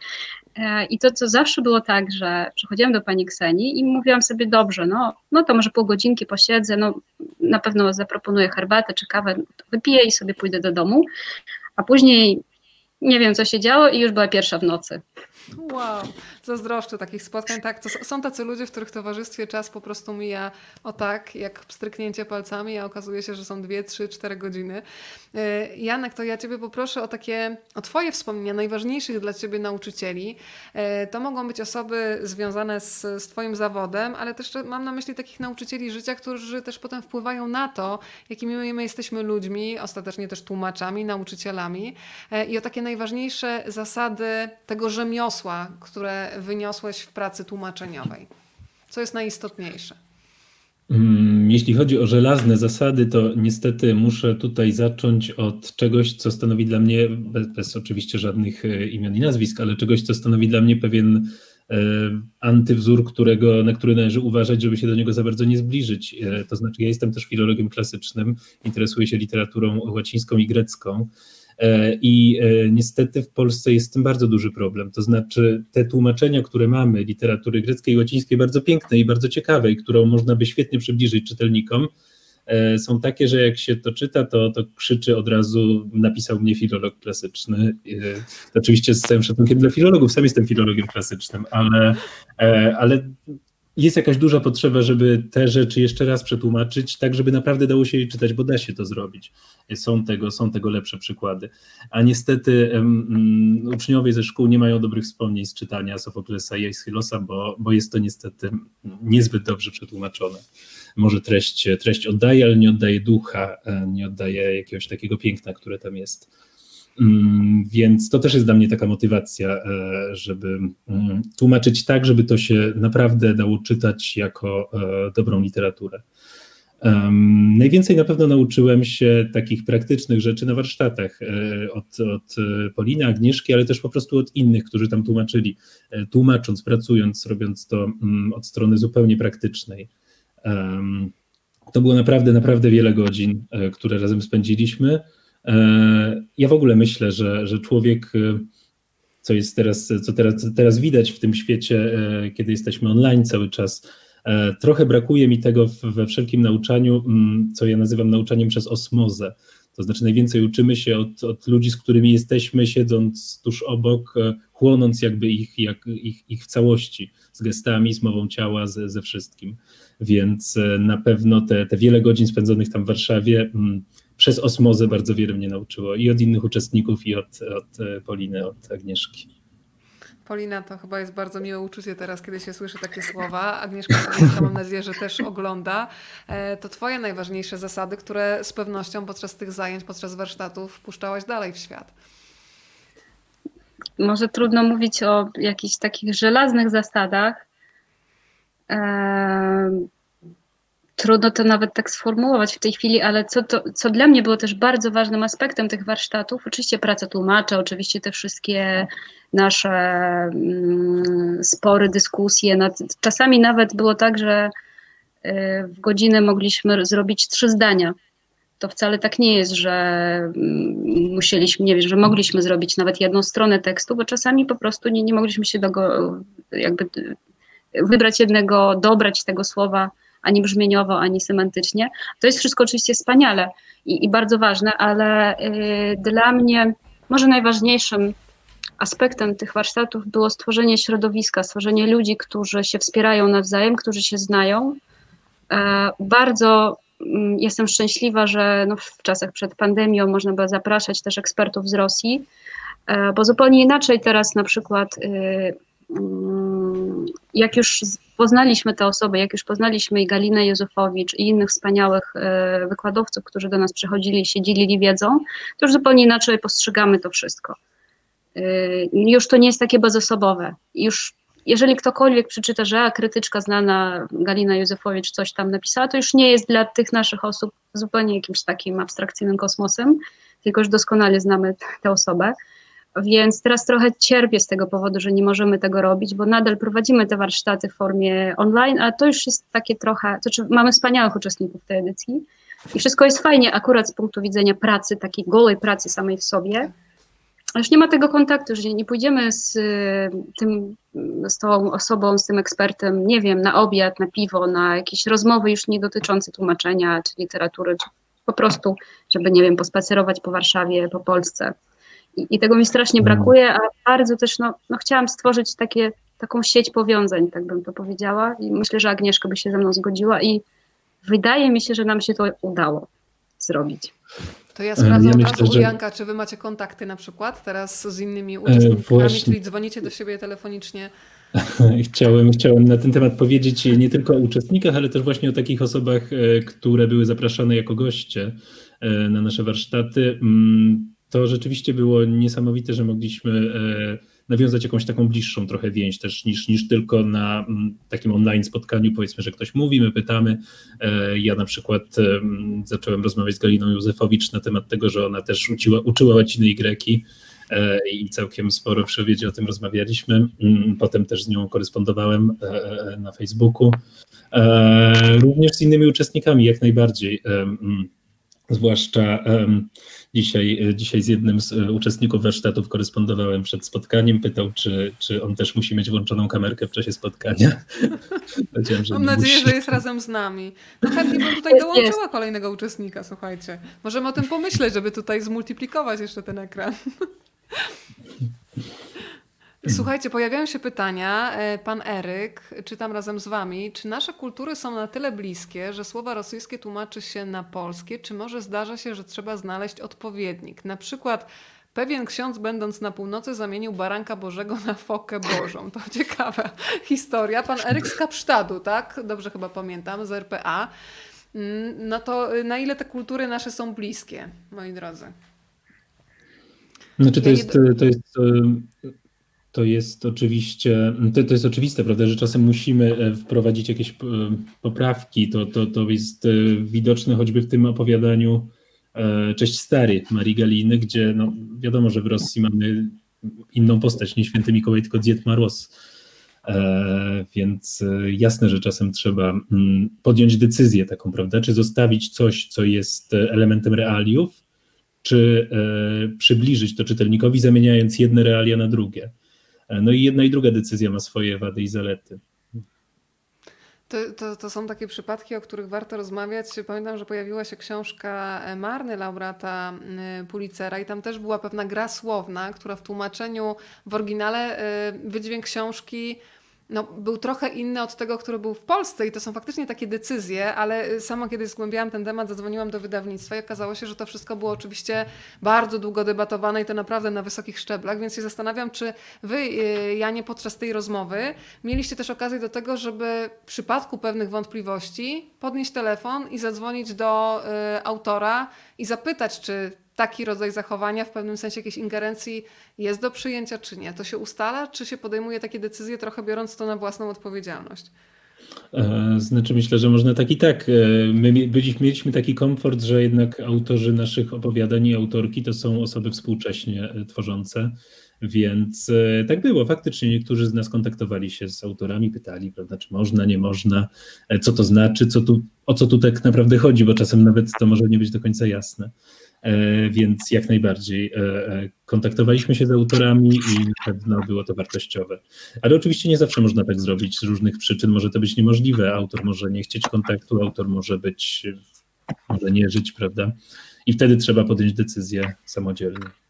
[SPEAKER 2] E, I to, co zawsze było tak, że przychodziłam do pani Ksenii i mówiłam sobie, dobrze, no, no to może pół godzinki posiedzę, no na pewno zaproponuję herbatę czy kawę, wypiję i sobie pójdę do domu. A później nie wiem, co się działo i już była pierwsza w nocy.
[SPEAKER 1] Wow, zazdroszczę takich spotkań. Tak, to są tacy ludzie, w których towarzystwie czas po prostu mija o tak, jak stryknięcie palcami, a okazuje się, że są dwie, trzy, cztery godziny. E, Janek, to ja Ciebie poproszę o takie, o Twoje wspomnienia najważniejszych dla Ciebie nauczycieli. E, to mogą być osoby związane z, z Twoim zawodem, ale też mam na myśli takich nauczycieli życia, którzy też potem wpływają na to, jakimi my jesteśmy ludźmi, ostatecznie też tłumaczami, nauczycielami e, i o takie najważniejsze zasady tego rzemiosła, które wyniosłeś w pracy tłumaczeniowej. Co jest najistotniejsze?
[SPEAKER 3] Mm, jeśli chodzi o żelazne zasady, to niestety muszę tutaj zacząć od czegoś, co stanowi dla mnie, bez, bez oczywiście żadnych e, imion i nazwisk, ale czegoś, co stanowi dla mnie pewien e, antywzór, którego, na który należy uważać, żeby się do niego za bardzo nie zbliżyć. E, to znaczy, ja jestem też filologiem klasycznym, interesuję się literaturą łacińską i grecką. E, I e, niestety w Polsce jest z tym bardzo duży problem. To znaczy, te tłumaczenia, które mamy literatury greckiej i łacińskiej, bardzo piękne i bardzo ciekawe, i którą można by świetnie przybliżyć czytelnikom, e, są takie, że jak się to czyta, to, to krzyczy od razu, napisał mnie filolog klasyczny. Oczywiście z całym szacunkiem dla filologów, sam jestem filologiem klasycznym, ale, ale jest jakaś duża potrzeba, żeby te rzeczy jeszcze raz przetłumaczyć, tak żeby naprawdę dało się je czytać, bo da się to zrobić. Są tego, są tego lepsze przykłady. A niestety um, uczniowie ze szkół nie mają dobrych wspomnień z czytania Sofoklesa i Aeschylosa, bo, bo jest to niestety niezbyt dobrze przetłumaczone. Może treść, treść oddaje, ale nie oddaje ducha, e, nie oddaje jakiegoś takiego piękna, które tam jest. Mm, więc to też jest dla mnie taka motywacja, e, żeby mm, tłumaczyć tak, żeby to się naprawdę dało czytać jako e, dobrą literaturę. najwięcej na pewno nauczyłem się takich praktycznych rzeczy na warsztatach e, od, od Poliny, Agnieszki, ale też po prostu od innych, którzy tam tłumaczyli, tłumacząc, pracując, robiąc to mm, od strony zupełnie praktycznej. to było naprawdę, naprawdę wiele godzin, które razem spędziliśmy. E, ja w ogóle myślę, że, że człowiek, e, co jest teraz, co teraz, teraz widać w tym świecie, e, kiedy jesteśmy online cały czas, trochę brakuje mi tego we wszelkim nauczaniu, co ja nazywam nauczaniem przez osmozę. To znaczy najwięcej uczymy się od, od ludzi, z którymi jesteśmy, siedząc tuż obok, chłonąc jakby ich, jak, ich, ich w całości, z gestami, z mową ciała, ze, ze wszystkim. Więc na pewno te, te wiele godzin spędzonych tam w Warszawie przez osmozę bardzo wiele mnie nauczyło i od innych uczestników, i od, od e, Poliny, od Agnieszki.
[SPEAKER 1] Polina, to chyba jest bardzo miłe uczucie teraz, kiedy się słyszy takie słowa. Agnieszka Sowiecka, mam nadzieję, że też ogląda. E, to twoje najważniejsze zasady, które z pewnością podczas tych zajęć, podczas warsztatów wpuszczałaś dalej w świat.
[SPEAKER 2] Może trudno mówić o jakichś takich żelaznych zasadach. Trudno to nawet tak sformułować w tej chwili, ale co, to, co dla mnie było też bardzo ważnym aspektem tych warsztatów, oczywiście praca tłumacza, oczywiście te wszystkie nasze mm, spory, dyskusje. Nad, czasami nawet było tak, że y, w godzinę mogliśmy zrobić trzy zdania. To wcale tak nie jest, że mm, musieliśmy, nie wiem, że mogliśmy zrobić nawet jedną stronę tekstu, bo czasami po prostu nie, nie mogliśmy się do go, jakby wybrać jednego, dobrać tego słowa ani brzmieniowo, ani semantycznie. To jest wszystko oczywiście wspaniale i, i bardzo ważne, ale y, dla mnie może najważniejszym aspektem tych warsztatów było stworzenie środowiska, stworzenie ludzi, którzy się wspierają nawzajem, którzy się znają. E, bardzo mm, jestem szczęśliwa, że no w czasach przed pandemią można było zapraszać też ekspertów z Rosji, e, bo zupełnie inaczej teraz na przykład y, jak już poznaliśmy te osoby, jak już poznaliśmy i Galinę Józefowicz i innych wspaniałych e, wykładowców, którzy do nas przychodzili i się dzielili wiedzą, to już zupełnie inaczej postrzegamy to wszystko. E, już to nie jest takie bezosobowe. Już jeżeli ktokolwiek przeczyta, że a, krytyczka znana Galina Józefowicz coś tam napisała, to już nie jest dla tych naszych osób zupełnie jakimś takim abstrakcyjnym kosmosem, tylko już doskonale znamy tę osobę. Więc teraz trochę cierpię z tego powodu, że nie możemy tego robić, bo nadal prowadzimy te warsztaty w formie online, a to już jest takie trochę, to znaczy mamy wspaniałych uczestników tej edycji i wszystko jest fajnie akurat z punktu widzenia pracy, takiej golej pracy samej w sobie, już nie ma tego kontaktu, że nie pójdziemy z tym, z tą osobą, z tym ekspertem, nie wiem, na obiad, na piwo, na jakieś rozmowy już nie dotyczące tłumaczenia czy literatury, czy po prostu, żeby, nie wiem, pospacerować po Warszawie, po Polsce I, i tego mi strasznie
[SPEAKER 3] Mhm.
[SPEAKER 2] brakuje, a bardzo też no, no chciałam stworzyć takie, taką sieć powiązań, tak bym to powiedziała. I myślę, że Agnieszka by się ze mną zgodziła i wydaje mi się, że nam się to udało zrobić.
[SPEAKER 1] To ja
[SPEAKER 3] Ja
[SPEAKER 1] sprawdzam od
[SPEAKER 3] myślę,
[SPEAKER 1] razu u
[SPEAKER 3] że-
[SPEAKER 1] Janka, czy wy macie kontakty na przykład teraz z innymi uczestnikami,
[SPEAKER 3] właśnie.
[SPEAKER 1] czyli dzwonicie do siebie telefonicznie.
[SPEAKER 3] Chciałem, chciałem na ten temat powiedzieć nie tylko o uczestnikach, ale też właśnie o takich osobach, e, które były zapraszane jako goście e, na nasze warsztaty. To rzeczywiście było niesamowite, że mogliśmy e, nawiązać jakąś taką bliższą trochę więź też niż, niż tylko na mm, takim online spotkaniu, powiedzmy, że ktoś mówi, my pytamy. E, Ja na przykład em, zacząłem rozmawiać z Galiną Józefowicz na temat tego, że ona też uczyła, uczyła łaciny i greki e, i całkiem sporo przy obiedzie o tym rozmawialiśmy. Mm, Potem też z nią korespondowałem e, e, na Facebooku. E, Również z innymi uczestnikami, jak najbardziej. E, mm, Zwłaszcza dzisiaj, e, dzisiaj z jednym z e, uczestników warsztatów korespondowałem przed spotkaniem. Pytał, czy, czy on też musi mieć włączoną kamerkę w czasie spotkania.
[SPEAKER 1] Mam nadzieję,
[SPEAKER 3] musi.
[SPEAKER 1] że jest razem z nami. No chętnie bym tutaj dołączyła kolejnego uczestnika, słuchajcie. Możemy o tym pomyśleć, żeby tutaj zmultiplikować jeszcze ten ekran. Słuchajcie, pojawiają się pytania. E, Pan Eryk, czytam razem z wami. Czy nasze kultury są na tyle bliskie, że słowa rosyjskie tłumaczy się na polskie? Czy może zdarza się, że trzeba znaleźć odpowiednik? Na przykład pewien ksiądz będąc na północy zamienił baranka Bożego na fokę Bożą. To ciekawa historia. Pan Eryk z Kapsztadu, tak? Dobrze chyba pamiętam, z RPA. Mm, No to y, na ile te kultury nasze są bliskie, moi drodzy?
[SPEAKER 3] Znaczy to jest, to jest, to jest oczywiście, to, to jest oczywiste, prawda, że czasem musimy e, wprowadzić jakieś e, poprawki. To, to, to jest e, widoczne choćby w tym opowiadaniu Cześć Stary Marii Galiny, gdzie no, wiadomo, że w Rosji mamy inną postać, nie święty Mikołaj, tylko Dzied Maros. Więc jasne, że czasem trzeba mm, podjąć decyzję taką, prawda? Czy zostawić coś, co jest elementem realiów, czy przybliżyć to czytelnikowi, zamieniając jedne realia na drugie. No i jedna i druga decyzja ma swoje wady i zalety.
[SPEAKER 1] To, to, to są takie przypadki, o których warto rozmawiać. Pamiętam, że pojawiła się książka Marny, laureata y, Pulitzera i tam też była pewna gra słowna, która w tłumaczeniu w oryginale y, wydźwięk książki no, był trochę inny od tego, który był w Polsce i to są faktycznie takie decyzje, ale y, sama kiedy zgłębiałam ten temat, zadzwoniłam do wydawnictwa i okazało się, że to wszystko było oczywiście bardzo długo debatowane i to naprawdę na wysokich szczeblach, więc się zastanawiam, czy wy, y, Janie, podczas tej rozmowy mieliście też okazję do tego, żeby w przypadku pewnych wątpliwości podnieść telefon i zadzwonić do y, autora i zapytać, czy taki rodzaj zachowania, w pewnym sensie jakiejś ingerencji jest do przyjęcia, czy nie. To się ustala, czy się podejmuje takie decyzje, trochę biorąc to na własną odpowiedzialność.
[SPEAKER 3] E, Znaczy myślę, że można tak i tak. E, My mieliśmy taki komfort, że jednak autorzy naszych opowiadań i autorki to są osoby współcześnie e, tworzące, więc tak było. Faktycznie niektórzy z nas kontaktowali się z autorami, pytali, prawda, czy można, nie można, co to znaczy, co tu, o co tu tak naprawdę chodzi, bo czasem nawet to może nie być do końca jasne. E, Więc jak najbardziej e, e, kontaktowaliśmy się z autorami i na pewno było to wartościowe. Ale oczywiście nie zawsze można tak zrobić z różnych przyczyn. Może to być niemożliwe. Autor może nie chcieć kontaktu, autor może być, może nie żyć, prawda? I wtedy trzeba podjąć decyzję samodzielnie.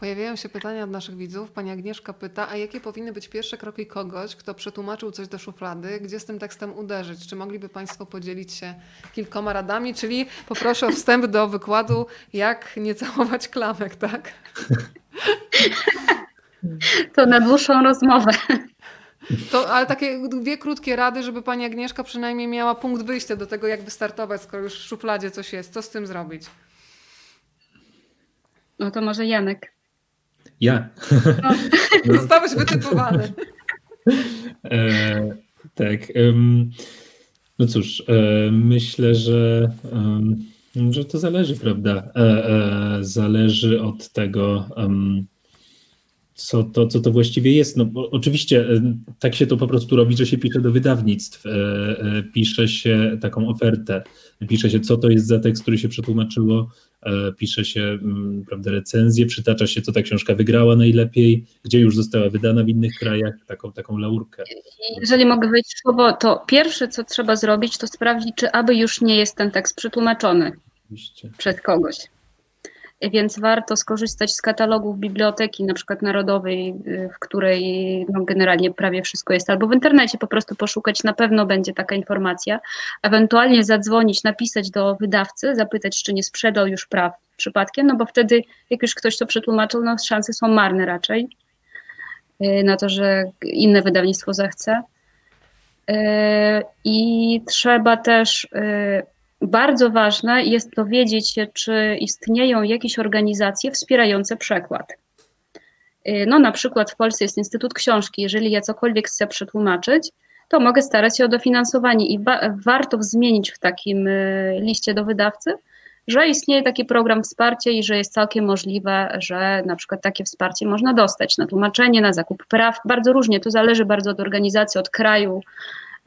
[SPEAKER 1] Pojawiają się pytania od naszych widzów. Pani Agnieszka pyta, a jakie powinny być pierwsze kroki kogoś, kto przetłumaczył coś do szuflady? Gdzie z tym tekstem uderzyć? Czy mogliby Państwo podzielić się kilkoma radami? Czyli poproszę o wstęp do wykładu, jak nie całować klamek, tak?
[SPEAKER 2] To na dłuższą rozmowę.
[SPEAKER 1] To, ale takie dwie krótkie rady, żeby Pani Agnieszka przynajmniej miała punkt wyjścia do tego, jak wystartować, skoro już w szufladzie coś jest. Co z tym zrobić?
[SPEAKER 2] No to może Janek.
[SPEAKER 3] Ja.
[SPEAKER 1] Zostałeś wytypowany.
[SPEAKER 3] E, tak. em, no cóż, e, myślę, że, em, że to zależy, prawda? E, e, zależy od tego, em, co to, co to właściwie jest. No, bo oczywiście e, tak się to po prostu robi, że się pisze do wydawnictw, e, e, pisze się taką ofertę, pisze się, co to jest za tekst, który się przetłumaczyło, e, pisze się mm, prawda, recenzję, przytacza się, co ta książka wygrała najlepiej, gdzie już została wydana w innych krajach, taką, taką laurkę.
[SPEAKER 2] Jeżeli mogę wejść w słowo, to pierwsze, co trzeba zrobić, to sprawdzić, czy aby już nie jest ten tekst przetłumaczony
[SPEAKER 3] Oczywiście.
[SPEAKER 2] przez kogoś. Więc warto skorzystać z katalogów biblioteki, na przykład narodowej, w której no, generalnie prawie wszystko jest, albo w internecie po prostu poszukać, na pewno będzie taka informacja, ewentualnie zadzwonić, napisać do wydawcy, zapytać, czy nie sprzedał już praw przypadkiem, no bo wtedy, jak już ktoś to przetłumaczył, no szanse są marne raczej na to, że inne wydawnictwo zechce. I trzeba też bardzo ważne jest dowiedzieć się, czy istnieją jakieś organizacje wspierające przekład. Y, no, na przykład w Polsce jest Instytut Książki. Jeżeli ja cokolwiek chcę przetłumaczyć, to mogę starać się o dofinansowanie i warto zmienić w takim y, liście do wydawcy, że istnieje taki program wsparcia i że jest całkiem możliwe, że na przykład takie wsparcie można dostać na tłumaczenie, na zakup praw. Bardzo różnie, to zależy bardzo od organizacji, od kraju,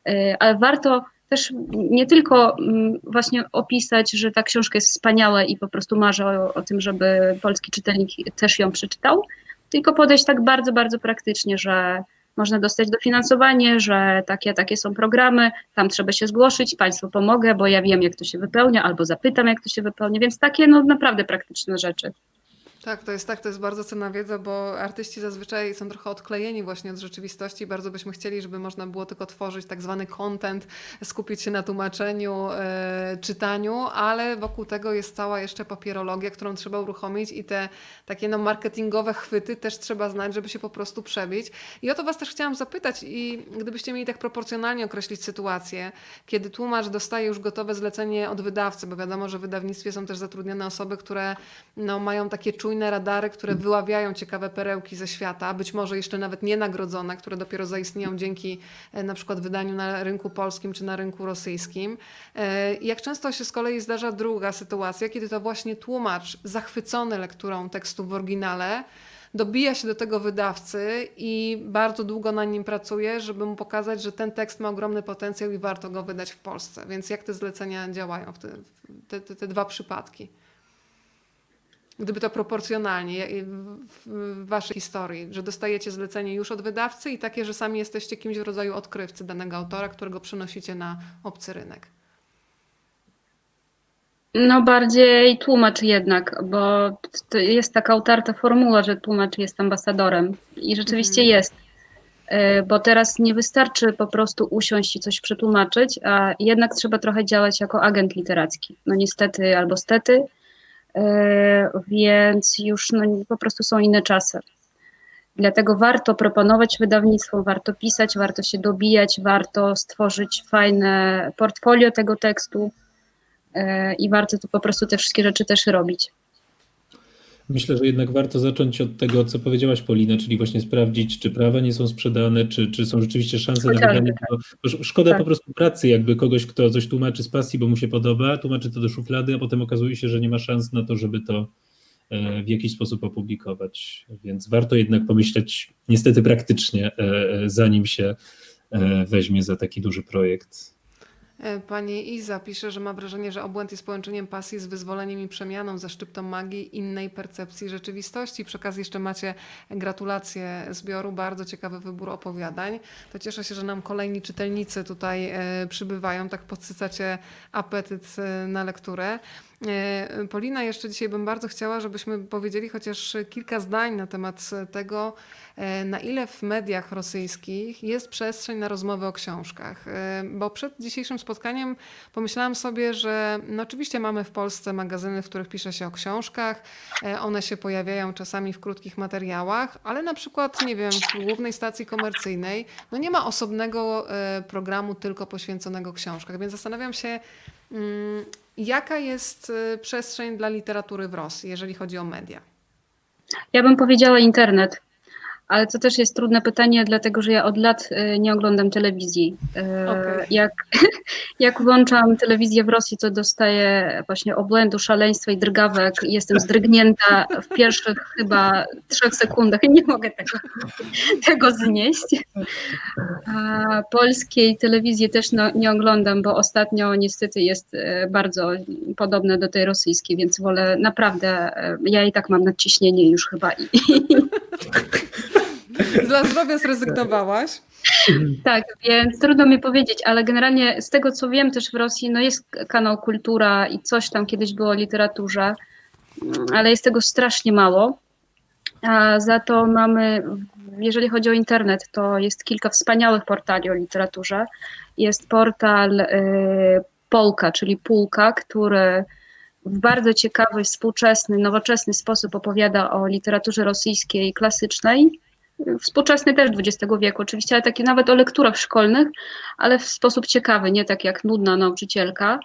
[SPEAKER 2] y, ale warto też nie tylko mm, właśnie opisać, że ta książka jest wspaniała i po prostu marzę o, o tym, żeby polski czytelnik też ją przeczytał, tylko podejść tak bardzo, bardzo praktycznie, że można dostać dofinansowanie, że takie, takie są programy, tam trzeba się zgłosić, Państwu pomogę, bo ja wiem, jak to się wypełnia, albo zapytam, jak to się wypełnia, więc takie no naprawdę praktyczne rzeczy.
[SPEAKER 1] Tak, to jest tak, to jest bardzo cenna wiedza, bo artyści zazwyczaj są trochę odklejeni właśnie od rzeczywistości. Bardzo byśmy chcieli, żeby można było tylko tworzyć tak zwany content, skupić się na tłumaczeniu, e, czytaniu, ale wokół tego jest cała jeszcze papierologia, którą trzeba uruchomić i te takie no, marketingowe chwyty też trzeba znać, żeby się po prostu przebić. I o to Was też chciałam zapytać i gdybyście mieli tak proporcjonalnie określić sytuację, kiedy tłumacz dostaje już gotowe zlecenie od wydawcy, bo wiadomo, że w wydawnictwie są też zatrudnione osoby, które no, mają takie czujne czujne radary, które wyławiają ciekawe perełki ze świata, być może jeszcze nawet nienagrodzone, które dopiero zaistnieją dzięki e, na przykład wydaniu na rynku polskim czy na rynku rosyjskim. E, jak często się z kolei zdarza druga sytuacja, kiedy to właśnie tłumacz zachwycony lekturą tekstu w oryginale dobija się do tego wydawcy i bardzo długo na nim pracuje, żeby mu pokazać, że ten tekst ma ogromny potencjał i warto go wydać w Polsce. Więc jak te zlecenia działają w te, te, te dwa przypadki? Gdyby to proporcjonalnie w waszej historii, że dostajecie zlecenie już od wydawcy i takie, że sami jesteście kimś w rodzaju odkrywcy danego autora, którego przenosicie na obcy rynek.
[SPEAKER 2] No bardziej tłumacz jednak, bo jest taka utarta formuła, że tłumacz jest ambasadorem i rzeczywiście mhm. jest. E, bo teraz nie wystarczy po prostu usiąść i coś przetłumaczyć, a jednak trzeba trochę działać jako agent literacki. No niestety albo stety, więc już no, po prostu są inne czasy. Dlatego warto proponować wydawnictwo, warto pisać, warto się dobijać, warto stworzyć fajne portfolio tego tekstu e, i warto to po prostu te wszystkie rzeczy też robić.
[SPEAKER 3] Myślę, że jednak warto zacząć od tego, co powiedziałaś Polina, czyli właśnie sprawdzić, czy prawa nie są sprzedane, czy, czy są rzeczywiście szanse na wydanie. szkoda tak. po prostu pracy, jakby kogoś, kto coś tłumaczy z pasji, bo mu się podoba, tłumaczy to do szuflady, a potem okazuje się, że nie ma szans na to, żeby to e, w jakiś sposób opublikować. Więc warto jednak pomyśleć niestety praktycznie, e, e, zanim się weźmie za taki duży projekt.
[SPEAKER 1] E, pani Iza pisze, że ma wrażenie, że obłęd jest połączeniem pasji z wyzwoleniem i przemianą, za szczyptą magii innej percepcji rzeczywistości. Przy okazji jeszcze macie gratulacje zbioru, bardzo ciekawy wybór opowiadań. To cieszę się, że nam kolejni czytelnicy tutaj e, przybywają, tak podsycacie apetyt e, na lekturę. Polina, jeszcze dzisiaj bym bardzo chciała, żebyśmy powiedzieli chociaż kilka zdań na temat tego, E, na ile w mediach rosyjskich jest przestrzeń na rozmowy o książkach. E, bo przed dzisiejszym spotkaniem pomyślałam sobie, że no oczywiście mamy w Polsce magazyny, w których pisze się o książkach, e, one się pojawiają czasami w krótkich materiałach, ale na przykład, nie wiem, w głównej stacji komercyjnej no nie ma osobnego programu tylko poświęconego książkach, więc zastanawiam się, mm, jaka jest przestrzeń dla literatury w Rosji, jeżeli chodzi o media.
[SPEAKER 2] Ja bym powiedziała internet ale to też jest trudne pytanie, dlatego że ja od lat y, nie oglądam telewizji. Y, okay. Jak, jak włączam telewizję w Rosji, to dostaję właśnie obłędu, szaleństwa i drgawek. Jestem zdrygnięta w pierwszych chyba trzech sekundach i nie mogę tego, tego znieść. A polskiej telewizji też no, nie oglądam, bo ostatnio niestety jest y, bardzo podobne do tej rosyjskiej, więc wolę naprawdę, ja i tak mam nadciśnienie już chyba i,
[SPEAKER 1] Dla zdrowia zrezygnowałaś.
[SPEAKER 2] Tak, więc trudno mi powiedzieć, ale generalnie z tego co wiem też w Rosji no jest kanał Kultura i coś tam kiedyś było o literaturze. ale jest tego strasznie mało. A za to mamy, jeżeli chodzi o internet, to jest kilka wspaniałych portali o literaturze. Jest portal y, Polka, czyli Pulka, który w bardzo ciekawy, współczesny, nowoczesny sposób opowiada o literaturze rosyjskiej klasycznej, współczesnej też XX wieku oczywiście, ale takie nawet o lekturach szkolnych, ale w sposób ciekawy, nie tak jak nudna nauczycielka.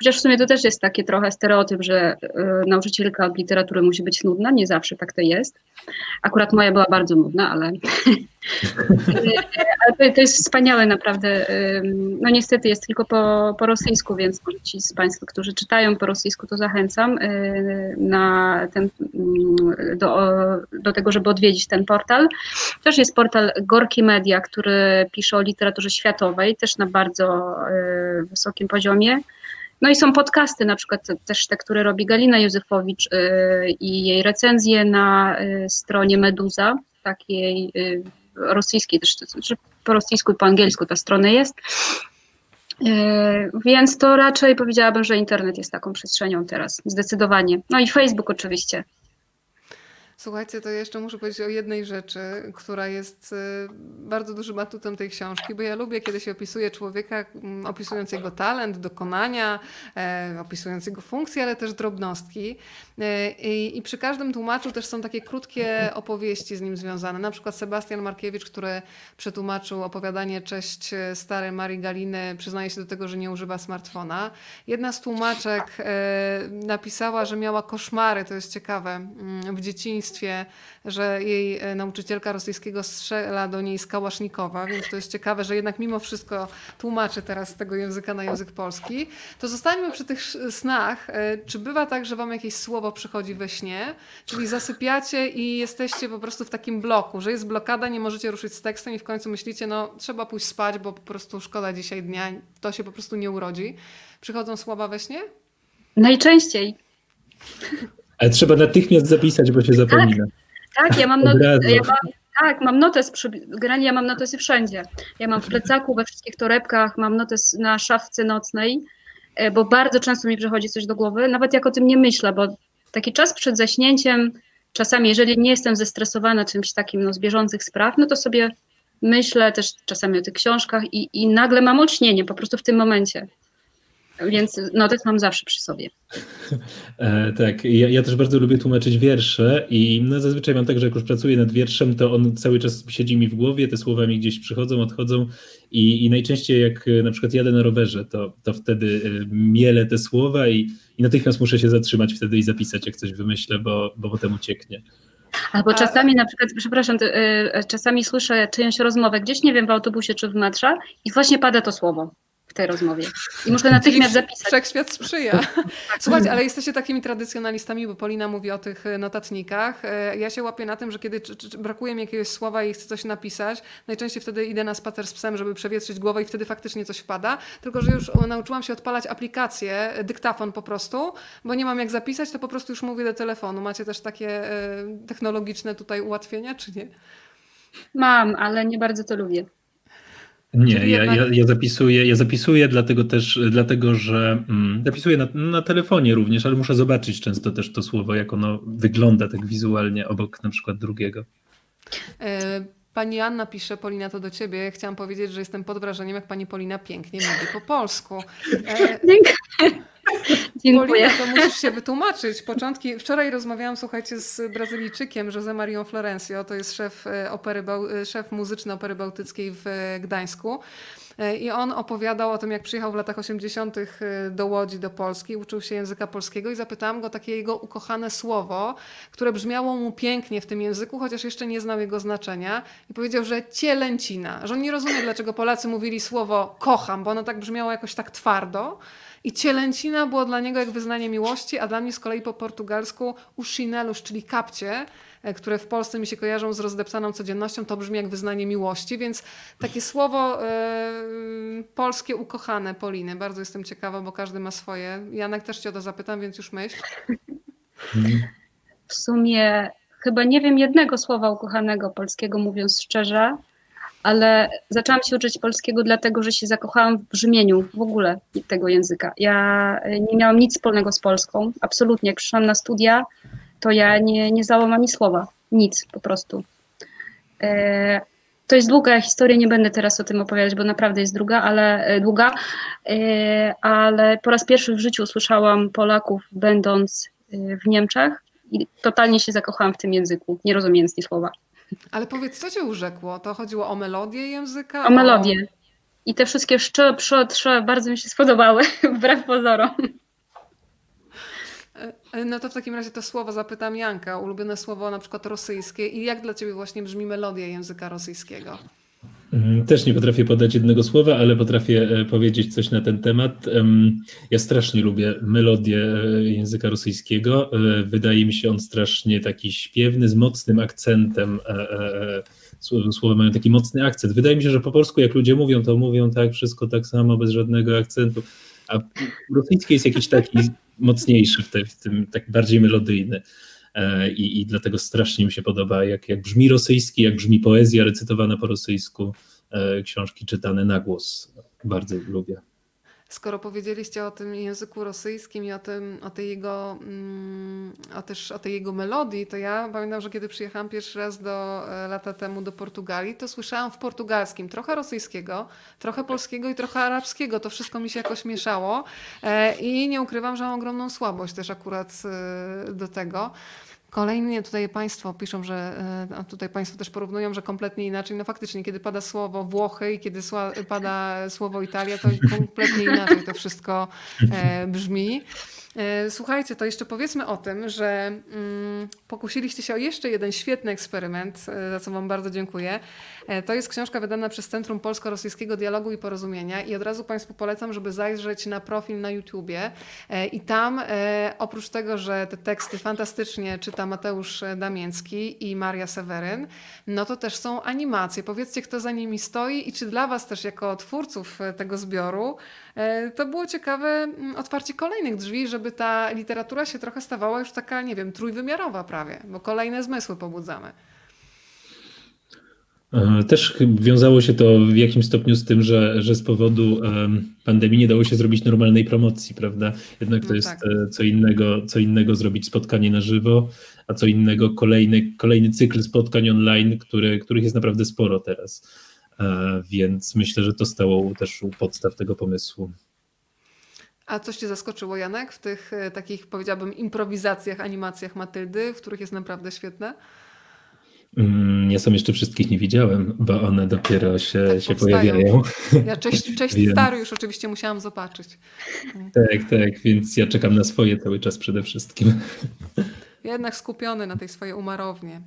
[SPEAKER 2] Chociaż w sumie to też jest taki trochę stereotyp, że y, nauczycielka od literatury musi być nudna, nie zawsze tak to jest. Akurat moja była bardzo nudna, ale, ale to jest wspaniałe naprawdę. No niestety jest tylko po, po rosyjsku, więc ci z Państwa, którzy czytają po rosyjsku, to zachęcam y, na ten, mm, do, do tego, żeby odwiedzić ten portal. Też jest portal Gorki Media, który pisze o literaturze światowej, też na bardzo y, wysokim poziomie. No i są podcasty, na przykład też te, które robi Galina Józefowicz yy, i jej recenzje na yy, stronie Meduza, takiej yy, rosyjskiej, też znaczy po rosyjsku i po angielsku ta strona jest. Więc to raczej powiedziałabym, że internet jest taką przestrzenią teraz, zdecydowanie. No i Facebook oczywiście.
[SPEAKER 1] Słuchajcie, to jeszcze muszę powiedzieć o jednej rzeczy, która jest y, bardzo dużym atutem tej książki, bo ja lubię, kiedy się opisuje człowieka, mm, opisując jego talent, dokonania, e, opisując jego funkcje, ale też drobnostki. E, I, I, przy każdym tłumaczu też są takie krótkie opowieści z nim związane. Na przykład Sebastian Markiewicz, który przetłumaczył opowiadanie Cześć e, stare Marii Galiny, przyznaje się do tego, że nie używa smartfona. Jedna z tłumaczek napisała, że miała koszmary, to jest ciekawe, mm, w dzieciństwie że jej e, nauczycielka rosyjskiego strzela do niej z kałasznikowa, więc to jest ciekawe, że jednak mimo wszystko tłumaczy teraz z tego języka na język polski. To zostańmy przy tych snach. E, czy bywa tak, że wam jakieś słowo przychodzi we śnie, czyli zasypiacie i jesteście po prostu w takim bloku, że jest blokada, nie możecie ruszyć z tekstem i w końcu myślicie, no trzeba pójść spać, bo po prostu szkoda dzisiaj dnia, to się po prostu nie urodzi. Przychodzą słowa we śnie?
[SPEAKER 2] Najczęściej.
[SPEAKER 3] Ale trzeba natychmiast zapisać, bo się zapomina.
[SPEAKER 2] Tak, tak ja mam, tak, mam notes, przy, generalnie ja mam notesy wszędzie. Ja mam w plecaku, we wszystkich torebkach, mam notes na szafce nocnej, e, bo bardzo często mi przychodzi coś do głowy, nawet jak o tym nie myślę, bo taki czas przed zaśnięciem, czasami jeżeli nie jestem zestresowana czymś takim no, z bieżących spraw, no to sobie myślę też czasami o tych książkach i, i nagle mam olśnienie po prostu w tym momencie. Więc notes mam zawsze przy sobie.
[SPEAKER 3] E, tak, ja, ja, też bardzo lubię tłumaczyć wiersze i no, zazwyczaj mam tak, że jak już pracuję nad wierszem, to on cały czas siedzi mi w głowie, te słowa mi gdzieś przychodzą, odchodzą i, i najczęściej jak e, na przykład jadę na rowerze, to, to wtedy e, mielę te słowa i, i natychmiast muszę się zatrzymać wtedy i zapisać, jak coś wymyślę, bo, bo potem ucieknie.
[SPEAKER 2] Albo czasami na przykład, przepraszam, czasami słyszę czyjąś rozmowę gdzieś, nie wiem, w autobusie czy w metrze i właśnie pada to słowo tej rozmowie. I muszę natychmiast zapisać.
[SPEAKER 1] Wszechświat sprzyja. Słuchajcie, ale jesteście takimi tradycjonalistami, bo Polina mówi o tych e, notatnikach. E, ja się łapię na tym, że kiedy brakuje mi jakiegoś słowa i chcę coś napisać, najczęściej wtedy idę na spacer z psem, żeby przewietrzyć głowę i wtedy faktycznie coś wpada. Tylko, że już nauczyłam się odpalać aplikację, dyktafon po prostu, bo nie mam jak zapisać, to po prostu już mówię do telefonu. Macie też takie e, technologiczne tutaj ułatwienia, czy nie?
[SPEAKER 2] Mam, ale nie bardzo to lubię.
[SPEAKER 3] Nie, ja, ja, ja, zapisuję, ja zapisuję dlatego też, dlatego że mm, zapisuję na, na telefonie również, ale muszę zobaczyć często też to słowo, jak ono wygląda tak wizualnie obok na przykład drugiego.
[SPEAKER 1] E, pani Anna pisze, Polina, to do ciebie. Chciałam powiedzieć, że jestem pod wrażeniem, jak pani Polina pięknie mówi po polsku.
[SPEAKER 2] E, Dziękuję.
[SPEAKER 1] Polina, to musisz się wytłumaczyć. Początki. Wczoraj rozmawiałam, słuchajcie, z Brazylijczykiem, José Marią Florencio, to jest szef, e, opery, e, szef muzyczny Opery Bałtyckiej w e, Gdańsku. I on opowiadał o tym, jak przyjechał w latach 80. do Łodzi, do Polski, uczył się języka polskiego i zapytałam go takie jego ukochane słowo, które brzmiało mu pięknie w tym języku, chociaż jeszcze nie znał jego znaczenia. I powiedział, że cielęcina, że on nie rozumie, dlaczego Polacy mówili słowo kocham, bo ono tak brzmiało jakoś tak twardo. I cielęcina było dla niego jak wyznanie miłości, a dla mnie z kolei po portugalsku ushinelus, czyli kapcie, e, które w Polsce mi się kojarzą z rozdeptaną codziennością, to brzmi jak wyznanie miłości, więc takie słowo y, polskie ukochane Poliny. Bardzo jestem ciekawa, bo każdy ma swoje. Janek też cię o to zapytam, więc już myśl.
[SPEAKER 2] W sumie chyba nie wiem jednego słowa ukochanego polskiego, mówiąc szczerze, ale zaczęłam się uczyć polskiego dlatego, że się zakochałam w brzmieniu w ogóle tego języka. Ja e, nie miałam nic wspólnego z Polską, absolutnie. Jak przyszłam na studia, to ja nie, nie załam ani słowa, nic po prostu. E, to jest długa historia, nie będę teraz o tym opowiadać, bo naprawdę jest druga, ale e, długa, ale po raz pierwszy w życiu usłyszałam Polaków będąc w Niemczech i totalnie się zakochałam w tym języku, nie rozumiejąc ni słowa.
[SPEAKER 1] Ale powiedz, co cię urzekło? To chodziło o melodię języka?
[SPEAKER 2] O melodię. I te wszystkie szcze, prze, trze bardzo mi się spodobały, wbrew pozorom.
[SPEAKER 1] E, no to w takim razie to słowo zapytam Janka, ulubione słowo na przykład rosyjskie i jak dla ciebie właśnie brzmi melodia języka rosyjskiego?
[SPEAKER 3] Mm, też nie potrafię podać jednego słowa, ale potrafię e, powiedzieć coś na ten temat. Ja strasznie lubię melodię e, języka rosyjskiego. E, wydaje mi się on strasznie taki śpiewny, z mocnym akcentem. Słowa mają taki mocny akcent. Wydaje mi się, że po polsku jak ludzie mówią, to mówią tak wszystko tak samo, bez żadnego akcentu. A rosyjski jest jakiś taki mocniejszy w, w tym, tak bardziej melodyjny. E, i, i dlatego strasznie mi się podoba, jak, jak brzmi rosyjski, jak brzmi poezja recytowana po rosyjsku, e, książki czytane na głos. Bardzo lubię.
[SPEAKER 1] Skoro powiedzieliście o tym języku rosyjskim i o, tym, o, tej jego, mm, o, też o tej jego melodii, to ja pamiętam, że kiedy przyjechałam pierwszy raz do, e, lata temu do Portugalii, to słyszałam w portugalskim trochę rosyjskiego, trochę polskiego i trochę arabskiego. To wszystko mi się jakoś mieszało i nie ukrywam, że mam ogromną słabość też akurat do tego. Kolejnie tutaj Państwo piszą, że e, a tutaj Państwo też porównują, że kompletnie inaczej. No faktycznie, kiedy pada słowo Włochy i kiedy pada słowo Italia, to kompletnie inaczej to wszystko e, brzmi. E, słuchajcie, to jeszcze powiedzmy o tym, że mm, pokusiliście się o jeszcze jeden świetny eksperyment, e, za co Wam bardzo dziękuję. E, to jest książka wydana przez Centrum Polsko-Rosyjskiego Dialogu i Porozumienia i od razu Państwu polecam, żeby zajrzeć na profil na YouTubie i tam oprócz tego, że te teksty fantastycznie czyta Mateusz Damięcki i Maria Seweryn, no to też są animacje. Powiedzcie, kto za nimi stoi i czy dla Was też jako twórców tego zbioru to było ciekawe mm, otwarcie kolejnych drzwi, żeby ta literatura się trochę stawała już taka, nie wiem, trójwymiarowa prawie, bo kolejne zmysły pobudzamy.
[SPEAKER 3] E, też wiązało się to w jakimś stopniu z tym, że, że z powodu pandemii nie dało się zrobić normalnej promocji, prawda? Jednak to no jest tak. E, co innego, co innego zrobić spotkanie na żywo, a co innego kolejny, kolejny cykl spotkań online, który, których jest naprawdę sporo teraz. E, więc myślę, że to stało też u podstaw tego pomysłu.
[SPEAKER 1] A coś Cię zaskoczyło, Janek, w tych e, takich, powiedziałabym, improwizacjach, animacjach Matyldy, w których jest naprawdę świetne?
[SPEAKER 3] Mm, ja sam jeszcze wszystkich nie widziałem, bo one dopiero się, tak się pojawiają.
[SPEAKER 1] Ja cześć, cześć więc... stary już oczywiście musiałam zobaczyć.
[SPEAKER 3] Tak, tak, więc ja czekam na swoje cały czas przede wszystkim.
[SPEAKER 1] Jednak skupiony na tej swojej umarownie.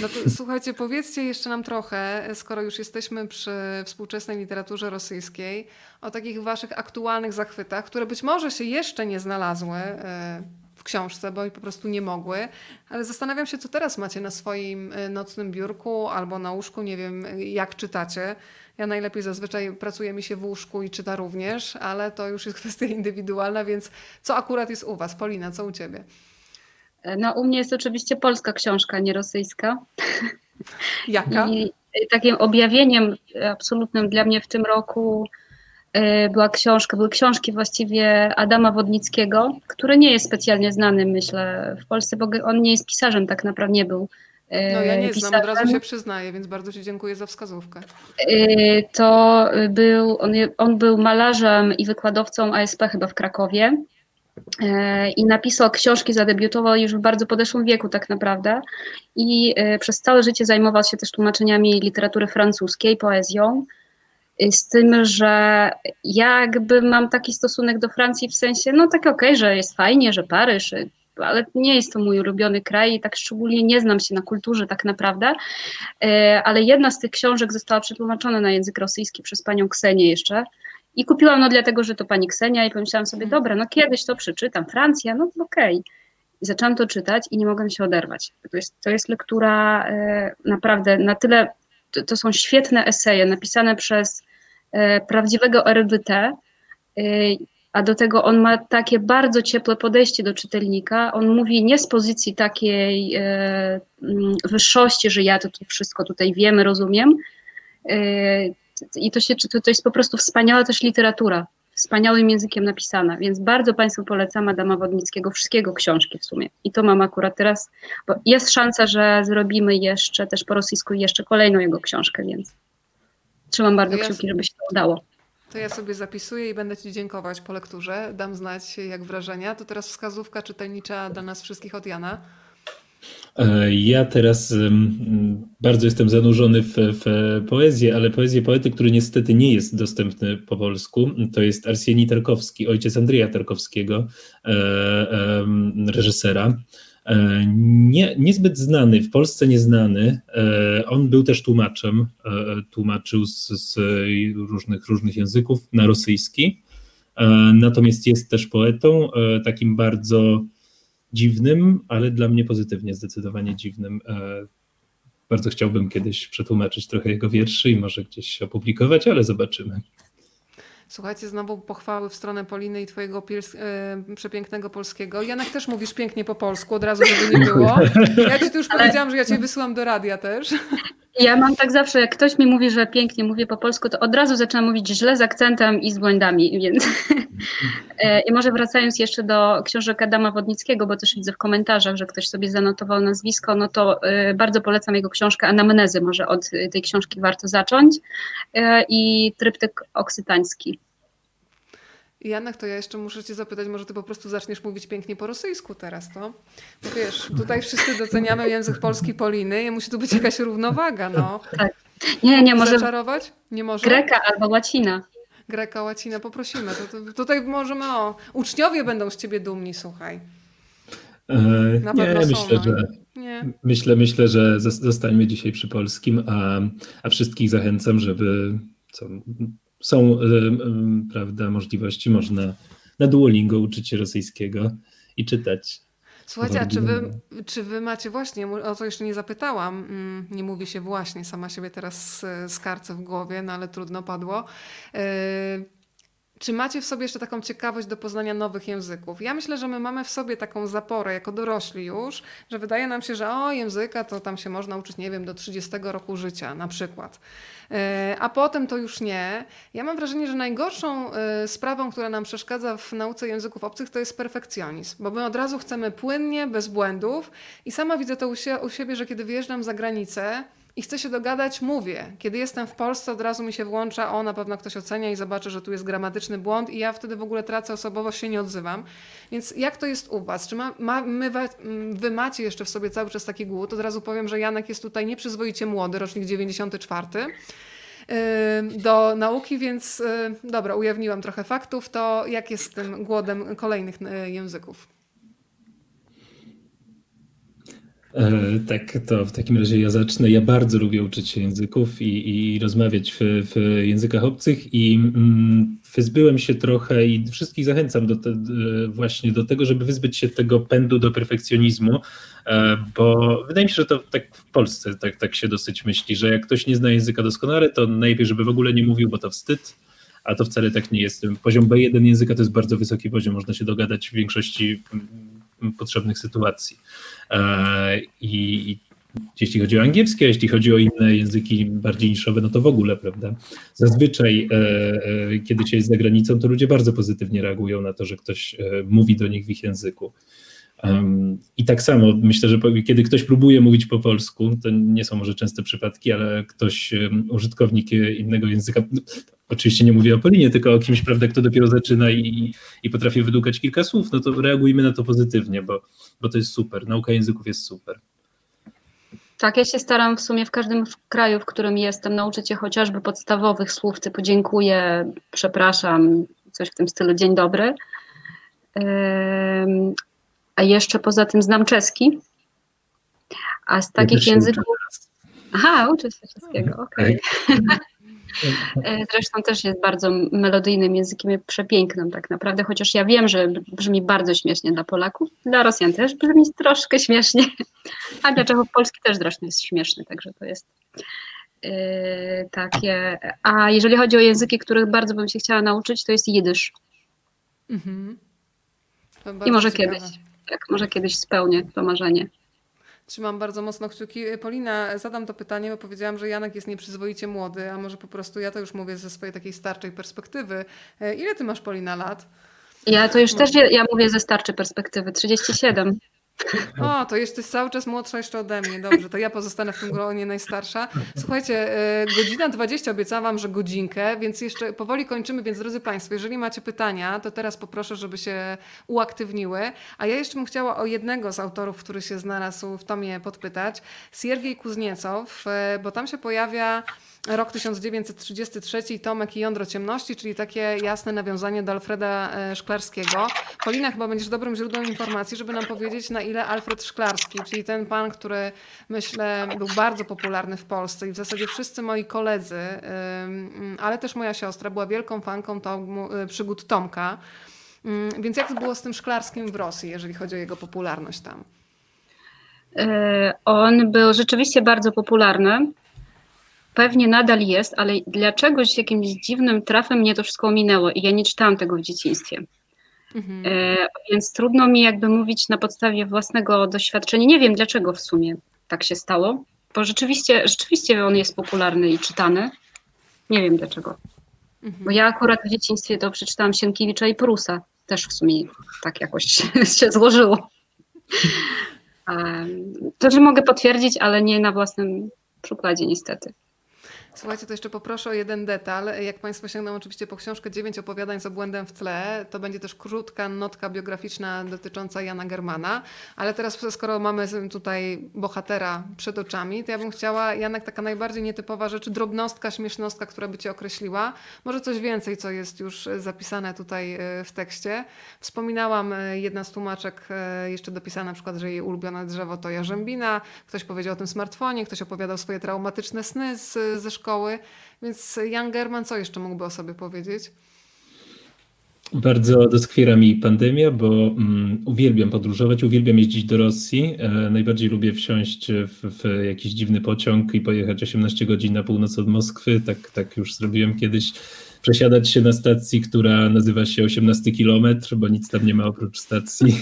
[SPEAKER 1] No to słuchajcie, powiedzcie jeszcze nam trochę, skoro już jesteśmy przy współczesnej literaturze rosyjskiej, o takich waszych aktualnych zachwytach, które być może się jeszcze nie znalazły e, w książce, bo po prostu nie mogły, ale zastanawiam się, co teraz macie na swoim e, nocnym biurku albo na łóżku, nie wiem jak czytacie. Ja najlepiej zazwyczaj pracuję mi się w łóżku i czyta również, ale to już jest kwestia indywidualna, więc co akurat jest u was? Polina, co u ciebie?
[SPEAKER 2] No, u mnie jest oczywiście polska książka, nie rosyjska.
[SPEAKER 1] Jaka?
[SPEAKER 2] I takim objawieniem absolutnym dla mnie w tym roku e, była książka, były książki właściwie Adama Wodnickiego, który nie jest specjalnie znany, myślę, w Polsce, bo on nie jest pisarzem, tak naprawdę nie był.
[SPEAKER 1] E, no ja nie pisarzem. znam, od razu się przyznaję, więc bardzo Ci dziękuję za wskazówkę.
[SPEAKER 2] E, to był, on, on był malarzem i wykładowcą ASP chyba w Krakowie. E, i napisał książki, zadebiutował już w bardzo podeszłym wieku tak naprawdę. I e, przez całe życie zajmował się też tłumaczeniami literatury francuskiej, poezją, e, z tym, że jakby mam taki stosunek do Francji w sensie, no tak okej, okay, że jest fajnie, że Paryż, ale nie jest to mój ulubiony kraj i tak szczególnie nie znam się na kulturze tak naprawdę, ale jedna z tych książek została przetłumaczona na język rosyjski przez panią Ksenię jeszcze, i kupiłam no dlatego, że to pani Ksenia i pomyślałam sobie, mhm. dobra, no kiedyś to przeczytam, Francja, no okej. Okay. I zaczęłam to czytać i nie mogłam się oderwać. To jest, to jest lektura e, naprawdę na tyle, to, to, są świetne eseje napisane przez e, prawdziwego erudytę, e, a do tego on ma takie bardzo ciepłe podejście do czytelnika. On mówi nie z pozycji takiej e, mm, wyższości, że ja to, to wszystko tutaj wiem, rozumiem, Yy, I to, się, to, to jest po prostu wspaniała też literatura, wspaniałym językiem napisana, więc bardzo Państwu polecam Adama Wodnickiego, wszystkiego książki w sumie. I to mam akurat teraz, bo jest szansa, że zrobimy jeszcze też po rosyjsku jeszcze kolejną jego książkę, więc trzymam bardzo
[SPEAKER 1] ja-
[SPEAKER 2] kciuki, żeby się to udało.
[SPEAKER 1] To ja sobie zapisuję i będę Ci dziękować po lekturze. Dam znać, jak wrażenia. To teraz wskazówka czytelnicza dla nas wszystkich od Jana.
[SPEAKER 3] E, Ja teraz bardzo jestem zanurzony w, w poezję, ale poezję poety, który niestety nie jest dostępny po polsku, to jest Arsenij Tarkowski, ojciec Andrzeja Tarkowskiego, e, reżysera. E, Nie, niezbyt znany, w Polsce nieznany. On był też tłumaczem, tłumaczył z, z różnych, różnych języków na rosyjski. Natomiast jest też poetą, takim bardzo dziwnym, ale dla mnie pozytywnie zdecydowanie dziwnym. E, Bardzo chciałbym kiedyś przetłumaczyć trochę jego wierszy i może gdzieś opublikować, ale zobaczymy.
[SPEAKER 1] Słuchajcie, znowu pochwały w stronę Poliny i twojego piels- e, przepięknego polskiego. Janek też mówisz pięknie po polsku, od razu, żeby nie było. Ja ci tu już powiedziałam, że ja cię wysyłam do radia też.
[SPEAKER 2] Ja mam tak zawsze, jak ktoś mi mówi, że pięknie mówię po polsku, to od razu zaczynam mówić źle z akcentem i z błędami, więc... E, I może wracając jeszcze do książek Adama Wodnickiego, bo też widzę w komentarzach, że ktoś sobie zanotował nazwisko, no to e, bardzo polecam jego książkę Anamnezy, może od e, tej książki warto zacząć i Tryptyk oksytański.
[SPEAKER 1] Janek, to ja jeszcze muszę cię zapytać, może ty po prostu zaczniesz mówić pięknie po rosyjsku teraz, to? Bo wiesz, tutaj wszyscy doceniamy język polski Poliny i musi tu być jakaś równowaga, no.
[SPEAKER 2] Nie, nie, może
[SPEAKER 1] Zaczarować? Nie może?
[SPEAKER 2] greka albo łacina.
[SPEAKER 1] Greka, łacina, poprosimy. To, to, tutaj możemy, o, uczniowie będą z ciebie dumni, słuchaj.
[SPEAKER 3] E,
[SPEAKER 1] Na
[SPEAKER 3] Nie,
[SPEAKER 1] pewno są,
[SPEAKER 3] myślę,
[SPEAKER 1] no.
[SPEAKER 3] że
[SPEAKER 1] Nie.
[SPEAKER 3] myślę, myślę, że zos- zostańmy dzisiaj przy polskim, a, a wszystkich zachęcam, żeby co, są e, em, prawda, możliwości, można na Duolingo uczyć się rosyjskiego i czytać.
[SPEAKER 1] Słuchajcie, a czy wy, czy wy macie właśnie, o to jeszcze nie zapytałam, mm, nie mówi się właśnie, sama siebie teraz skarcę w głowie, no ale trudno padło. Czy macie w sobie jeszcze taką ciekawość do poznania nowych języków? Ja myślę, że my mamy w sobie taką zaporę jako dorośli już, że wydaje nam się, że o języka to tam się można uczyć, nie wiem, do 30 roku życia na przykład. E, A potem to już nie. Ja mam wrażenie, że najgorszą e, sprawą, która nam przeszkadza w nauce języków obcych, to jest perfekcjonizm, bo my od razu chcemy płynnie, bez błędów i sama widzę to u, u siebie, że kiedy wyjeżdżam za granicę i chcę się dogadać, mówię. Kiedy jestem w Polsce, od razu mi się włącza, o na pewno ktoś ocenia i zobaczy, że tu jest gramatyczny błąd i ja wtedy w ogóle tracę osobowość, się nie odzywam. Więc jak to jest u Was? Czy ma, ma, my, Wy macie jeszcze w sobie cały czas taki głód? Od razu powiem, że Janek jest tutaj nieprzyzwoicie młody, rocznik 94 y, do nauki, więc y, dobra, ujawniłam trochę faktów. To jak jest z tym głodem kolejnych y, języków?
[SPEAKER 3] E, Tak, to w takim razie ja zacznę. Ja bardzo lubię uczyć się języków i, i rozmawiać w, w językach obcych i mm, wyzbyłem się trochę i wszystkich zachęcam do te, właśnie do tego, żeby wyzbyć się tego pędu do perfekcjonizmu, e, bo wydaje mi się, że to tak w Polsce tak, tak się dosyć myśli, że jak ktoś nie zna języka doskonale, to najlepiej, żeby w ogóle nie mówił, bo to wstyd, a to wcale tak nie jest. Poziom B1 języka to jest bardzo wysoki poziom, można się dogadać w większości mm, potrzebnych sytuacji. E, I, I jeśli chodzi o angielski, a jeśli chodzi o inne języki bardziej niszowe, no to w ogóle, prawda? Zazwyczaj, e, e, kiedy się jest za granicą, to ludzie bardzo pozytywnie reagują na to, że ktoś mówi do nich w ich języku. I tak samo myślę, że kiedy ktoś próbuje mówić po polsku, to nie są może częste przypadki, ale ktoś, użytkownik innego języka, oczywiście nie mówię o Polinie, tylko o kimś, prawda, kto dopiero zaczyna i, i potrafi wydłukać kilka słów, no to reagujmy na to pozytywnie, bo, bo to jest super. Nauka języków jest super.
[SPEAKER 2] Tak, ja się staram w sumie w każdym kraju, w którym jestem, nauczyć się chociażby podstawowych słów typu dziękuję, przepraszam, coś w tym stylu dzień dobry. A jeszcze poza tym znam czeski. A z takich języków. Aha, uczę się czeskiego, okej. E, Zresztą też jest bardzo melodyjnym językiem, i przepięknym tak naprawdę, chociaż ja wiem, że brzmi bardzo śmiesznie dla Polaków, dla Rosjan też brzmi troszkę śmiesznie, a dla Czechów Polski też zresztą jest śmieszny, także to jest yy, takie. A jeżeli chodzi o języki, których bardzo bym się chciała nauczyć, to jest jidysz.
[SPEAKER 1] Mhm. To
[SPEAKER 2] I może
[SPEAKER 1] ciekawe.
[SPEAKER 2] kiedyś, tak, może kiedyś spełnię to marzenie.
[SPEAKER 1] Trzymam bardzo mocno kciuki. Polina, zadam to pytanie, bo powiedziałam, że Janek jest nieprzyzwoicie młody, a może po prostu ja to już mówię ze swojej takiej starczej perspektywy. E, ile ty masz, Polina, lat?
[SPEAKER 2] Ja to już też, ja mówię ze starczej perspektywy, 37.
[SPEAKER 1] O, to jesteś cały czas młodsza jeszcze ode mnie. Dobrze, to ja pozostanę w tym gronie najstarsza. Słuchajcie, e, godzina 20 obiecałam wam, że godzinkę, więc jeszcze powoli kończymy, więc drodzy Państwo, jeżeli macie pytania, to teraz poproszę, żeby się uaktywniły. A ja jeszcze bym chciała o jednego z autorów, który się znalazł w tomie podpytać. Siergiej Kuzniecow, e, bo tam się pojawia rok 1933 Tomek i Jądro Ciemności, czyli takie jasne nawiązanie do Alfreda e, Szklarskiego. Polina chyba będziesz dobrym źródłem informacji, żeby nam powiedzieć na ile Alfred Szklarski, czyli ten pan, który myślę był bardzo popularny w Polsce i w zasadzie wszyscy moi koledzy, ale też moja siostra była wielką fanką tomu, e, przygód Tomka. Mm, więc jak było z tym Szklarskim w Rosji, jeżeli chodzi o jego popularność tam?
[SPEAKER 2] E, on był rzeczywiście bardzo popularny pewnie nadal jest, ale dlaczegoś jakimś dziwnym trafem mnie to wszystko ominęło i ja nie czytałam tego w dzieciństwie. Mhm. E, więc trudno mi jakby mówić na podstawie własnego doświadczenia. Nie wiem dlaczego w sumie tak się stało, bo rzeczywiście, rzeczywiście on jest popularny i czytany. Nie wiem dlaczego. Mhm. Bo ja akurat w dzieciństwie to przeczytałam Sienkiewicza i Prusa. Też w sumie tak jakoś się złożyło. To, że mogę potwierdzić, ale nie na własnym przykładzie niestety.
[SPEAKER 1] Słuchajcie, to jeszcze poproszę o jeden detal. Jak Państwo sięgną oczywiście po książkę 9 opowiadań z obłędem w tle, to będzie też krótka notka biograficzna dotycząca Jana Germana. Ale teraz, skoro mamy tutaj bohatera przed oczami, to ja bym chciała, Janek, taka najbardziej nietypowa rzecz, drobnostka, śmiesznostka, która by Cię określiła. Może coś więcej, co jest już zapisane tutaj e, w tekście. Wspominałam, e, jedna z tłumaczek e, jeszcze dopisała na przykład, że jej ulubione drzewo to jarzębina. Ktoś powiedział o tym smartfonie, ktoś opowiadał swoje traumatyczne sny z, ze szkoły szkoły. Więc Jan German co jeszcze mógłby o sobie powiedzieć?
[SPEAKER 3] Bardzo doskwiera mi pandemia, bo um, uwielbiam podróżować, uwielbiam jeździć do Rosji. E, najbardziej lubię wsiąść w, w, jakiś dziwny pociąg i pojechać 18 godzin na północ od Moskwy. Tak, tak już zrobiłem kiedyś. Przesiadać się na stacji, która nazywa się 18 kilometr, bo nic tam nie ma oprócz stacji.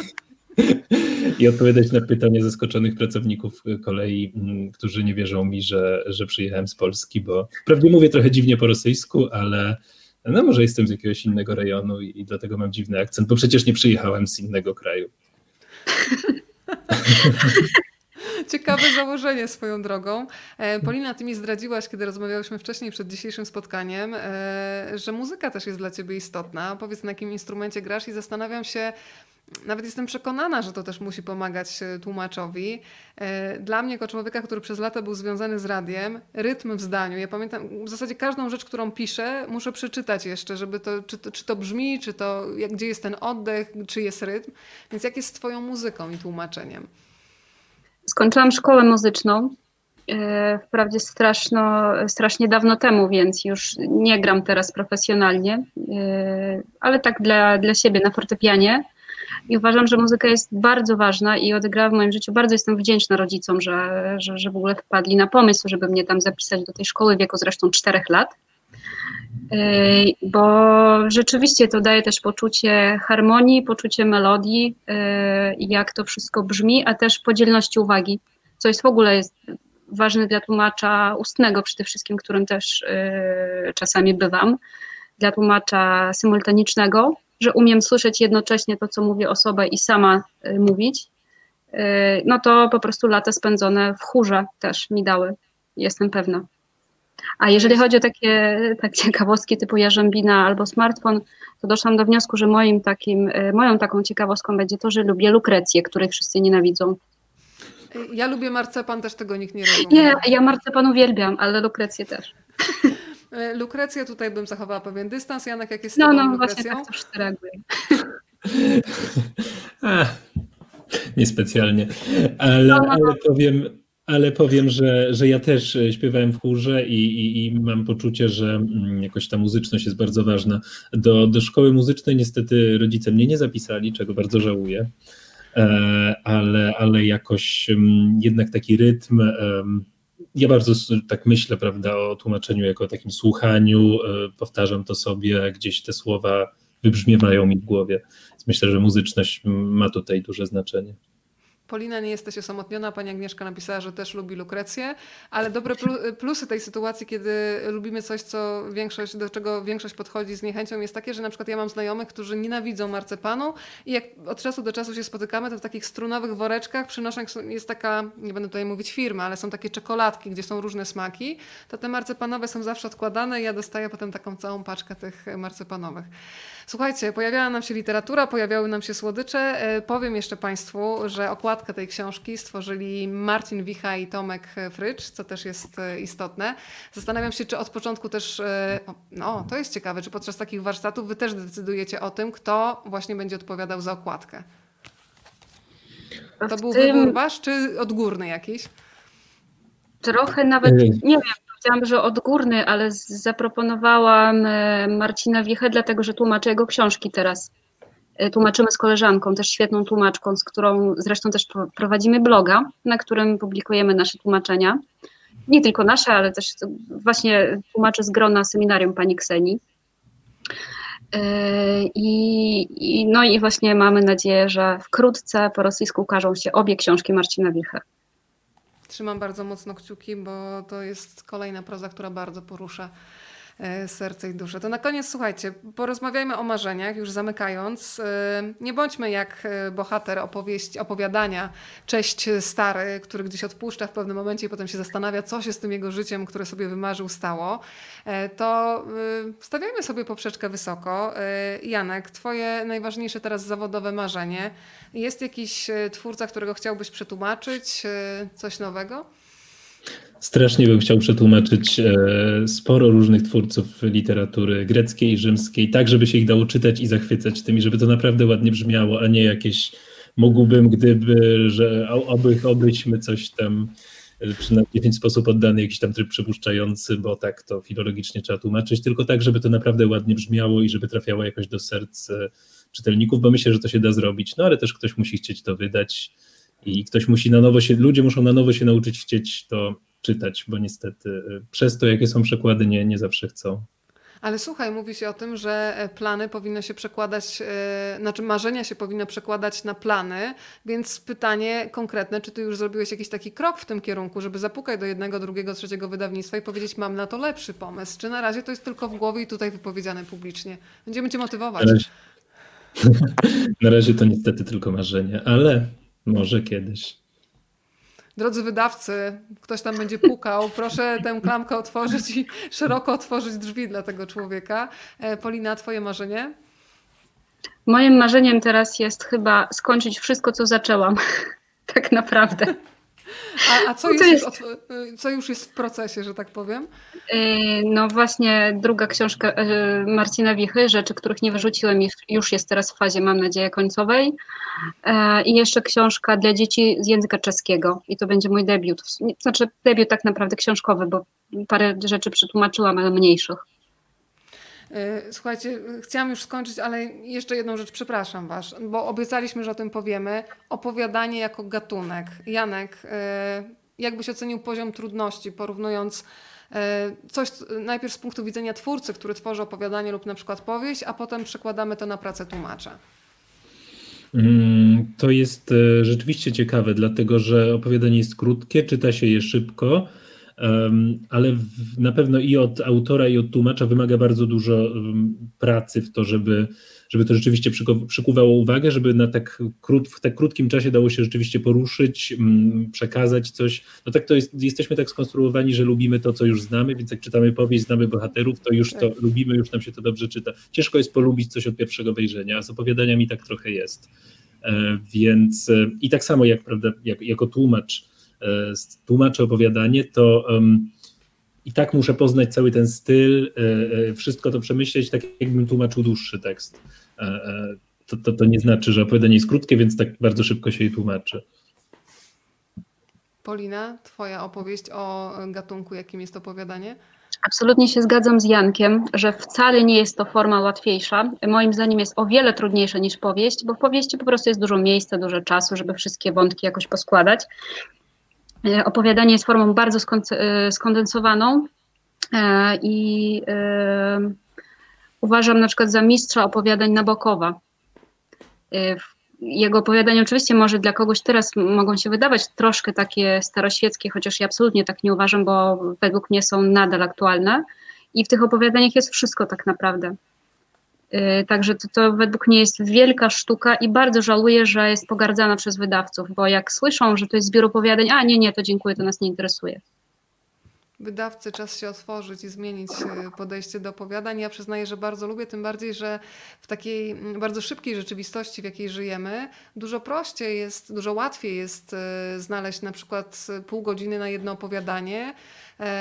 [SPEAKER 3] I odpowiadać na pytania zaskoczonych pracowników kolei, mm, którzy nie wierzą mi, że, że przyjechałem z Polski, bo wprawdzie mówię trochę dziwnie po rosyjsku, ale no może jestem z jakiegoś innego rejonu i, i dlatego mam dziwny akcent, bo przecież nie przyjechałem z innego kraju.
[SPEAKER 1] Ciekawe założenie swoją drogą. E, Polina, ty mi zdradziłaś, kiedy rozmawiałyśmy wcześniej przed dzisiejszym spotkaniem, e, że muzyka też jest dla ciebie istotna. Powiedz, na jakim instrumencie grasz i zastanawiam się, nawet jestem przekonana, że to też musi pomagać e, tłumaczowi. E, dla mnie, jako człowieka, który przez lata był związany z radiem, rytm w zdaniu. Ja pamiętam w zasadzie każdą rzecz, którą piszę, muszę przeczytać jeszcze, żeby to, czy to, czy to brzmi, czy to, jak, gdzie jest ten oddech, czy jest rytm. Więc jak jest z Twoją muzyką i tłumaczeniem?
[SPEAKER 2] Skończyłam szkołę muzyczną. E, wprawdzie straszno, strasznie dawno temu, więc już nie gram teraz profesjonalnie, ale tak dla, dla siebie na fortepianie i uważam, że muzyka jest bardzo ważna i odegrała w moim życiu. Bardzo jestem wdzięczna rodzicom, że, że, że w ogóle wpadli na pomysł, żeby mnie tam zapisać do tej szkoły w wieku zresztą czterech lat. Yy, bo rzeczywiście to daje też poczucie harmonii, poczucie melodii, yy, jak to wszystko brzmi, a też podzielności uwagi, co jest w ogóle jest ważne dla tłumacza ustnego przede wszystkim, którym też yy, czasami bywam, dla tłumacza symultanicznego, że umiem słyszeć jednocześnie to, co mówi osoba i sama y, mówić, y, no to po prostu lata spędzone w chórze też mi dały, jestem pewna. A jeżeli chodzi o takie tak ciekawostki typu jarzębina albo smartfon, to doszłam do wniosku, że moim takim, y, moją taką ciekawostką będzie to, że lubię lukrecję, której wszyscy nienawidzą.
[SPEAKER 1] Ja lubię marcepan, też tego nikt nie rozumie.
[SPEAKER 2] Nie, ja marcepan uwielbiam, ale lukrecję też.
[SPEAKER 1] E, Lukrecję tutaj bym zachowała pewien dystans. Janek, jak jest z
[SPEAKER 2] No, no,
[SPEAKER 1] Lukrecją?
[SPEAKER 2] właśnie tak też reaguję.
[SPEAKER 3] niespecjalnie, ale, no, no, no. ale powiem, ale powiem, że, że ja też e, śpiewałem w chórze i, i, i, mam poczucie, że mm, jakoś ta muzyczność jest bardzo ważna. Do, do szkoły muzycznej niestety rodzice mnie nie zapisali, czego bardzo żałuję, e, ale, ale jakoś mm, jednak taki rytm ja bardzo tak myślę, prawda, o tłumaczeniu jako o takim słuchaniu, e, powtarzam to sobie, gdzieś te słowa wybrzmiewają mi w głowie. Myślę, że muzyczność ma tutaj duże znaczenie.
[SPEAKER 1] Polina, nie jesteś osamotniona. Pani Agnieszka napisała, że też lubi Lukrecję, ale dobre plu- plusy tej sytuacji, kiedy lubimy coś, co większość, do czego większość podchodzi z niechęcią, jest takie, że na przykład ja mam znajomych, którzy nienawidzą marcepanu i jak od czasu do czasu się spotykamy, to w takich strunowych woreczkach przynoszą, jest taka, nie będę tutaj mówić firma, ale są takie czekoladki, gdzie są różne smaki, to te marcepanowe są zawsze odkładane i ja dostaję potem taką całą paczkę tych marcepanowych. Słuchajcie, pojawiała nam się literatura, pojawiały nam się słodycze. E, powiem jeszcze Państwu, że okładkę tej książki stworzyli Marcin Wicha i Tomek Frycz, co też jest e, istotne. Zastanawiam się, czy od początku też, no to jest ciekawe, czy podczas takich warsztatów Wy też decydujecie o tym, kto właśnie będzie odpowiadał za okładkę. To był tym... wybór Wasz, czy odgórny jakiś?
[SPEAKER 2] Trochę nawet, nie wiem, powiedziałam, że odgórny, ale zaproponowałam e, Marcina Wiechę, dlatego że tłumaczę jego książki teraz. E, tłumaczymy z koleżanką, też świetną tłumaczką, z którą zresztą też prowadzimy bloga, na którym publikujemy nasze tłumaczenia. Nie tylko nasze, ale też właśnie tłumaczę z grona seminarium pani Kseni. E, I, I, no i właśnie mamy nadzieję, że wkrótce po rosyjsku ukażą się obie książki Marcina Wiechy.
[SPEAKER 1] Trzymam bardzo mocno kciuki, bo to jest kolejna proza, która bardzo porusza serce i duszę. To na koniec słuchajcie, porozmawiajmy o marzeniach, już zamykając. E, nie bądźmy jak e, bohater opowieści, opowiadania Cześć stary, który gdzieś odpuszcza w pewnym momencie i potem się zastanawia, co się z tym jego życiem, które sobie wymarzył, stało. To stawiajmy sobie poprzeczkę wysoko. Janek, twoje najważniejsze teraz zawodowe marzenie. Jest jakiś twórca, którego chciałbyś przetłumaczyć? Coś nowego?
[SPEAKER 3] Strasznie bym chciał przetłumaczyć e, sporo różnych twórców literatury greckiej i rzymskiej, tak żeby się ich dało czytać i zachwycać tymi, żeby to naprawdę ładnie brzmiało, a nie jakieś mógłbym, gdyby, że oby, obyśmy coś tam e, przynajmniej w sposób oddany jakiś tam tryb przypuszczający, bo tak to filologicznie trzeba tłumaczyć, tylko tak, żeby to naprawdę ładnie brzmiało i żeby trafiało jakoś do serc e, czytelników, bo myślę, że to się da zrobić, no ale też ktoś musi chcieć to wydać i ktoś musi na nowo się, ludzie muszą na nowo się nauczyć chcieć to czytać, bo niestety y, przez to, jakie są przekłady, nie, nie zawsze chcą.
[SPEAKER 1] Ale słuchaj, mówi się o tym, że e, plany powinno się przekładać, yy, znaczy marzenia się powinno przekładać na plany, więc pytanie konkretne, czy ty już zrobiłeś jakiś taki krok w tym kierunku, żeby zapukać do jednego, drugiego, trzeciego wydawnictwa i powiedzieć, mam na to lepszy pomysł, czy na razie to jest tylko w głowie i tutaj wypowiedziane publicznie? Będziemy cię motywować.
[SPEAKER 3] Na razie, na razie to niestety tylko marzenie, ale może kiedyś.
[SPEAKER 1] Drodzy wydawcy, ktoś tam będzie pukał, proszę tę klamkę otworzyć i szeroko otworzyć drzwi dla tego człowieka. E, Polina, twoje marzenie?
[SPEAKER 2] Moim marzeniem teraz jest chyba skończyć wszystko, co zaczęłam. tak naprawdę.
[SPEAKER 1] A, a co, jest jest... Już co, już jest w procesie, że tak powiem?
[SPEAKER 2] Yy, no właśnie druga książka yy, Marcina Wichy, Rzeczy, których nie wyrzuciłem, już jest teraz w fazie, mam nadzieję, końcowej. Yy, I jeszcze książka dla dzieci z języka czeskiego. I to będzie mój debiut. Znaczy debiut tak naprawdę książkowy, bo parę rzeczy przetłumaczyłam, ale mniejszych.
[SPEAKER 1] E, słuchajcie, chciałam już skończyć, ale jeszcze jedną rzecz, przepraszam Was, bo obiecaliśmy, że o tym powiemy. Opowiadanie jako gatunek. Janek, e, jakbyś ocenił poziom trudności, porównując e, coś najpierw z punktu widzenia twórcy, który tworzy opowiadanie lub na przykład powieść, a potem przekładamy to na pracę tłumacza?
[SPEAKER 3] Mm, to jest rzeczywiście ciekawe, dlatego że opowiadanie jest krótkie, czyta się je szybko ale na pewno i od autora, i od tłumacza wymaga bardzo dużo pracy w to, żeby, żeby to rzeczywiście przykuwało uwagę, żeby na tak krót, w tak krótkim czasie dało się rzeczywiście poruszyć, przekazać coś. No tak to jest, jesteśmy tak skonstruowani, że lubimy to, co już znamy, więc jak czytamy powieść, znamy bohaterów, to już to tak. lubimy, już nam się to dobrze czyta. Ciężko jest polubić coś od pierwszego wejrzenia, a z opowiadaniami tak trochę jest. E, więc e, i tak samo jak, prawda, jak, jako tłumacz, tłumaczę opowiadanie, to i tak muszę poznać cały ten styl, e, e, wszystko to przemyśleć, tak jakbym tłumaczył dłuższy tekst. To, to, to nie znaczy, że opowiadanie jest krótkie, więc tak bardzo szybko się je tłumaczy.
[SPEAKER 1] Polina, Twoja opowieść o gatunku, jakim jest opowiadanie?
[SPEAKER 2] Absolutnie się zgadzam z Jankiem, że wcale nie jest to forma łatwiejsza. Moim zdaniem jest o wiele trudniejsza niż powieść, bo w powieści po prostu jest dużo miejsca, dużo czasu, żeby wszystkie wątki jakoś poskładać. E, opowiadanie jest formą bardzo e, skondensowaną e, i uważam na przykład za mistrza opowiadań Nabokowa. jego opowiadania oczywiście może dla kogoś teraz mogą się wydawać troszkę takie staroświeckie, chociaż ja absolutnie tak nie uważam, bo według mnie są nadal aktualne. I w tych opowiadaniach jest wszystko tak naprawdę. Yy, Także to, to według mnie jest wielka sztuka i bardzo żałuję, że jest pogardzana przez wydawców, bo jak słyszą, że to jest zbiór opowiadań, a nie, nie, to dziękuję, to nas nie interesuje.
[SPEAKER 1] Wydawcy czas się otworzyć i zmienić e, podejście do opowiadań. Ja przyznaję, że bardzo lubię, tym bardziej, że w takiej mm, bardzo szybkiej rzeczywistości, w jakiej żyjemy, dużo prościej jest, dużo łatwiej jest e, znaleźć na przykład pół godziny na jedno opowiadanie,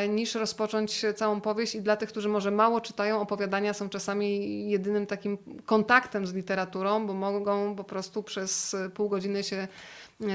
[SPEAKER 1] niż rozpocząć całą powieść. I dla tych, którzy może mało czytają, opowiadania są czasami jedynym takim kontaktem z literaturą, bo mogą po prostu przez pół godziny się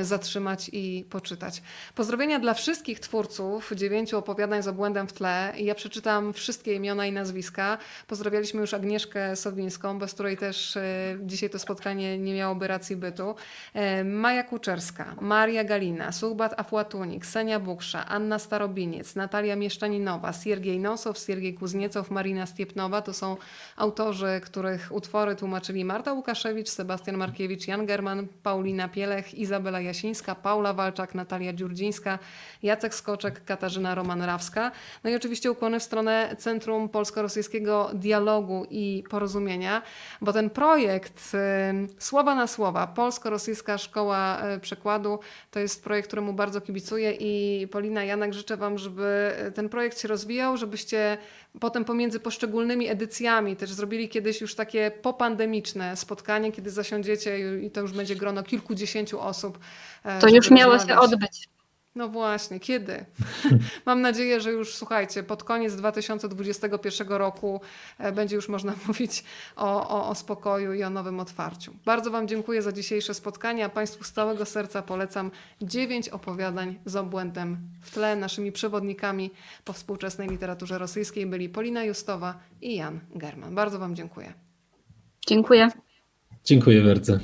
[SPEAKER 1] zatrzymać i poczytać. Pozdrowienia dla wszystkich twórców dziewięciu opowiadań z obłędem w tle. Ja przeczytam wszystkie imiona i nazwiska. Pozdrawialiśmy już Agnieszkę Sowińską, bez której też e, dzisiaj to spotkanie nie miałoby racji bytu. E, Maja Kuczerska, Maria Galina, Suchbat Afłatunik, Senia Buksza, Anna Starobiniec, Natalia Mieszczaninowa, Siergiej Nosow, Siergiej Kuzniecow, Marina Stiepnowa. To są autorzy, których utwory tłumaczyli Marta Łukaszewicz, Sebastian Markiewicz, Jan German, Paulina Pielech, Izabela Jasińska, Paula Walczak, Natalia Dziurdzińska, Jacek Skoczek, Katarzyna Roman-Rawska. No i oczywiście ukłony w stronę Centrum Polsko-Rosyjskiego Dialogu i Porozumienia, bo ten projekt y, Słowa na Słowa, Polsko-Rosyjska Szkoła y, Przekładu, to jest projekt, któremu bardzo kibicuję i Polina, Janek, życzę Wam, żeby ten projekt się rozwijał, żebyście potem pomiędzy poszczególnymi edycjami też zrobili kiedyś już takie popandemiczne spotkanie, kiedy zasiądziecie i to już będzie grono kilkudziesięciu osób. e,
[SPEAKER 2] To już miało się odbyć.
[SPEAKER 1] No właśnie, kiedy? Mam nadzieję, że już słuchajcie, pod koniec 2021 roku e, będzie już można mówić o, o, o spokoju i o nowym otwarciu. Bardzo Wam dziękuję za dzisiejsze spotkanie, a Państwu z całego serca polecam dziewięć opowiadań z obłędem w tle. Naszymi przewodnikami po współczesnej literaturze rosyjskiej byli Polina Justowa i Jan German. Bardzo Wam dziękuję.
[SPEAKER 2] Dziękuję.
[SPEAKER 3] Dziękuję bardzo.